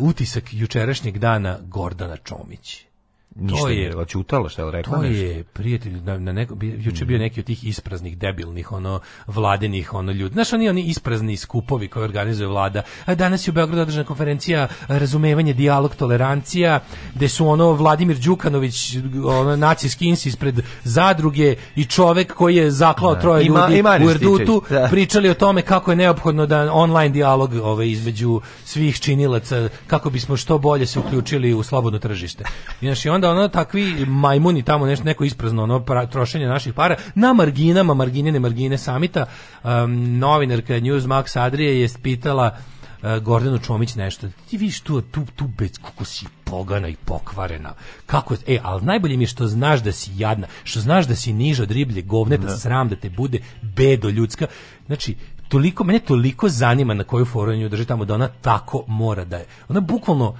utisak jučerašnjeg dana Gordana Čomić. Ništa to je, očutalo šta je rekla To nešto? je, prijatelj, na, na neko, juče bio neki od tih ispraznih, debilnih, ono, vladenih, ono, ljudi. Znaš, oni, oni isprazni skupovi koje organizuje vlada. A danas je u Beogradu održana konferencija razumevanje, dijalog, tolerancija, gde su, ono, Vladimir Đukanović, ono, nacijski ins ispred zadruge i čovek koji je zaklao da. troje Ima, ljudi ima u Erdutu, da. pričali o tome kako je neophodno da online dijalog ove, ovaj, između svih činilaca, kako bismo što bolje se uključili u slobodno tržište. Inači, on onda ono takvi majmuni tamo nešto neko isprazno ono pra, trošenje naših para na marginama marginine margine samita um, novinarka Max Adrije je pitala uh, Gordanu Čomić nešto. Ti vidiš tu, tu, tu bez kako si pogana i pokvarena. Kako, e, al najbolje mi je što znaš da si jadna, što znaš da si niža od riblje govne, da sram da te bude bedo ljudska. Znači, toliko, mene toliko zanima na koju foru nju drži tamo da ona tako mora da je. Ona bukvalno,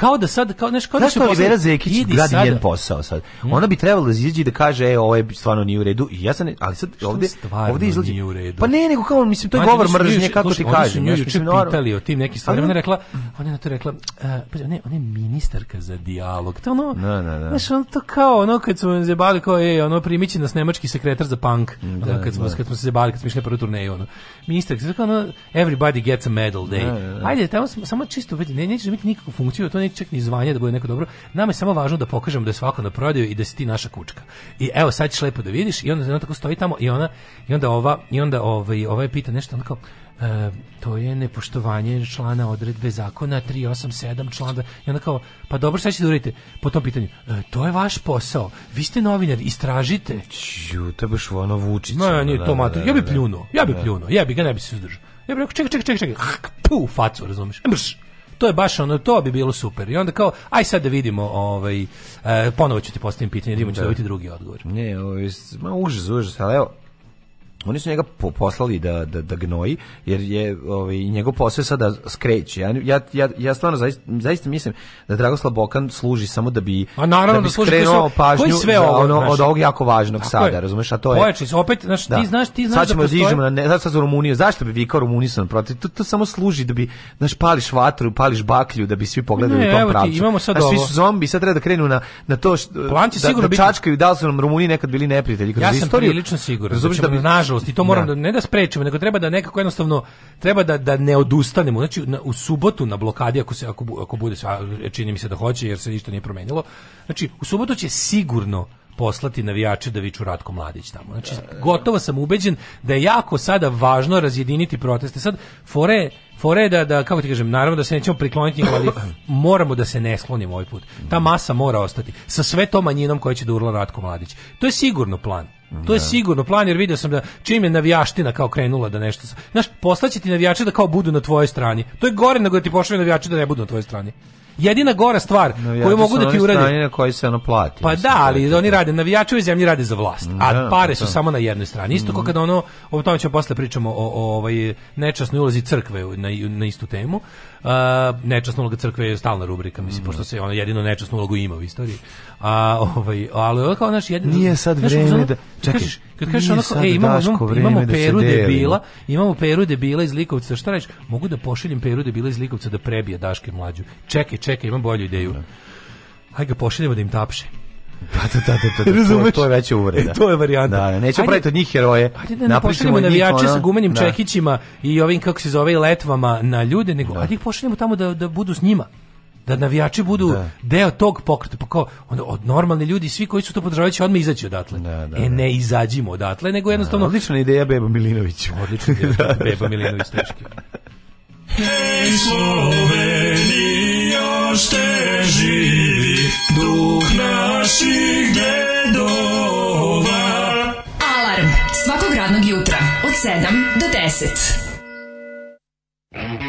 kao da sad kao znaš kao da što Olivera Zekić gradi njen posao sad. Ona bi trebala da izađe i da kaže ej ovo je stvarno nije u redu i ja sam ali sad ovde ovde izlazi nije u redu. Pa ne nego kao mislim to je govor mržnje kako ti kažem. Ja sam pitali o tim nekim stvarima ona rekla ona na to rekla e, pa ne ona je ministarka za dijalog. To ono Ne, ne, ne. znaš on to kao ono kad smo zebali kao ej ono primići nas nemački sekretar za punk. Da, kad smo da. kad smo se zebali kad smo išli prvu turneju ono. Ministarka everybody gets a medal day. Da, Ajde tamo samo čisto vidi ne neće biti nikakvu funkciju to ni čak ni zvanje da bude neko dobro. Nama je samo važno da pokažemo da je svako na prodaju i da si ti naša kučka. I evo sad ćeš lepo da vidiš i onda ona tako stoji tamo i ona i onda ova i onda ovaj ovaj pita nešto onako e, to je nepoštovanje člana odredbe zakona 387 člana i onda kao pa dobro šta ćete da uradite po tom pitanju e, to je vaš posao vi ste novinar istražite ju te baš ono vučić ma nije to da, da, mater da, ja bih pljunuo ja bi pljunuo ja bi ga ne bih se suzdržao ja bih rekao čekaj čekaj čekaj čekaj pu facu razumeš e, mrš To je baš ono, to bi bilo super. I onda kao, aj sad da vidimo, ovaj, e, ponovo ću ti postaviti pitanje, da ću da. dobiti drugi odgovor. Ne, ovo ovaj, je, ma užas, užas, ali evo, oni su njega poslali da, da, da gnoji, jer je ovaj, njegov posao sada da skreće. Ja, ja, ja, ja stvarno zaista, zaista mislim da Dragoslav Bokan služi samo da bi, a naravno, da bi da skrenuo pažnju sve ovo, ono, znaš, od ovog jako važnog sada, je. razumeš, a to je... Pojači, opet, znaš, da. ti znaš, ti znaš sad da ćemo da postoje... na, ne, sad, sad za Rumuniju, zašto bi vikao Rumunisan protiv? To, to samo služi da bi, znaš, pališ vatru, pališ baklju, da bi svi pogledali ne, u tom evo pravcu. Ti, imamo sad znaš, ovo. svi su zombi, sad treba da krenu na, na to što, da, da čačkaju, da li su nam Rumuniji nekad bili neprijatelji. Kroz ja sam prilično siguran. da bi, nažalost i to moram da. da ne da sprečimo, nego treba da nekako jednostavno treba da da ne odustanemo. Znači na, u subotu na blokadi ako se ako, ako bude čini mi se da hoće jer se ništa nije promenilo. Znači u subotu će sigurno poslati navijače da viču Ratko Mladić tamo. Znači, gotovo sam ubeđen da je jako sada važno razjediniti proteste. Sad, fore, fore da, da, kako ti kažem, naravno da se nećemo prikloniti ali moramo da se ne sklonimo ovaj put. Ta masa mora ostati. Sa sve to manjinom koja će da urla Ratko Mladić. To je sigurno plan. To je da. sigurno plan jer vidio sam da čim je navijaština kao krenula da nešto. Znaš, poslaće ti navijače da kao budu na tvojoj strani. To je gore nego da ti pošalju navijače da ne budu na tvojoj strani. Jedina gora stvar navijači koju mogu da ti urade na koji se ono plati. Pa da, ali oni da. rade navijači u zemlji rade za vlast, a da, pare su samo na jednoj strani. Isto kao mhm. kada ono o tome ćemo posle pričamo o, o, ovaj nečasnoj ulazi crkve na, na istu temu nečasna uloga crkve je stalna rubrika, mislim, mm. pošto da. se ona jedino nečasnu ulogu ima u istoriji. A, ovaj, ali ovo kao naš jedin... Nije sad vreme ono, da... Čekaj, kažeš, kad kažeš onako, ej, imamo, imamo, imamo da peru debila, imamo peru debila iz Likovca, šta reći? Mogu da pošaljem peru debila iz Likovca da prebije Daške mlađu. Čekaj, čekaj, imam bolju ideju. Da. Hajde ga pošaljemo da im tapše. Pa da, da, da, da, da to, je veća uvreda. to je varijanta. Da, da neće praviti od njih heroje. Ajde da ne pošaljemo navijače ono, sa gumenim da. čekićima i ovim, kako se zove, letvama na ljude, nego da. ajde ih pošaljemo tamo da, da budu s njima da navijači budu da. deo tog pokreta, pa kao onda od normalni ljudi svi koji su to podržavali će odmah izaći odatle. Da, da, e da. ne izađimo odatle, nego jednostavno da, odlična ideja Beba Milinović. Odlična ideja <laughs> Beba Milinović teški. Hej Slovenija, šte živi duh naših dedova. Alarm svakog radnog jutra od 7 do 10.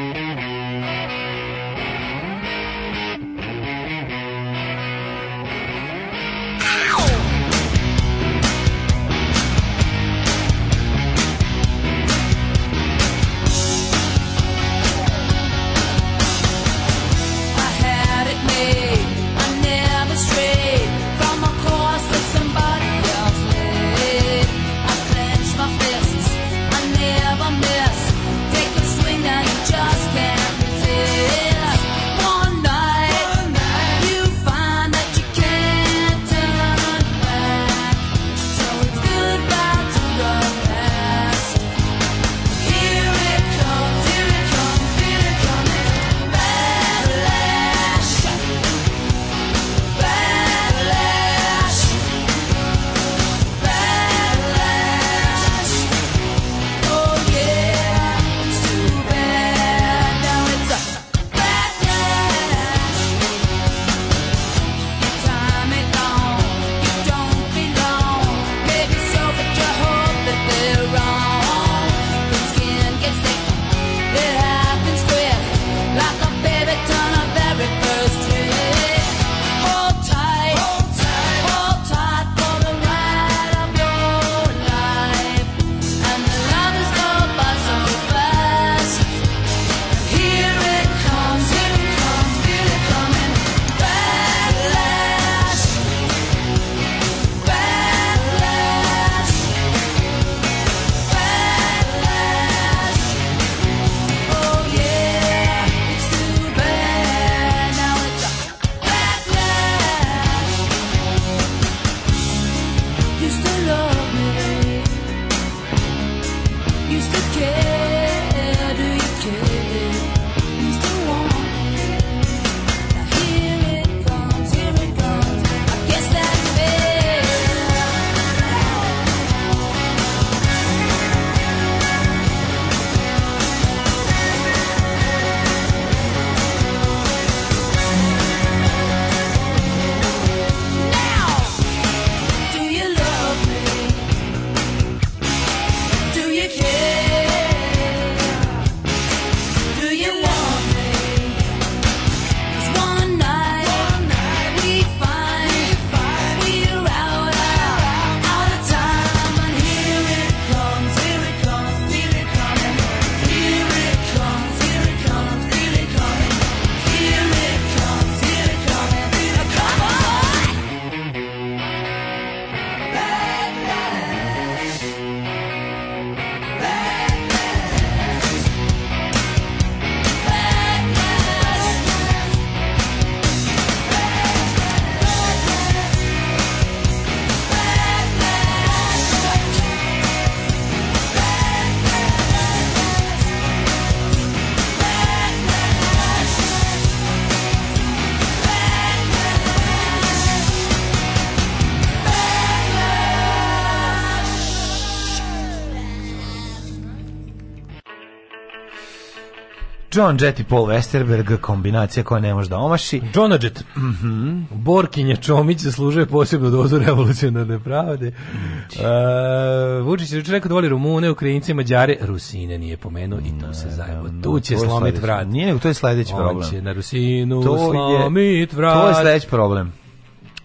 John Jett i Paul Westerberg, kombinacija koja ne može da omaši. John Jett. Mm -hmm. Borkinja Čomić zaslužuje posebnu dozu revolucionarne pravde. Uh, Vučić je juče rekao da voli Rumune, Ukrajinci, Mađare, Rusine nije pomenuo i to se zajebo. Tu će slomit vrat. Nije nego, to je sledeći problem. On će na Rusinu to slomit vrat. To je sledeći problem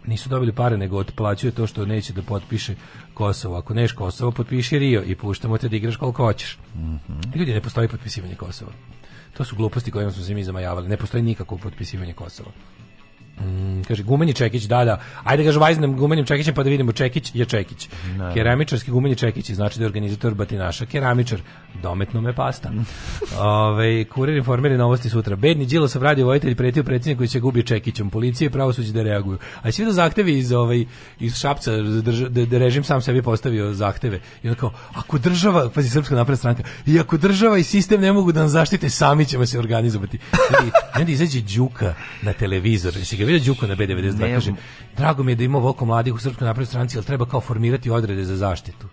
nisu dobili pare nego otplaćuje to što neće da potpiše Kosovo. Ako neš Kosovo, potpiši Rio i puštamo te da igraš koliko hoćeš. Mm -hmm. Ljudi, ne postoji potpisivanje Kosova. To su gluposti kojima smo se mi zamajavali. Ne postoji nikakvo potpisivanje Kosova. Mm, kaže gumenji čekić, da, da. Ajde kaže vajznem gumenim čekićem pa da vidimo čekić je čekić. Ne. Keramičarski gumenji čekić znači da je organizator batinaša keramičar. Dometno me pasta. <laughs> Ove, kurir informeri novosti sutra. Bedni Đilo se radio vojitelj pretio predsjednik koji će gubi čekićem. Policije pravosuđe da reaguju. A svi da zahtevi iz ovaj iz Šapca da, da režim sam sebi postavio zahteve. I onda kao ako država, pa srpska napredna stranka, i ako država i sistem ne mogu da nas zaštite, sami ćemo se organizovati. I onda izađe Đuka na televizor, se ga vidio Đuko na B92, ne, kaže, drago mi je da ima voko mladih u Srpskoj naprednoj stranci, al treba kao formirati odrede za zaštitu.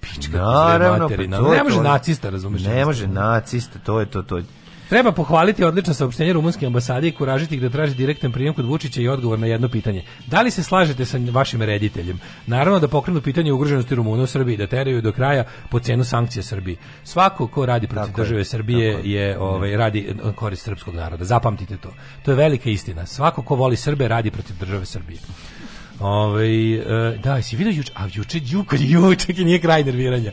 Pička, Naravno, pa ne može to, nacista, razumiješ? Ne može nacista, to je to, to je. Treba pohvaliti odlično saopštenje rumunske ambasade i kuražiti da traži direktan prijem kod Vučića i odgovor na jedno pitanje. Da li se slažete sa vašim rediteljem? Naravno da pokrenu pitanje ugroženosti Rumuna u Srbiji, da teraju do kraja po cenu sankcija Srbiji. Svako ko radi protiv tako države je, Srbije tako je, ovaj, radi korist srpskog naroda. Zapamtite to. To je velika istina. Svako ko voli Srbe radi protiv države Srbije. Ove, ovaj, e, da, si vidio juče, a juče, juče, juče, nije kraj nerviranja.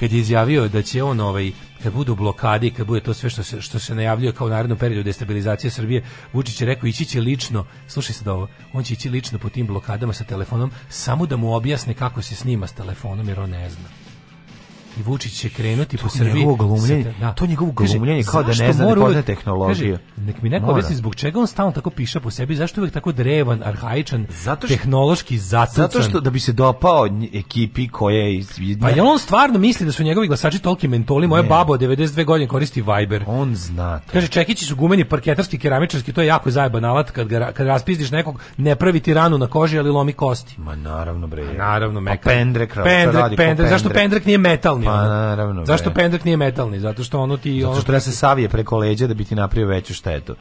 Kad je izjavio da će on ovaj, kad da budu blokade i kad bude to sve što se što se najavljuje kao naredno periodu destabilizacije Srbije, Vučić je rekao ići će lično, slušaj se da ovo, on će ići lično po tim blokadama sa telefonom samo da mu objasne kako se snima s telefonom jer on ne zna i Vučić će krenuti to po Srbiji. Njegovo glumljenje, da. To njegovo glumljenje kao da ne zna da pozna tehnologiju. Kaže, nek mi neko objasni zbog čega on stalno tako piše po sebi, zašto je uvek tako drevan, arhaičan, zato što, tehnološki zatucan. Zato što da bi se dopao ekipi koja je izvidna. Pa je on stvarno misli da su njegovi glasači toliki mentoli, moja ne. baba od 92 godine koristi Viber. On zna to. Kaže, čekići su gumeni, parketarski, keramičarski, to je jako zajeban alat kad, ga, kad raspizdiš nekog, ne pravi ti ranu na koži, ali lomi kosti. Ma naravno, bre. Pa naravno, pa meka. pendrek, pendrek, pendrek, pendrek, zašto pendrek nije metalni? Pa naravno. Zašto pendak nije metalni? Zato što ono ti Zato što treba se savije preko leđa da bi ti napravio veću štetu.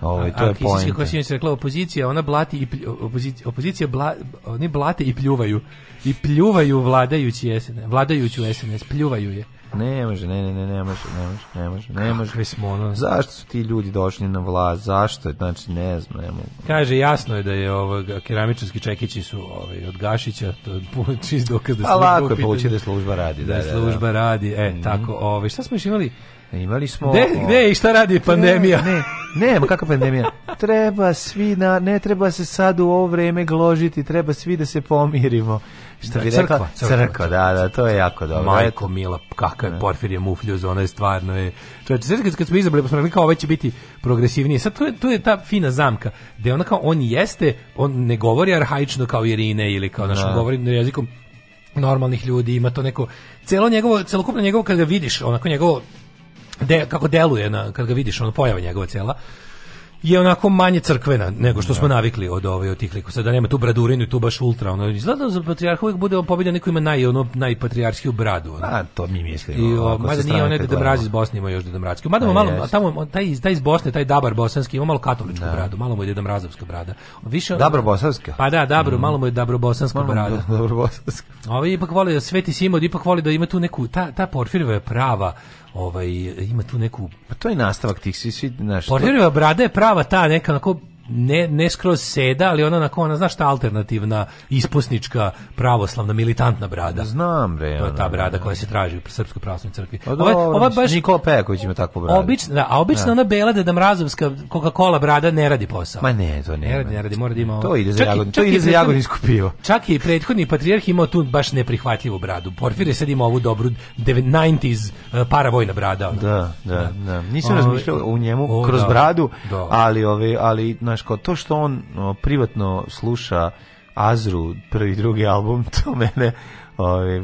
Ovo, ovaj, to a, je poenta. Kako si rekla, opozicija, ona blati i opozicija, opozicija bla, oni blate i pljuvaju. I pljuvaju vladajući SNS, vladajuću SNS, pljuvaju je. Ne može, ne, ne, ne, ne može, ne može, ne može, ne može. Kakvi smo ono? Zašto su ti ljudi došli na vlast? Zašto? Znači, ne znam, ne mogu. Kaže, jasno je da je ovo, keramičarski čekići su ovaj, od Gašića, to je čist dokaz da se... Pa lako je da služba radi. Da, da, da, služba da. radi, e, mm -hmm. tako, ovaj, šta smo još imali? E, imali smo... Ne, ne, i šta radi pandemija? Ne, ne, ne kakva pandemija? treba svi na... Ne treba se sad u ovo vreme gložiti, treba svi da se pomirimo. Šta da, bi crkva, rekla? Crkva, crkva, da, da, to je jako dobro. Majko Mila, kakav je da. Porfirije Mufljuz, ona je stvarno je... Čovječe, sveći kad, kad smo izabrali, pa smo rekli ovo će biti progresivnije. Sad tu je, tu je ta fina zamka, gde ona kao, on jeste, on ne govori arhaično kao Irine ili kao, znaš, da. govori na jezikom normalnih ljudi, ima to neko celo njegovo celokupno njegovo kad ga vidiš, onako njegovo de, kako deluje na, kad ga vidiš, ono pojava njegova cela, je onako manje crkvena nego što da. smo navikli od ove ovaj, od tih likova. Sada da nema tu bradurinu tu baš ultra, ono izgleda da za patrijarh uvek bude on pobeda neko ima naj ono najpatrijarhski bradu. Ono. A to mi mislimo. I o, mada nije onaj da mrazi iz Bosne ima još da mrazki. Mada malo a tamo taj iz taj iz Bosne, taj dabar bosanski ima malo katoličku da. bradu, malo mu je da mrazovska brada. Više Dabro bosanska. Pa da, dobro, mm. malo mu je dabro bosanska brada. Dobro bosanska. Ovi ipak voli da Sveti Simod ipak voli da ima tu neku ta ta Porfirova je prava ovaj ima tu neku pa to je nastavak tih svi svi znaš Porfirova brada je prava prava ta neka onako ne, ne skroz seda, ali ona onako, ona, znaš, ta alternativna, isposnička, pravoslavna, militantna brada. Znam, bre. To je ta brada da. koja se traži u Srpskoj pravoslavnoj crkvi. Pa ova, ova baš... Nikola Peković ima takvu bradu. Obična, da, a obično ja. Da. ona bela da Mrazovska Coca-Cola brada ne radi posao. Ma ne, to ne. Ne radi, ne radi, mora da ima... To ide za jagodin, to ide za jagodinsko pivo. Čak i prethodni patrijarh imao tu baš neprihvatljivu bradu. Porfir je sad imao ovu dobru 90s uh, eh, paravojna brada. Ona. Da, da, da. da. Nisam razmišljao o njemu o, kroz da, bradu, da. ali, ove, ali, znaš, znaš, kao to što on o, privatno sluša Azru, prvi drugi album, <laughs> to mene ove,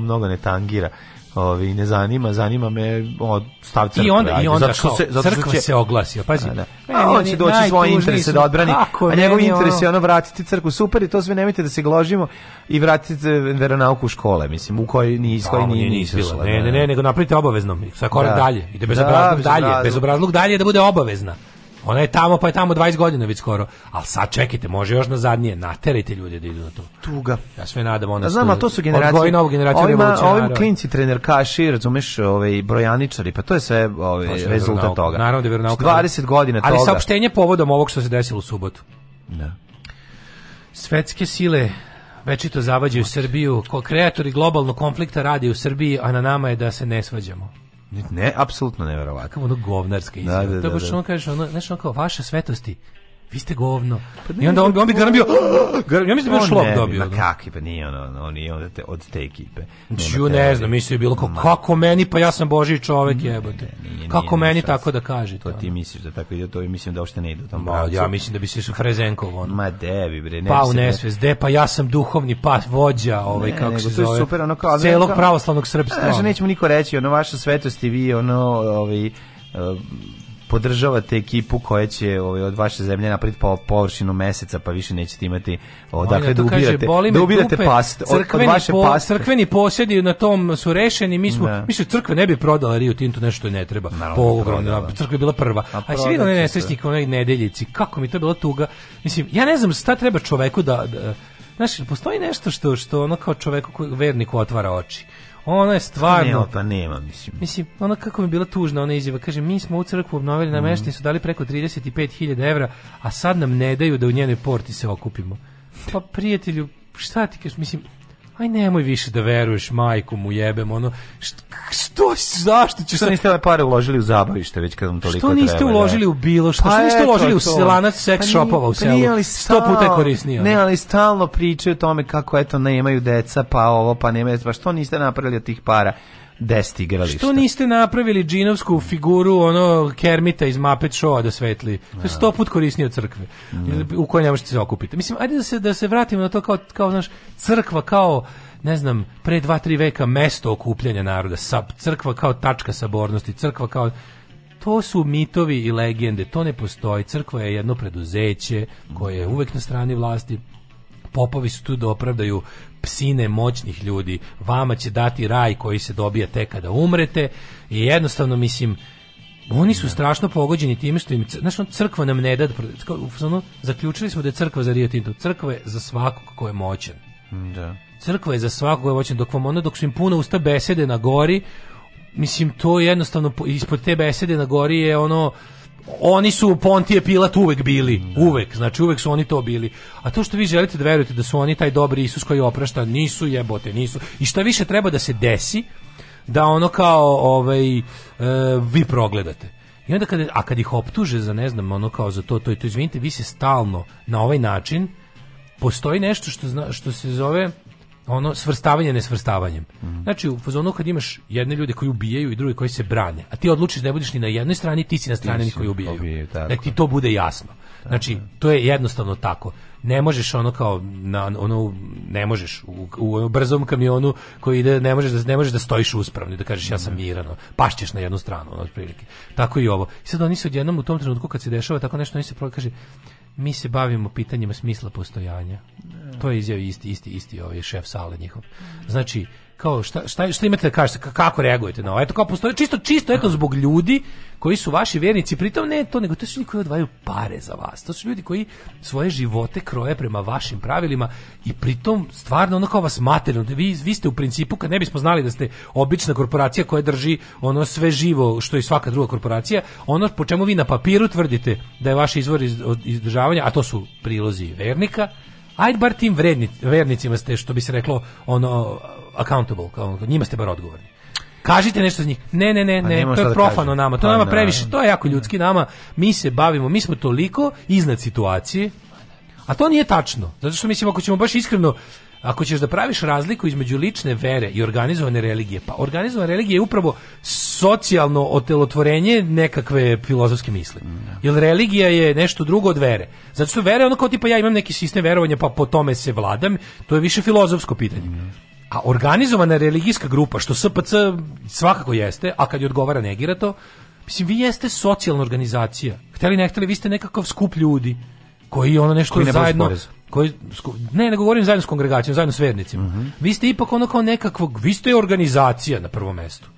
mnogo ne tangira. Ovi ne zanima, zanima me od stav I onda i onda zato što se zato što će, se oglasio, pazi. Da, da. A, e, a on će doći svoje interese da odbrani, a njegov interes je ono vratiti crkvu. Super i to sve nemite da se gložimo i vratiti veronauku u škole, mislim, u kojoj ni iz da, koje nije ni da, Ne, ne, ne, da. nego napravite obavezno, sa korak da. dalje. Ide bezobrazluk da, dalje, bezobrazluk dalje da bude obavezna. Ona je tamo, pa je tamo 20 godina već skoro. Al sad čekajte, može još nazadnije, naterajte ljude da idu na to. Tuga. Ja sve nadam ona. Ja znam, a to su generacije. Odgoji novu generaciju ovima, ovim klinci trener trenerkaši, razumeš, ovaj brojaničari, pa to je sve ove, ovaj, to rezultat nauk, toga. Naravno da je veronauka. 20 godina toga. Ali saopštenje povodom ovog što se desilo u subotu. Da. Svetske sile večito zavađaju Srbiju, ko kreatori globalnog konflikta radi u Srbiji, a na nama je da se ne svađamo. Ne, apsolutno neverovatno. Kako ono govnarska da, izjava. Da, da, da, da. To baš on kaže, ono, znaš, ono kao, vaše svetosti, vi ste govno. Pa I onda on, bi, on bi garan bio, <gasps> ja mislim da bi on šlop dobio. Ma da. kakvi, pa nije on, on nije od te, od te ekipe. Ču, znači, ne znam, mislim je bilo kao, kako meni, pa ja sam Božiji čovek jebote. Kako meni tako da kaže. To ti misliš da tako ide, to i mislim da uopšte ne ide u tom pravcu. Ja mislim da bi se išao Frezenkov, ono. Ma debi, bre, ne. Pa u nesvest, de, pa ja sam duhovni pa vođa, ovaj, kako se zove. super, ono kao, celog pravoslavnog srpstva. Ne, nećemo niko reći, ono, vaša svetosti, vi, ono, ovaj, eh, podržavate ekipu koja će ovaj, od vaše zemlje napraviti po površinu meseca, pa više nećete imati odakle da ubirate, da ubirate past, od, od vaše po, paste. Crkveni posjedi na tom su rešeni, mi smo, da. mi crkve ne bi prodala Rio Tinto, nešto ne treba. Naravno, po ogromno, crkva je bila prva. A, A si vidio nesrećnik onaj nedeljici, kako mi to bila tuga. Mislim, ja ne znam šta treba čoveku da, da Znaš, postoji nešto što, što ono kao čoveku koji verniku otvara oči. Ona je stvarno... Nema, pa nema, mislim. Mislim, ona kako mi bila tužna, ona izjava. Kaže, mi smo u crkvu obnovili, mhm. na meštini su dali preko 35.000 evra, a sad nam ne daju da u njenoj porti se okupimo. Pa prijatelju, šta ti kažeš, mislim, aj nemoj više da veruješ, majku mu jebem, ono, što, što zašto ćeš... Što niste ove pare uložili u zabavište, već kad vam toliko treba. Što niste treba, da? uložili da? u bilo što, pa što niste uložili to. u selanac sex pa shopova u pa selu, pa sto puta je korisnije. Ne, ali stalno pričaju o tome kako, eto, nemaju deca, pa ovo, pa nemaju, pa što niste napravili od tih para? 10 igrališta. Što niste napravili džinovsku figuru ono Kermita iz Muppet Showa da svetli? To je da. sto put korisnije od crkve mm. u kojoj ne se okupiti. Mislim, ajde da se, da se vratimo na to kao, kao znaš, crkva kao ne znam, pre dva, tri veka mesto okupljanja naroda, sab, crkva kao tačka sabornosti, crkva kao to su mitovi i legende, to ne postoji. Crkva je jedno preduzeće koje je uvek na strani vlasti, popovi su tu da opravdaju psine moćnih ljudi. Vama će dati raj koji se dobija tek kada umrete. I jednostavno, mislim, oni su da. strašno pogođeni time što im znaš, crkva nam ne da ono, zaključili smo da je crkva za Rio Tinto crkva je za svakog ko je moćan da. crkva je za svakog ko je moćan dok vam ono, dok su im puno usta besede na gori mislim to je jednostavno ispod te besede na gori je ono oni su Pontije Pilat uvek bili, uvek, znači uvek su oni to bili. A to što vi želite da verujete da su oni taj dobri Isus koji oprašta, nisu jebote, nisu. I šta više treba da se desi da ono kao ovaj e, vi progledate. I onda kad, a kad ih optuže za ne znam ono kao za to, to i to, izvinite, vi se stalno na ovaj način postoji nešto što, zna, što se zove ono svrstavanje nesvrstavanjem. Mm. Znači u fazonu kad imaš jedne ljude koji ubijaju i druge koji se brane, a ti odlučiš da ne budeš ni na jednoj strani, ti si na strani onih koji ubijaju. ubijaju da ti to bude jasno. Znači to je jednostavno tako. Ne možeš ono kao na ono ne možeš u, u brzom kamionu koji ide ne možeš da ne možeš da stojiš uspravno i da kažeš ja sam mhm. mirano. Pašćeš na jednu stranu ono, otprilike. Tako i ovo. I sad oni se odjednom u tom trenutku kad se dešava tako nešto oni se prokaže mi se bavimo pitanjima smisla postojanja. To je izjavio isti, isti, isti ovaj šef sale njihov. Znači, kao šta, šta, šta imate da kažete, kako reagujete na ovo? Eto kao postoji čisto, čisto eto zbog ljudi koji su vaši vjernici, pritom ne to, nego to su ljudi koji odvajaju pare za vas. To su ljudi koji svoje živote kroje prema vašim pravilima i pritom stvarno ono kao vas materno, vi, vi ste u principu, kad ne bismo znali da ste obična korporacija koja drži ono sve živo što i svaka druga korporacija, ono po čemu vi na papiru tvrdite da je vaš izvor iz, izdržavanja, a to su prilozi vernika, Ajde bar tim vredni, vernicima ste, što bi se reklo, ono, accountable, kao, njima ste bar odgovorni. Kažite nešto za njih. Ne, ne, ne, pa ne, to je da profano da nama. To pa nama da. previše, to je jako ljudski nama. Mi se bavimo, mi smo toliko iznad situacije. A to nije tačno. Zato što mislim ako ćemo baš iskreno Ako ćeš da praviš razliku između lične vere i organizovane religije, pa organizovana religija je upravo socijalno otelotvorenje nekakve filozofske misli. Mm, da. Jer religija je nešto drugo od vere. Zato što vere je ono kao tipa ja imam neki sistem verovanja pa po tome se vladam, to je više filozofsko pitanje. Mm, da. A organizovana religijska grupa, što SPC svakako jeste, a kad je odgovara negira to, mislim, vi jeste socijalna organizacija. Hteli ne hteli, vi ste nekakav skup ljudi koji ono nešto koji zajedno koji ne ne govorim zajedno s kongregacijom, zajedno s vernicima. Mm -hmm. Vi ste ipak ono kao nekakvog, vi ste organizacija na prvom mestu.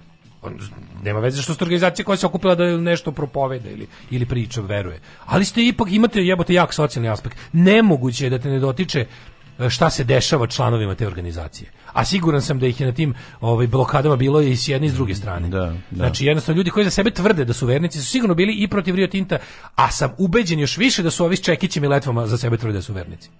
On, nema veze što ste organizacija koja se okupila da nešto propoveda ili, ili priča, veruje. Ali ste ipak, imate, jebote, jak socijalni aspekt. Nemoguće je da te ne dotiče E, šta se dešava članovima te organizacije. A siguran sam da ih je na tim ovaj, blokadama bilo i s jedne i s druge strane. Da, da. Znači jednostavno ljudi koji za sebe tvrde da su vernici su sigurno bili i protiv Rio Tinta, a sam ubeđen još više da su ovi s čekićima i letvama za sebe tvrde da su vernici.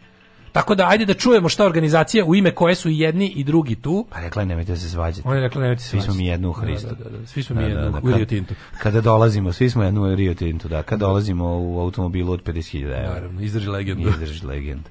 Tako da ajde da čujemo šta organizacija u ime koje su i jedni i drugi tu. Pa rekla je nemojte se svađati. Oni je rekla nemojte se svađati. Svi smo mi jednu u da, da, da, Hristu. Da, da, da, Svi smo mi jednu u Rio Tintu. Kada dolazimo, svi smo jednu u Rio Tintu, da. Kada dolazimo u automobilu od 50.000 evra. Naravno, izdrži legendu. Izdrži legendu.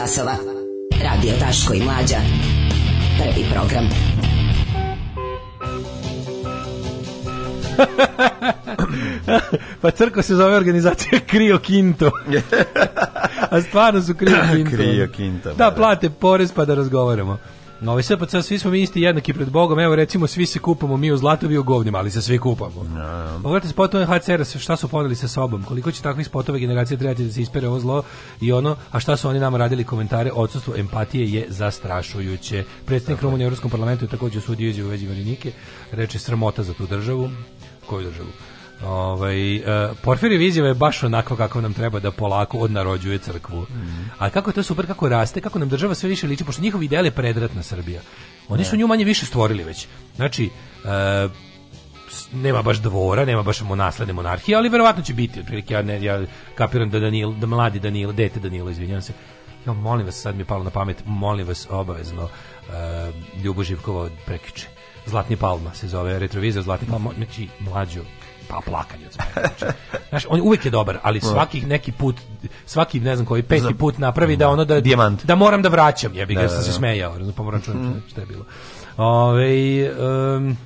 časova. Radio Taško i Mlađa. Prvi program. pa crko se zove organizacija <laughs> Krio Kinto. <laughs> A stvarno su Krio <clears throat> Kinto. Krio Kinto. Da, pa da, plate porez pa da razgovaramo. Novi ovaj SPC, svi smo mi isti jednaki pred Bogom, evo recimo svi se kupamo, mi u zlatu, vi u govnima, ali se svi kupamo. No. Pogledajte spotove HCR, šta su poneli sa sobom, koliko će takvih spotova generacije trebati da se ispere ovo zlo i ono, a šta su oni nama radili komentare, odsustvo empatije je zastrašujuće. Predsednik Rumunije u Europskom parlamentu je također sudio izjavu veđi Marinike, reče sramota za tu državu, koju državu? Ovaj uh, e, Porfirije izjava je baš onako kako nam treba da polako odnarođuje crkvu. Mm. A kako je to super kako raste, kako nam država sve više liči, pošto njihovi ideali predratna Srbija. Oni su da. nju manje više stvorili već. Znači, uh, nema baš dvora, nema baš monasledne monarhije, ali verovatno će biti, otprilike ja, ne, ja kapiram da, Danil, da mladi Danilo, dete Danilo, izvinjavam se, ja molim vas, sad mi je palo na pamet, molim vas obavezno uh, Ljubo Živkovo prekiče. Zlatni Palma se zove retrovizor Zlatni Palma, znači mlađo, pa plakanje od smeha. Znači. Znaš, on uvijek je dobar, ali da. svaki neki put, svaki ne znam koji peti put napravi da mm. ono da Dijamant. da moram da vraćam, jebi ga, da, sam da, se smejao, razumem, pa moram čujem mm. šta, je bilo. Ove, um,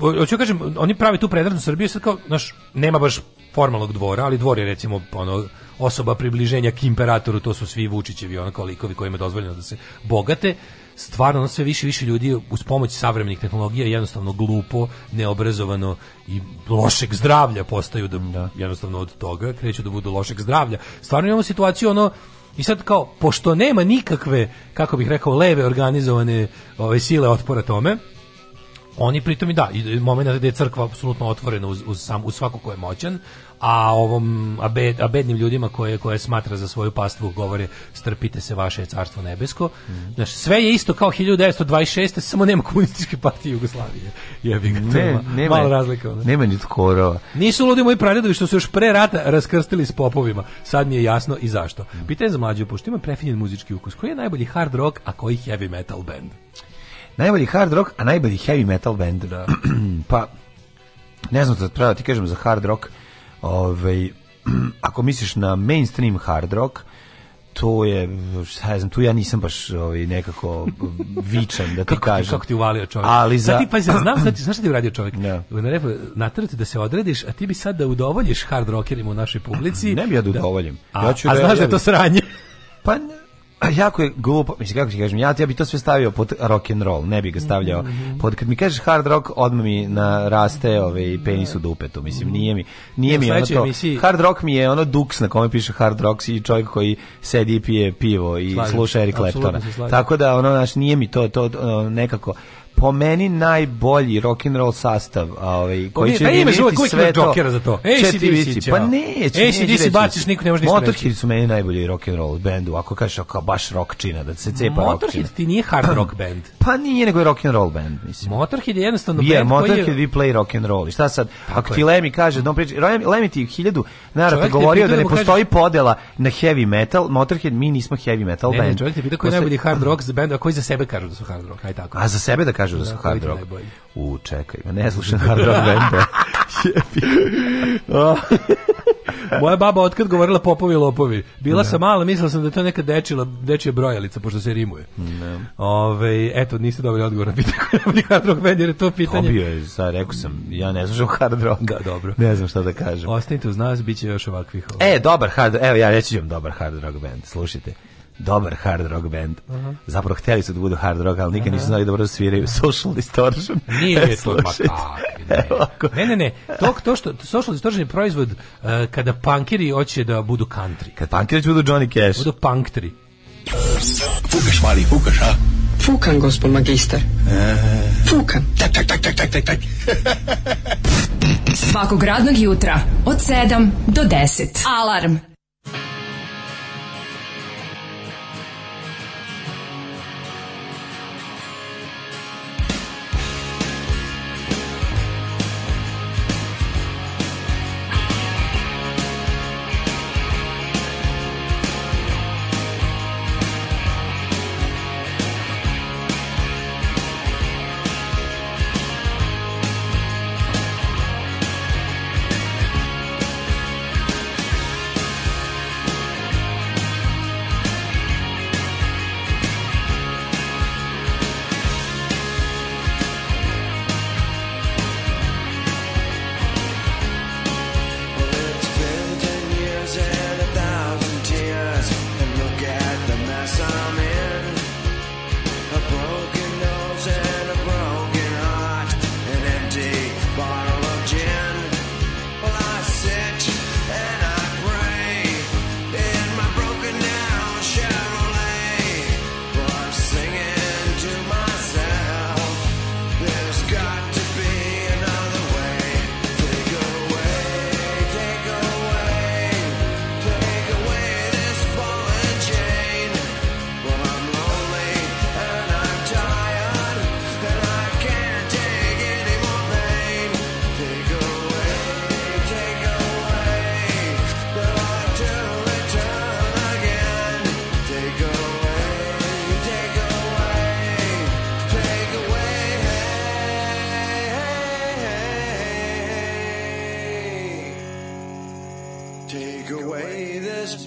hoću kažem, oni pravi tu predratnu Srbiju, sad kao, znaš, nema baš formalnog dvora, ali dvor je recimo ono, osoba približenja k imperatoru, to su svi Vučićevi, ono kao likovi kojima je dozvoljeno da se bogate, stvarno ono sve više više ljudi uz pomoć savremenih tehnologija jednostavno glupo, neobrazovano i lošeg zdravlja postaju da, da. jednostavno od toga kreću da budu lošeg zdravlja. Stvarno imamo situaciju ono i sad kao pošto nema nikakve kako bih rekao leve organizovane ove ovaj, sile otpora tome, Oni pritom i da, i moment gde je crkva apsolutno otvorena uz, uz, sam, u svako ko je moćan, a ovom a, bed, bednim ljudima koje koje smatra za svoju pastvu govore strpite se vaše carstvo nebesko. Mm. Znaš, sve je isto kao 1926, samo nema komunističke partije Jugoslavije. Jebi ga, ne, nema, malo razlika. Ne? Nema ni korova. Nisu ludi moji pradedovi što su još pre rata raskrstili s popovima. Sad mi je jasno i zašto. Mm. Pitanje za mlađu, pošto ima prefinjen muzički ukus, koji je najbolji hard rock, a koji heavy metal band? Najbolji hard rock, a najbolji heavy metal band. Da. <clears throat> pa, ne znam da treba ti kažem za hard rock. Ovaj, <clears throat> ako misliš na mainstream hard rock, to je šta ja znam tu ja nisam baš ovaj nekako vičan da ti <laughs> kako, kažem kako ti uvalio čovjek ali za sad ti pazi, znam <clears throat> sad ti znaš šta ti uradio čovjek da. no. na repu naterati da se odrediš a ti bi sad da udovoljiš hard rockerima u našoj publici ne bi ja da, da. udovoljim da, ja ću a, da, a znaš da je to sranje pa A jako je glupo, mislim kako ti kažem, ja, ja bi to sve stavio pod rock and roll, ne bi ga stavljao. Mm -hmm. Pod kad mi kažeš hard rock, odmah mi na naraste ovaj penis u dupetu, mislim nije mi nije ne, mi ono to. Emisiji... Hard rock mi je ono duks na kome piše hard rock i čovjek koji sedi i pije pivo i Slažim. sluša Eric Claptona. Tako da ono naš nije mi to to nekako po meni najbolji rock and roll sastav, ovaj koji će ne, imaš uvek sve džokera za to. ACDC, pa ne, ACDC baciš niko ne može ništa. Motorhead su meni najbolji rock and roll bend, ako kažeš kao baš rock čina da se cepa rock. Motorhead ti nije hard pa, rock bend. Pa nije nego je rock and roll bend, mislim. Motorhead je jednostavno bend koji Motorhead vi play rock and roll. I šta sad? Ako ti Lemi kaže, da on priča, Lemi ti 1000 naravno govorio da ne da postoji podela na heavy metal, Motorhead mi nismo heavy metal bend. Ne, čovjek ti pita koji najbolji hard rock bend, a koji za sebe kaže da su hard rock, aj tako. A za sebe da kažu da su hard rock. U, čekaj, ne slušam hard rock benda. <laughs> Moja baba otkad govorila popovi lopovi. Bila ne. Da. sam mala, mislila sam da je to neka dečila, dečija brojalica, pošto se rimuje. Ne. Da. Ove, eto, niste dobili odgovor na pitanje hard rock band, jer je to pitanje. Dobio je, sad rekao sam, ja ne znam hard rock. Da, dobro. Ne znam šta da kažem. Ostanite uz nas, bit će još ovakvih. Ovakvih. E, dobar hard, evo ja reći ću vam dobar hard rock band, slušajte dobar hard rock band. Uh -huh. Zapravo hteli su da budu hard rock, ali nikad nisu znali dobro da sviraju Social Distortion. Nije <laughs> to makak. Pa ne, ne, ne. To, to što, social Distortion je proizvod uh, kada punkiri hoće da budu country. Kad punkiri će da budu Johnny Cash. Budu punktri. Fukaš, mali, fukaš, a? Fukan, gospod magister. Eh. Fukan. Tak, tak, tak, tak, tak, tak, tak. Svakog radnog jutra od 7 do 10. Alarm.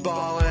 baseball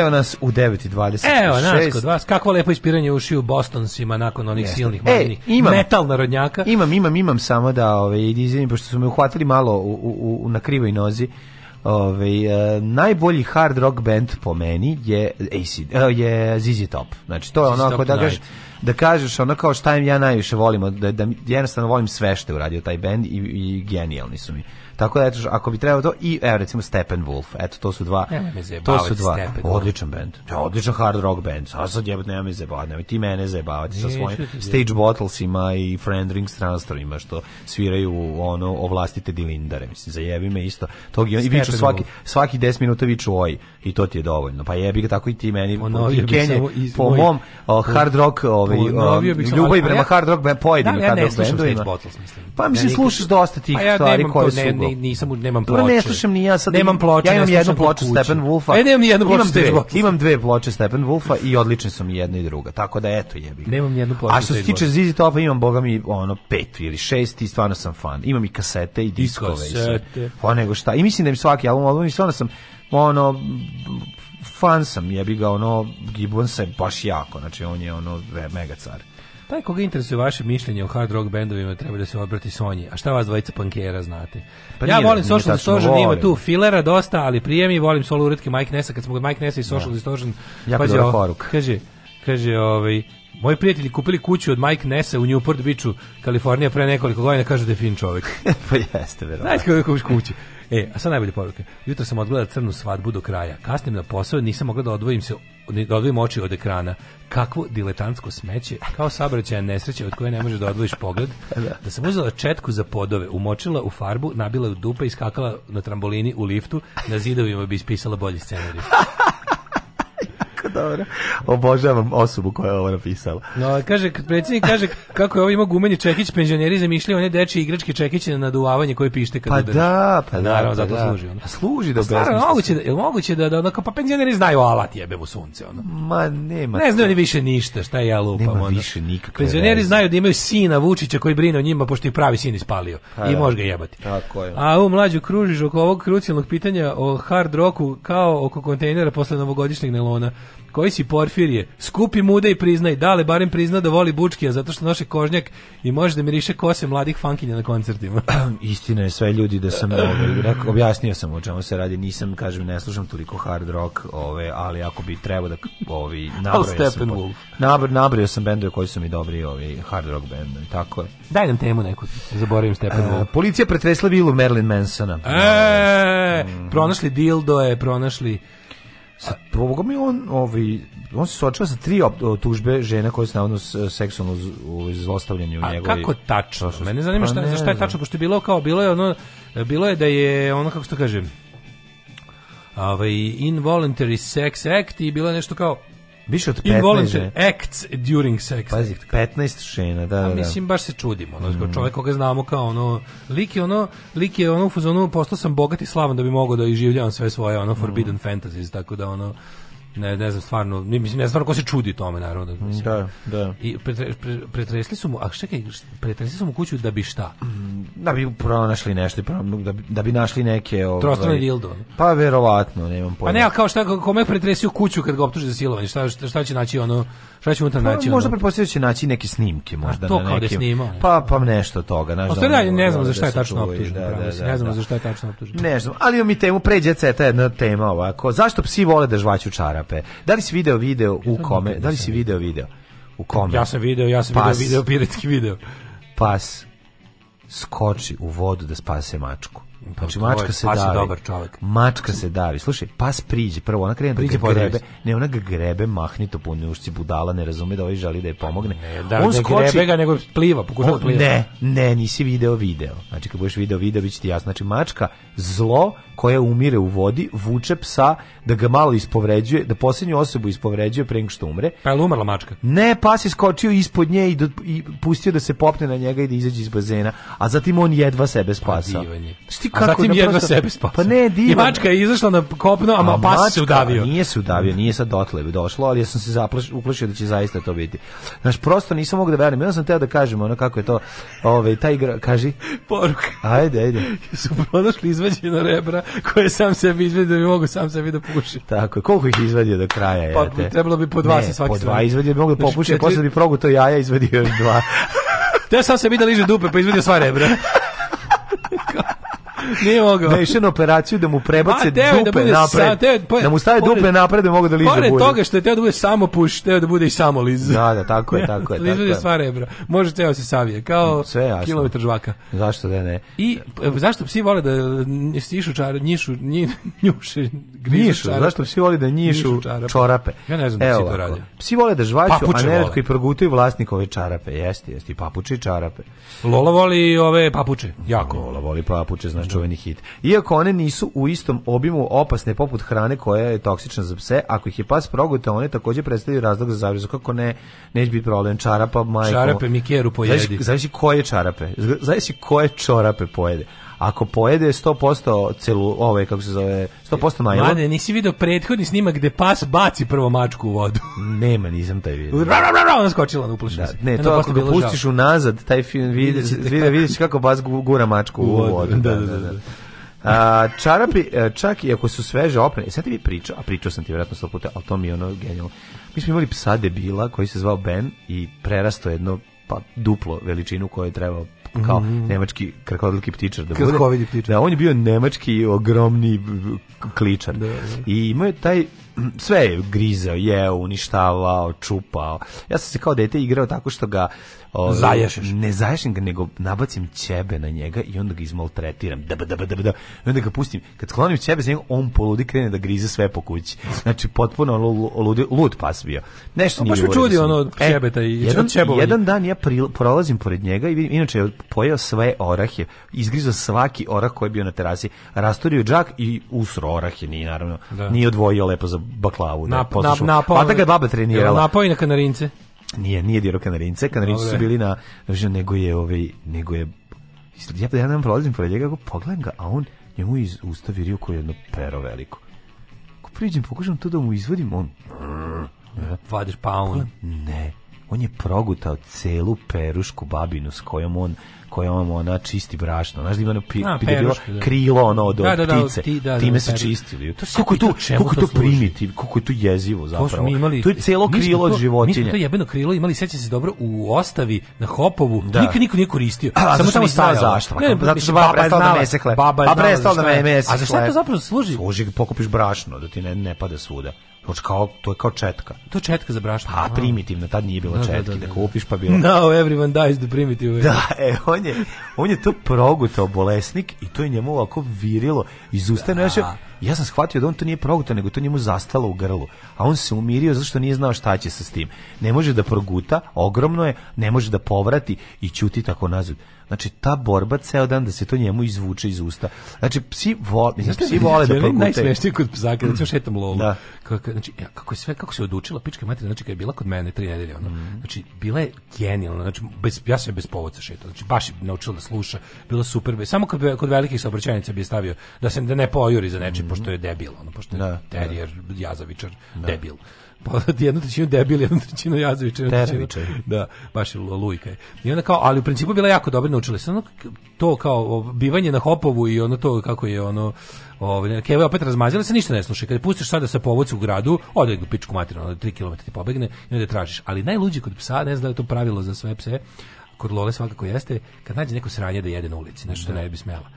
Evo nas u 9.26. Evo nas kod vas. Kakvo lepo ispiranje ušiju Bostonsima nakon onih Jeste. silnih e, imam, metal narodnjaka. Imam, imam, imam samo da, ovaj, izvinim, pošto su me uhvatili malo u, u, u na krivoj nozi. Ovaj e, najbolji hard rock band po meni je AC, eh, je ZZ Top. Znači to je ono ako da kažeš da kažeš ono kao šta im ja najviše volim, da, da jednostavno volim sve što je uradio taj bend i, i genijalni su mi. Tako da eto ako bi trebalo to i evo recimo Stephen Wolf. Eto to su dva. Me to su dva. Odličan bend. Ja odličan hard rock bend. A sad jebate nema me zajebavati, nema ti mene zebavati sa svojim stage bottlesima i friend ring stranstorima što sviraju ono ovlastite dilindare. Mislim zajebi me isto. Tog i viču svaki svaki 10 minuta viču oj i to ti je dovoljno. Pa jebi ga tako i ti meni. Ono, i Kenje, po mom hard rock ovaj um, ljubav prema ja, hard rock band da, pojedinim da, hard rock mislim. Pa mislim slušaš dosta tih ja stvari koje su. Ne, ne, nisam nemam ploče. Pa ne slušam ni ja sad. Nemam ploče. Ja imam jednu ploču Stephen Wolfa. E, nemam ni jednu ploču Stephen Wolfa. Imam dve ploče Stephen Wolfa i odlične su mi jedna i druga. Tako da eto jebi. Nemam jednu ploču. A što se tiče Zizi Topa imam boga mi ono pet ili šest i stvarno sam fan. Imam i kasete i diskove i Pa nego šta. I mislim da mi svaki album, album i stvarno sam ono fan sam, jebi ga, ono, Gibbons je baš jako, znači on je ono mega car. Taj koga interesuje vaše mišljenje o hard rock bendovima treba da se obrati Sonji. A šta vas dvojica pankera znate? Pa ja nije, volim Social Distortion, ima tu filera dosta, ali prije mi volim solo uretke Mike Nessa, kad smo kod Mike Nessa i Social da. Distortion. Jako pazi, dobra poruk. Kaže, kaže ovaj, Moji prijatelji kupili kuću od Mike Nessa u Newport Beachu, Kalifornija pre nekoliko godina, kaže da je fin čovjek. <laughs> pa jeste, verovatno. Znaš kako kupiš kuću? E, a sad najbolje poruke. Jutro sam odgledala crnu svadbu do kraja. Kasnim na posao, nisam mogla da odvojim se da odvojim oči od ekrana. Kakvo diletantsko smeće, kao sabraćaja nesreće od koje ne možeš da odvojiš pogled. Da. da sam uzela četku za podove, umočila u farbu, nabila u dupe i skakala na trambolini u liftu, na zidovima bi ispisala bolji scenarij. <laughs> Dobro. Obožavam osobu koja je ovo napisala. No, kaže, predsjednik kaže kako je ovo ima gumeni čekić, penzioneri zamišljaju one dečije igračke čekiće na naduvavanje koje pište kad pa udariš. da, pa, pa da, naravno, da, zato da. služi. Ono. Pa služi da objasniš. Stvarno, moguće, da, je moguće da, da, da-, da onako, pa penzioneri znaju alat jebe mu sunce. Ono. Ma nema. Ne znaju ni više ništa, šta ja lupam. Nema ono. više nikakve Penzioneri veze. znaju da imaju sina Vučića koji brine o njima, pošto i pravi sin ispalio. Ha, I može ga jebati. Tako je. A u mlađu kružiš oko ovog krucijalnog pitanja o hard roku kao oko kontejnera posle novogodišnjeg nelona koji si Porfirije, skupi muda i priznaj, dale barem prizna da voli Bučkija zato što noše kožnjak i može da miriše kose mladih funkinja na koncertima. <clears throat> Istina je sve ljudi da sam ovaj, rekao, objasnio sam o čemu se radi, nisam kažem ne slušam toliko hard rock, ove, ali ako bi trebao da ovi <laughs> nabrojao sam, nabr, nabrojao sam bendove koji su mi dobri, ovi hard rock bendovi, tako je. Daj nam temu neku, zaboravim e, Steppenwolf. E, policija pretresla vilu Marilyn Mansona. E, mm. pronašli dildo je, pronašli Sa Bogom je on, ovaj, on se suočava sa tri tužbe žena koje su navodno seksualno zlostavljanje u njegovoj A kako tačno? Što... Mene zanima pa šta, za šta je tačno, pošto je bilo kao, bilo je ono, bilo je da je ono, kako se to kaže, ovaj, involuntary sex act i bilo je nešto kao, Više od 15. Involuntary acts during sex. Pazi, 15 šena, da, da, da. A mislim, baš se čudimo. Ono, mm. Čovjek koga znamo kao ono, lik je ono, lik je ono u fazonu, postao sam bogat i slavan da bi mogao da iživljavam sve svoje, ono, forbidden mm. fantasies, tako da ono, ne, ne znam stvarno, ne, mislim, ne znam ko se čudi tome, naravno. Da mm, mislim. Da, da. I pretre, pre, pretresli su mu, a čekaj, pretresli su mu kuću da bi šta? Mm, da bi pronašli nešto, da bi, da bi našli neke... Ovaj, Trostane dildo. Pa verovatno, nemam pojma. Pa ne, kao šta, kome pretresio kuću kad ga optuži za silovanje, šta, šta, šta će naći ono, šta ćemo mu tam pa, naći? Pa, možda pretpostavio da će naći neke snimke, možda. A to na kao da snima. Pa, pa nešto toga. Naš, pa da to da, ne znam za šta je tačno optužen. Ne znam za šta je tačno optužen. Ne znam, ali mi temu pređe ceta jedna tema ovako. Zašto psi vole da žvaću čara? kape. Da li si video video u kome? Da li si video video u kome? Ja sam video, ja sam Pas. video video piratski video. Pas skoči u vodu da spase mačku. Znači, mačka se pas je dobar čovjek. Mačka se davi. Slušaj, pas priđe. Prvo, ona krene da priđe da grebe. Ne, ona ga grebe, mahni to punje budala, ne razume da ovaj želi da je pomogne. Ne, da, on ne skoči... grebe ga, nego pliva, pokuša da pliva. Ne, ne, nisi video video. Znači, kad budeš video video, bit će ti jasno. Znači, mačka, zlo koja umire u vodi, vuče psa da ga malo ispovređuje, da posljednju osobu ispovređuje pre nego što umre. Pa je umrla mačka? Ne, pas je skočio ispod nje i, do, i pustio da se popne na njega i da izađe iz bazena, a zatim on jedva sebe spasao. Pa ti kako a zatim da jedva prosto... sebe spasa. Pa ne, divno. I mačka je izašla na kopno, a, a pas se udavio. Nije se udavio, nije sad dotle bi došlo, ali ja sam se zaplaš, uplašio da će zaista to biti. Znaš, prosto nisam mogu da verujem. Ja sam teo da kažem ono kako je to, ovaj, taj igra, kaži. Poruka. Ajde, ajde. <laughs> Su pronašli izvađena rebra koje sam sebi izvadio da bi mogu sam sebi da puši. Tako je, koliko ih izvadio do kraja? Je, pa, te? trebalo bi po dva se svaki po dva izvadio bi mogu da popuši, znači, četiri... posle bi progu to jaja izvadio još dva. <laughs> Teo sam se vidi da liže dupe, pa izvadio sva rebra. <laughs> Nije mogao. Da, ne, operaciju da mu prebace Ma, da dupe da napred. Sa, teo, pored, da mu stave dupe napred da mogu da liže Pored toga što je teo da bude samo puš, teo da bude i samo liz. Da, da, tako je, <laughs> tako je. Liz da je sva rebra. Može teo se savije, kao mm, Sve, kilometar žvaka. Zašto da ne? I e, zašto psi vole da stišu čar, nišu, nji, <laughs> njuše, njišu, zašto psi vole da nišu, njišu čarape. čorape? Ja ne znam da psi to radi. Psi vole da žvaću, a neretko i progutaju vlastnikove čarape. Jeste, jeste, i papuče i čarape. Lola voli ove papuče, jako. Lola voli papuče, znači čuveni hit. Iako one nisu u istom obimu opasne poput hrane koja je toksična za pse, ako ih je pas progutao, one takođe predstavljaju razlog za zavrezu. Kako ne, neće biti problem čarapa, majko. Čarape mi pojedi. Zavisi koje čarape, zavisi koje čorape pojede ako pojede 100% celu, ovaj, kako se zove, 100% najlo. Mane, nisi video prethodni snimak gde pas baci prvo mačku u vodu. <laughs> Nema, nisam taj video. Ra, ra, ra, ona skočila, uplašila da, Ne, to ako ga pustiš unazad, taj film vidiš, vidiš kako pas gura mačku u vodu. U vodu da da da, da, da, da. da. A, čarapi, e, čak i ako su sveže oprane, sad ti mi pričao, a pričao sam ti vjerojatno sto puta, ali to mi je ono genijalno. Mi smo imali psa debila koji se zvao Ben i prerasto jedno pa duplo veličinu koju je trebao kao mhm. nemački krkovidliki ptičar da bude. ptičar. Da, on je bio nemački ogromni kličar. Da, da. I imao je taj <clears throat> sve je grizao, jeo, uništavao, čupao. Ja sam se kao dete igrao tako što ga Ove, ovaj, Zaješeš. Ne zaješem ga, nego nabacim ćebe na njega i onda ga izmaltretiram. Da, da, da, da, I onda ga pustim. Kad sklonim ćebe za njega, on poludi krene da grize sve po kući. Znači, potpuno lud, lud pas bio. Nešto no, baš nije baš me čudi da ono e, ćebeta i jedan, jedan dan ja pril, prolazim pored njega i vidim, inače je pojeo sve orahe, izgrizao svaki orah koji je bio na terasi, rastorio džak i usro orahe, nije naravno, da. nije odvojio lepo za baklavu. Da, nap, da, nap, napao, pa da ga baba trenirala. Napao i na kanarince. Nije, nije dirao kanarince, kanarinci su bili na, nego je, ovaj, nego je, ja, ja nam prolazim pored njega, pogledam ga, a on njemu iz usta virio koje jedno pero veliko. Ako priđem, pokušam to da mu izvadim, on... Ja. Vadiš paun. Ne, on je progutao celu perušku babinu s kojom on koje on ona čisti brašno. znači da ima pi, A, da bilo krilo ono od, da, da, da ptice. Ti, da, da, time se čistili. To kako je to, kako to, primiti kako je to jezivo zapravo. To, smo imali, to je celo krilo od životinje. Mi smo to jebeno krilo imali, seća se dobro, u ostavi na Hopovu. Da. Niko niko nije koristio. A, Samo tamo staja zašto Ne, zato što baba prestala da mesekle hleb. Baba prestala da mesekle A za šta to zapravo služi? Služi, pokupiš brašno, da ti ne, ne pada svuda. Znači, kao, to je kao četka. To je četka za brašno. Pa, A, primitivna, tad nije bilo da, da, četki, da, da, da, kupiš pa bilo... No, everyone dies the primitive. Da, e, on je, on je to progutao bolesnik i to je njemu ovako virilo iz usta da. naše Ja sam shvatio da on to nije proguta, nego to njemu zastalo u grlu. A on se umirio zato što nije znao šta će sa s tim. Ne može da proguta, ogromno je, ne može da povrati i ćuti tako nazad. Znači, ta borba ceo dan da se to njemu izvuče iz usta. Znači, psi, vole, znači, psi vole da progutaju. Najsmešnije kod zagrada, mm. šetam lolu. Da. Kako, znači, ja, kako je sve, kako se odučila pička materija, znači, kad je bila kod mene tri nedelje, ono, mm. znači, bila je genijalna, znači, bez, ja sam je bez povodca šetao, znači, baš je naučila da sluša, bila super, samo kod, kod velikih saobraćajnica bi je stavio, da se da ne pojuri za nečim, -hmm. pošto je debil, ono, pošto je da, da. terijer, da. jazavičar, da. debil. Pa <laughs> jednu trećinu debil, jednu trećinu jazavičar. Tervičar. Da, baš je lujka. I onda kao, ali u principu bila jako dobro naučila. Samo to kao bivanje na hopovu i ono to kako je ono, ovaj Keva opet razmazila se ništa ne sluša. Kad pustiš sada se povoci u gradu, ode u pičku materinu, 3 km ti pobegne i onda je tražiš. Ali najluđi kod psa, ne znam da je to pravilo za sve pse, kod Lole svakako jeste, kad nađe neko sranje da jede na ulici, nešto da. ne bi smela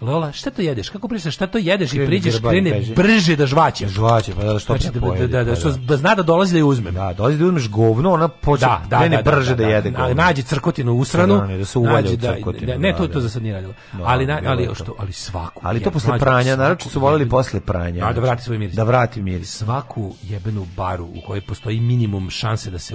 Lola, šta to jedeš? Kako pričaš? Šta to jedeš? Kreni I priđeš, krene brže da žvaće. Žvaće, pa da što znači, da, da, pojede, da, da, da, što da, zna da dolazi da je uzme. Da, dolazi da uzmeš govno, ona počne da, da, krene da, da brže da, da, jede govno. nađe crkotinu usranu. Da, da se uvalja da, crkotinu. Da, ne, to, to za sad nije radilo. ali, na, ali, što, ali svaku. Ali to posle pranja, naroče su volili posle pranja. da da vrati svoj miris. Da vrati miris. Svaku jebenu baru u kojoj postoji minimum šanse da se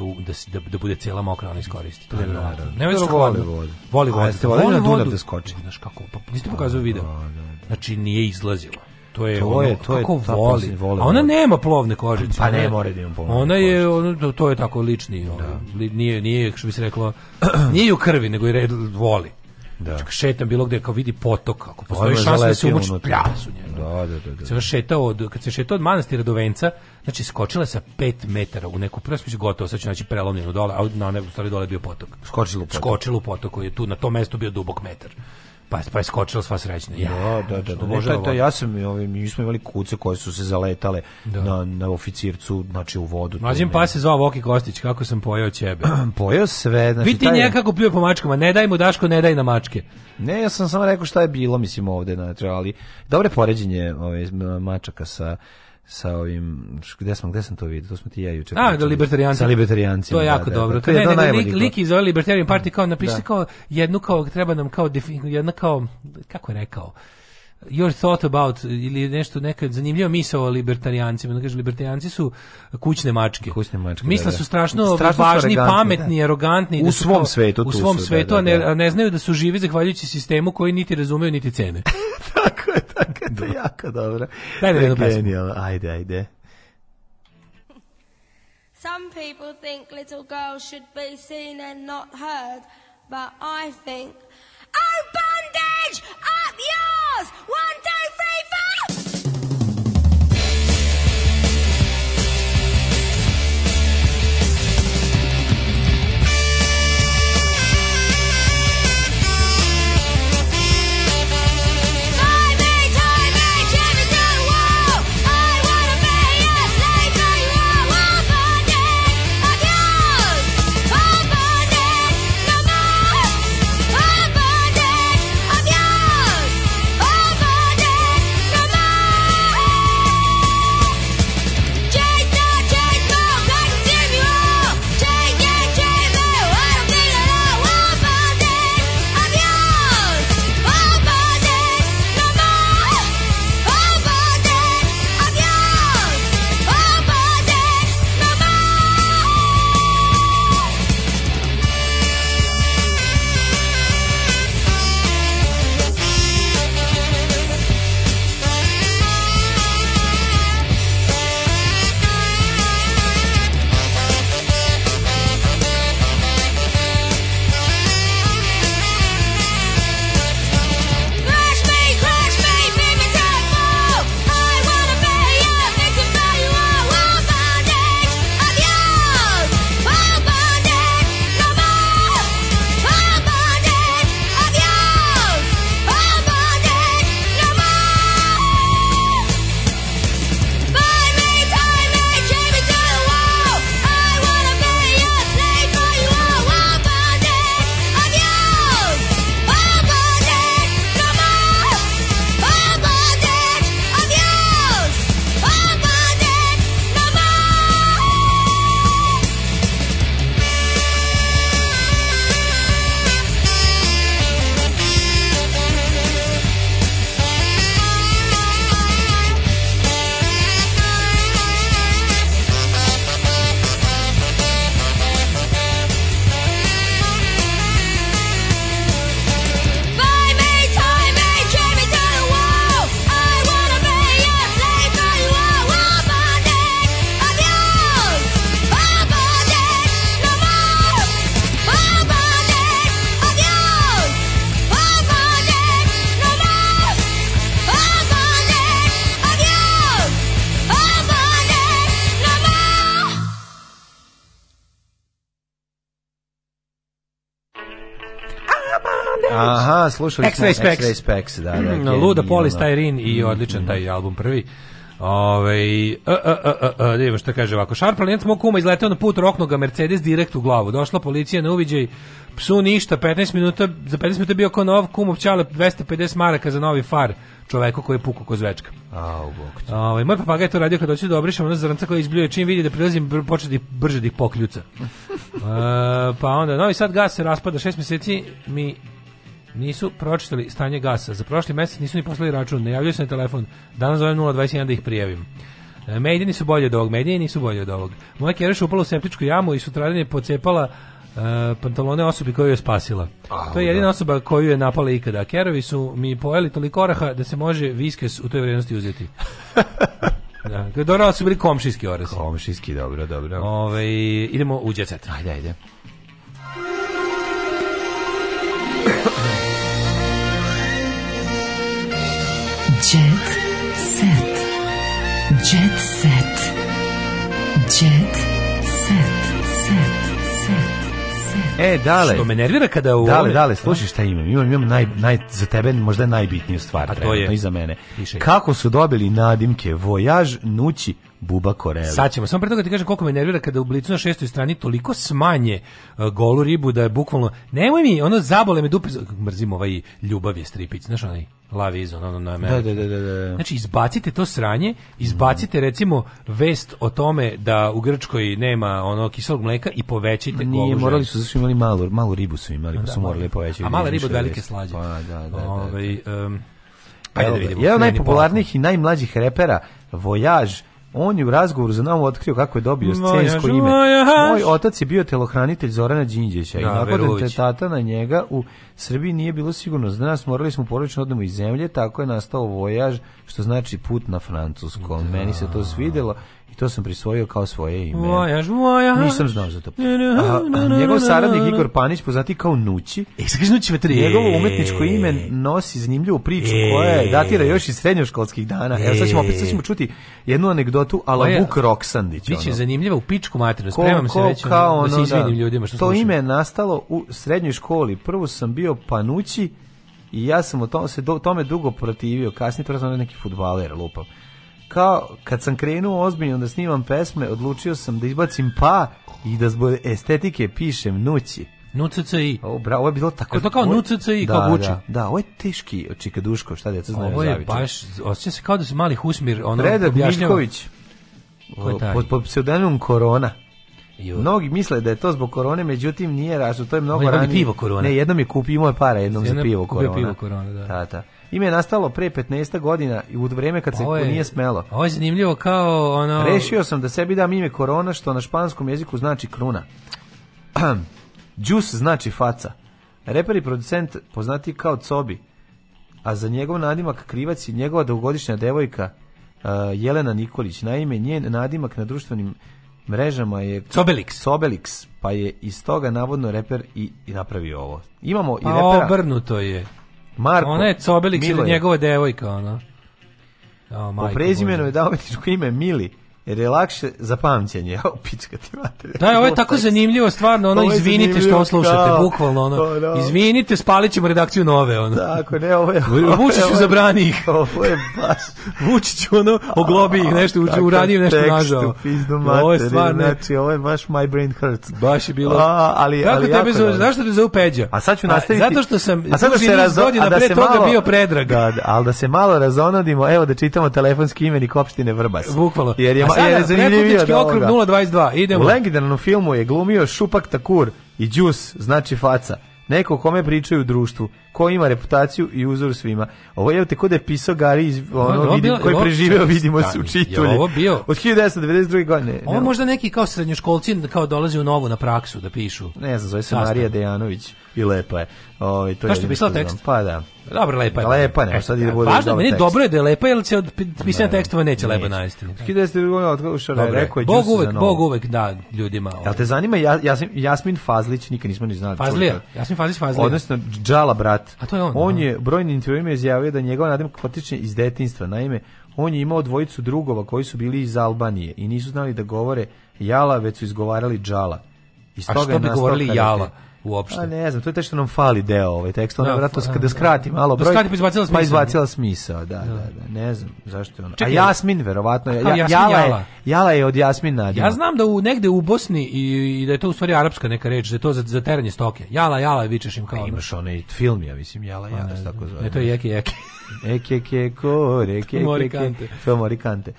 da, da, bude cijela mokra ona iskoristi. To je pa nevjerojatno. Voli vodu. Voli Voli vodu. Voli vodu. Voli vodu. Voli vodu. Voli vodu. Voli vodu video. Da, da, da. Znači nije izlazilo. To je, to ono, je to kako je, voli. voli. A ona nema plovne kožice. Pa ne, mora da ima plovne Ona je, ono, to je tako lični, da. Ono, ovaj, nije, nije, što bi se reklo, <clears throat> nije u krvi, nego je red, voli. Da. Čak šetam bilo gde kao vidi potok, ako pa postoji šansa da se umoči pljas u njemu. Da, da, da. da. Se šetao od, kad se šetao od manastira do Venca, znači skočila sa 5 metara u neku prvu se gotovo, sad će naći prelomljenu dole, a na nebu stvari dole bio potok. Skočila u potok. Skočilo u potok koji je tu na tom mestu bio dubok metar pa pa je skočila sva srećna. Ja, da, da, da. da ne, to, ja sam i ovim ovaj, mi smo imali kuce koje su se zaletale da. na na oficircu, znači u vodu. Mlađim pas se zvao Voki Kostić, kako sam pojeo ćebe. <clears throat> pojeo sve, znači Biti taj... nekako pljuje po mačkama, ne daj mu Daško, ne daj na mačke. Ne, ja sam samo rekao šta je bilo, mislim ovde, znači, ali dobre poređenje ovaj mačaka sa sa ovim gde sam gde sam to video to smo ti ja juče a da libertarijanci sa libertarijancima to je jako da, da dobro da, to je ne, ne, lik, lik iz ove libertarian party da. kao napiše da. kao jednu kao treba nam kao jedna kao kako je rekao your thought about ili nešto neka zanimljiva misao o libertarijancima. Da kaže libertarijanci su kućne mačke. Kućne mačke. Misle da, su da. strašno, strašno važni, su da. pametni, da. arogantni u da svom to, svetu, u svom su, svetu, a ne, a ne znaju da su živi zahvaljujući sistemu koji niti razumeju niti cene. <laughs> tako je, tako je, to je jako dobro. Hajde, daj, daj, ajde, ajde. Some people think little girls should be seen and not heard, but I think Oh, bondage! Up yours! One, two, three, four! Aha, slušali smo X-Ray Specs. X-Ray Specs, da, da. Mm, Luda, da. Polis, i odličan taj album prvi. Ove, a, a, a, a, šta kaže ovako. Šar planet mog kuma izletao na put roknoga Mercedes direkt u glavu. Došla policija na uviđaj, psu ništa, 15 minuta, za 15 minuta bio kao nov kum općale 250 maraka za novi far čoveku koji je puku ko zvečka. A, Ovaj moj je to radio kad hoće da obrišem ona zrnca koja izbljuje čim vidi da prilazim br počne da brže da ih pokljuca. <laughs> e, pa onda Novi Sad gas se raspada 6 meseci mi nisu pročitali stanje gasa. Za prošli mjesec nisu ni poslali račun, ne se na telefon. Danas zovem 021 da ih prijavim. E, medijini su bolje od ovog, medijini nisu bolje od ovog. Moja kjeraša upala u septičku jamu i sutradan je pocepala uh, pantalone osobi koju je spasila. Ah, to je da. jedina da. osoba koju je napala ikada. kerovi su mi pojeli toliko oraha da se može viskes u toj vrijednosti uzeti. <laughs> da, dobro, su bili komšijski orasi. Komšijski, dobro, dobro. Ove, idemo u djecet. Ajde, ajde. Jet set. Jet set. Jet set. Set. Set. set. E, dale. Što me nervira kada u Dale, ove... dale, slušaj šta imam. Imam, imam naj, naj, za tebe možda najbitniju stvar. A to je? I za mene. Kako su dobili nadimke Vojaž, Nući, Buba Koreli. Sad ćemo, samo pre toga ti kažem koliko me nervira kada u blicu na šestoj strani toliko smanje golu ribu da je bukvalno, nemoj mi, ono zabole me dupe, mrzim ovaj ljubav je stripić, znaš onaj lavi izon, ono na da, da, da, da, Znači, izbacite to sranje, izbacite mm. recimo vest o tome da u Grčkoj nema ono kiselog mleka i povećajte golu Nije, golu morali su, zašto imali malu, malu ribu su imali, da, pa su morali povećati. A mala riba od velike slađe. Pa, da, da, da, Ove, um, Ajde da vidimo. Jedan najpopularnijih i najmlađih repera Vojaž, On je u razgovoru za nama otkrio kako je dobio scensko ime. Moj otac je bio telohranitelj Zorana Đinđeća i da, nakon tata na njega u Srbiji nije bilo sigurno za nas, morali smo porodično da odnemo iz zemlje, tako je nastao vojaž, što znači put na francuskom. Da. Meni se to svidelo I to sam prisvojio kao svoje ime. Vojaž, vojaž. Nisam znao za to. A, a njegov saradnik Igor Panić poznati kao Nući. E, skaš Nući vetrije. Njegovo umetničko ime nosi zanimljivu priču e, koja datira još iz srednjoškolskih dana. Evo sad ćemo opet sad ćemo čuti jednu anegdotu ala Koja- Vuk Roksandić. Biće ono. zanimljiva u pičku materiju. Ko- Spremam se već kao da ono, da se izvinim ljudima što To slušam. ime je nastalo u srednjoj školi. Prvo sam bio Panući i ja sam o tom, se do, tome dugo protivio. Kasnije to razvano neki futbaler lupam kao kad sam krenuo ozbiljno da snimam pesme, odlučio sam da izbacim pa i da zbog estetike pišem nući. NUCCI. O, bra, ovo je bilo tako. Kao to kao NUCCI, da, kao Vuči. Da, da, ovo je teški očikaduško, šta deca znaju Ovo je zavičan. baš, osjeća se kao da se mali Husmir ono Predrag Miljković, pod, pod pseudonimom Korona. Jo. Mnogi misle da je to zbog korone, međutim nije ražno, to je mnogo ranije. pivo korona. Ne, jednom je kupio je para, jednom Sjena za pivo korona. Pivo korona, da. Ta, da, ta. Da. Ime je nastalo pre 15 godina i u vreme kad se ovo je, nije smelo. Ovo je zanimljivo kao ono... Rešio sam da sebi dam ime korona, što na španskom jeziku znači kruna. <clears throat> Džus znači faca. Reper i producent poznati kao Cobi, a za njegov nadimak krivac je njegova dugogodišnja devojka uh, Jelena Nikolić. Naime, njen nadimak na društvenim mrežama je Sobelix. Sobelix, pa je iz toga navodno reper i, i napravio ovo. Imamo pa i repera. obrnuto je. Marko. Ona je Cobelić ili njegova devojka, ona. O, po prezimenu je dao ime Mili jer je lakše za pamćenje. Ja <laughs> pička ti mater. Da, ovo je tako zanimljivo, stvarno, ono, izvinite što ovo slušate, kao, bukvalno, ono, to, pa da. izvinite, spalit ćemo redakciju nove, ono. Tako, ne, ovo je... <laughs> Vučiću zabrani ih. Ovo je baš... Vučiću, ono, oglobi ih nešto, uradi im nešto nažao. Pizdu mater, ovo je stvarno, znači, ovo je baš my brain hurts. Baš je bilo... A, ali, Kako ali, tebe zove, zašto te zove Peđa? A sad ću nastaviti... A, zato što sam a sad da se razo... godina da pre toga malo, bio predrag. Da, da, ali da se malo razonodimo, evo da čitamo telefonski imenik opštine Vrbas. Bukvalno. Jer je sada, prekutnički da okrug 022, idemo. U legendarnom filmu je glumio Šupak Takur i Đus, znači faca. Neko kome pričaju u društvu, ko ima reputaciju i uzor svima. Ovo je tako da je pisao Gari ono, no, vidim, koji je preživeo, vidimo se u čitulji. Ovo bio. Od 1992. godine. Ovo možda neki kao srednjoškolci kao dolazi u novu na praksu da pišu. Ne znam, zove se Marija Dejanović i lepa je. Ovaj to je. što pisala tekst? Pa da. Dobro, lepa je. Lepa ne, e, sad ide e, bude. Važno, meni dobro je da je lepa, jel će od da, pisanja da. tekstova neće lepa na istinu. Skide ste drugo od Šaraj rekao je Bog uvek, Bog uvek da ljudima. Jel te zanima ja Jasmin Fazlić, nikad nismo ni znali. Fazlić, Jasmin Fazlić Fazlić. Odnosno Džala brat. A to je on. On je brojnim intervjuima izjavio da njegova nadimak potiče iz detinjstva. Naime, on je imao dvojicu drugova koji su bili iz Albanije i nisu znali da govore jala, već su izgovarali džala. Iz A što bi govorili karakter. jala? uopšte. A ne znam, to je te što nam fali deo ovaj tekst, ona da, vratno kada skrati malo da broj. Da skrati pa izbacila smisao. Pa da, izbacila smisao, da, da, da, ne znam zašto je ona. A Jasmin verovatno, ja, Jala, je, Jala je od Jasmina. Ja znam da u negde u Bosni i, i da je to u stvari arapska neka reč, da je to za, za teranje stoke. Jala, jala, vičeš im kao. Imaš onaj film, ja mislim, Jala, pa, jala, tako zove. Ne, to je jeki, jeki. E, Eke, ke, ko, <laughs> reke, ke, ke, morikante.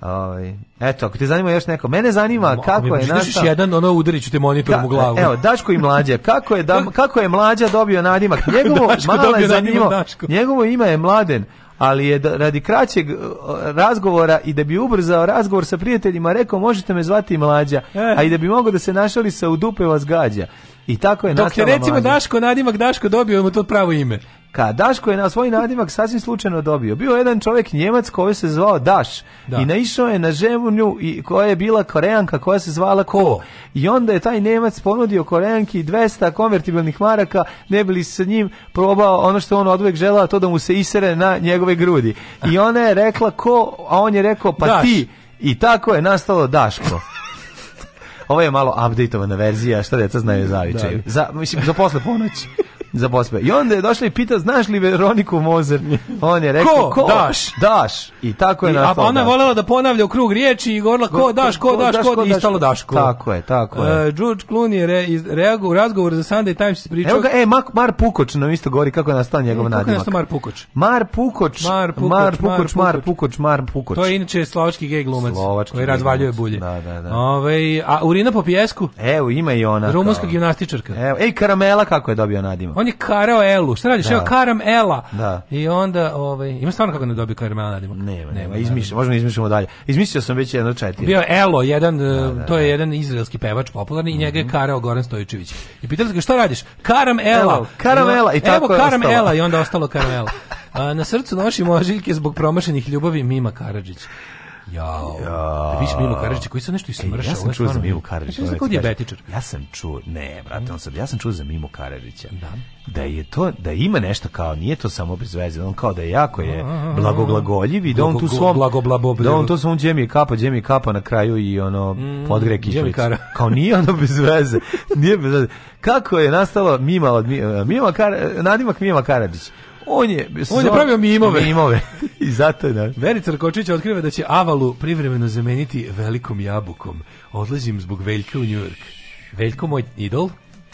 Ovaj eto, ako te zanima još neko, mene zanima kako je naš jedan ono udariću te monitorom da, u glavu. Evo, Daško i mlađe, kako je da, <laughs> kako je mlađa dobio nadimak? Njegovo malo je zanimljivo. Njegovo ime je Mladen ali je da, radi kraćeg razgovora i da bi ubrzao razgovor sa prijateljima rekao možete me zvati mlađa, e. a i da bi mogao da se našali sa u dupe vas gađa. I tako je Dok je recimo mlađa. Daško nadimak Daško dobio mu to pravo ime. Ka Daško je na svoj nadimak sasvim slučajno dobio. Bio je jedan čovjek Njemac koji se zvao Daš da. i naišao je na ženu i koja je bila Koreanka koja se zvala Ko. I onda je taj Njemac ponudio Koreanki 200 konvertibilnih maraka ne bili sa njim probao ono što on odvek želao to da mu se isere na njegove grudi. I ona je rekla Ko, a on je rekao pa Daš. ti. I tako je nastalo Daško. <laughs> Ovo je malo updateovana verzija, šta deca znaju zavičaju. Da. Za, mislim, za posle ponoći za Bospe. I onda je došla i pita, znaš li Veroniku Mozer? On je rekao, ko? ko? Daš. Daš. I tako je I, nastalo. A ona je voljela da ponavlja u krug riječi i govorila, ko daš, ko, daš, ko, daš, i daš, ko. Tako je, tako je. Uh, George Clooney je re, reago, u razgovoru za Sunday Times pričao... Evo ga, e, Mark, Mar Pukoč nam isto govori kako je nastao njegov nadimak. Kako je nastao Mar Pukoč? Mar Pukoč, Mar Pukoč, Mar Pukoč, Mar Pukoč, Mar Pukoč. To je inače slovački gej glumac slovački koji razvaljuje bulje. Da, da, da. Ove, ovaj, a Urina po pjesku? Evo, ima i ona. Rumunska gimnastičarka. Evo, ej, Karamela kako je dobio nadimak on je karao Elu. Šta radiš? Da. Evo karam Ela. Da. I onda ovaj ima stvarno kako ne dobije karamela Nema, nema, nema da. izmišljamo, možemo da izmišljamo dalje. Izmislio sam već jedno četiri. Bio Elo, jedan da, e, da, to je da. jedan izraelski pevač popularni mm -hmm. i njega je mhm. karao Goran Stojičević. I pitali ga šta radiš? Karam Ela. Karam Ela i tako Evo karam Ela i onda ostalo karam Ela. A, na srcu nošimo ožiljke zbog promašenih ljubavi Mima Karadžić. Jao. Da e, ja. Da viš Milu Karadžić koji se nešto ismršao. E, ja sam čuo za Milu Karadžića. Ja da sam ovaj kao dijabetičar. Ja sam čuo, ne, brate, on sam, ja sam čuo za Mimu Karadžića. Da. Da je to, da ima nešto kao, nije to samo bez veze, on kao da je jako je blagoglagoljiv i da on tu svom, da on to svom džemi kapa, džemi kapa na kraju i ono, mm, podgre kišlicu. <laughs> Kao nije ono bez veze, nije bez veze. Kako je nastalo Mima od Mima, Mima Kar, nadimak Mima Karadžić? On je, on je pravio mimove. mimove. <laughs> I zato je naš. Da. Verica Rakočić otkriva da će Avalu privremeno zameniti velikom jabukom. Odlazim zbog Veljka u York. Veljko moj idol.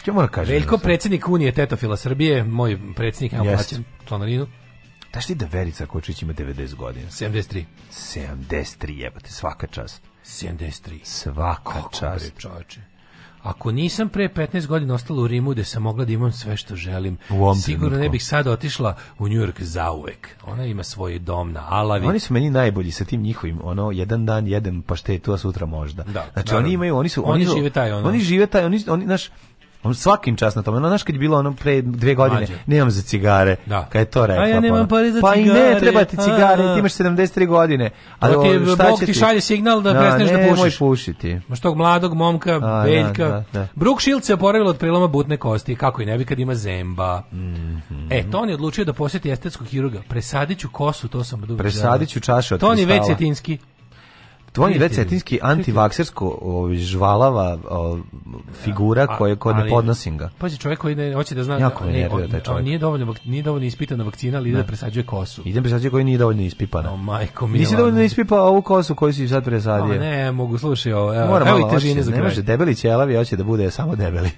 Ja moram kažem. Veljko predsednik Unije Tetofila Srbije, moj predsednik, ja plaćam članarinu. Da ti da Verica Kočić ima 90 godina? 73. 73, jebate, svaka čast. 73. Svaka Kako čast. Bre, Ako nisam pre 15 godina ostala u Rimu da sam mogla da imam sve što želim, sigurno ne bih sad otišla u Njujork zauvek. Ona ima svoj dom na Alavi. Oni su meni najbolji sa tim njihovim, ono, jedan dan jedem paštetu, to sutra možda. Da, znači, naravno. oni imaju, oni su... Oni, oni žive taj, ono. Oni žive taj, oni, oni, naš, On svakim čas na tome. No, znaš kad je bilo ono pre dve godine, Mađe. nemam za cigare. Da. Kad je to rekla. A ja nemam pa pare za pa cigare. Pa i ne, treba ti cigare, ti imaš 73 godine. Ali ti, šta Bog će ti šalje signal da, da prestaneš ne, da pušiš. Nemoj pušiti. Maš tog mladog momka, a, da, Beljka. Da, da, da. Brooke Shields se oporavila od preloma butne kosti, kako i ne bi kad ima zemba. Mm -hmm. E, Toni je odlučio da posjeti estetskog hiruga. Presadiću kosu, to sam dugo. Presadiću čašu od Toni Vecetinski. Tvoj je cetinski antivaksersko ovaj, žvalava o, figura ja, koja kod ne podnosim ga. Pazi, čovjek koji ne hoće da zna jako da- ne, on, taj čovjek. On nije dovoljno nije dovoljno ispitana vakcina, ali ne. da presađuje kosu. Ide presađuje koji nije dovoljno ispipana. O majko mi. Nisi dovoljno ispipa ovu kosu koju si sad presadio. A ne, mogu slušaj ovo. Evo, Moram, evo i težine za kraj. Ne može debeli ćelavi hoće da bude samo debeli. <laughs>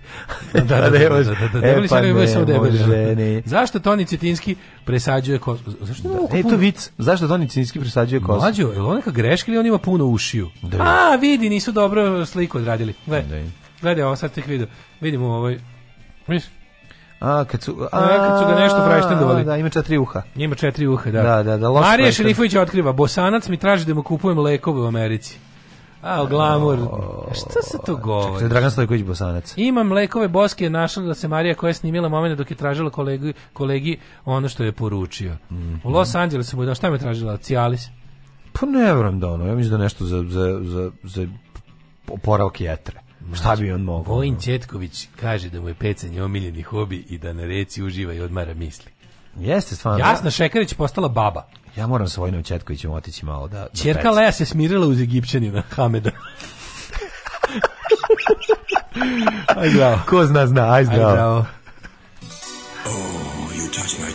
da, da, da, da, da, da, <laughs> e, da debeli pa ćelavi bude samo debeli. Zašto Toni Cetinski presađuje kosu? Zašto? E to vic. Zašto Toni Cetinski presađuje kosu? Mlađo, je li on neka greška ili on ima puno do ušiju. Da, A, vidi, nisu dobro sliku odradili. Gledaj, gledaj ovo, sad tek vidio. Vidimo ovoj, vidiš? A, kad su, a, a, kad su ga nešto frajštendovali. Da, ima četiri uha. Ima četiri uha, da. Da, da, da loš Marija Šerifović otkriva, bosanac mi traži da mu kupujem lekove u Americi. A, glamur. Šta se to govori? Čekajte, Dragan Stojković Bosanac. Imam lekove Boske, našla da se Marija koja je snimila momene dok je tražila kolegi, kolegi ono što je poručio. Mm -hmm. U Los Angelesu mu je šta me tražila? Cialis? Pa ne vjerujem da ono, ja mislim da nešto za, za, za, za oporavak jetre. Znači, Šta bi on mogao? Vojin Četković kaže da mu je pecanje omiljeni hobi i da na reci uživa i odmara misli. Jeste stvarno. Jasna Šekarić postala baba. Ja moram sa Vojnom Četkovićem otići malo da... da Čerka Leja se smirila uz Egipćanina <laughs> Hameda. aj zdravo. Ko zna, zna, aj zdravo. Aj zdravo. Oh, you touch my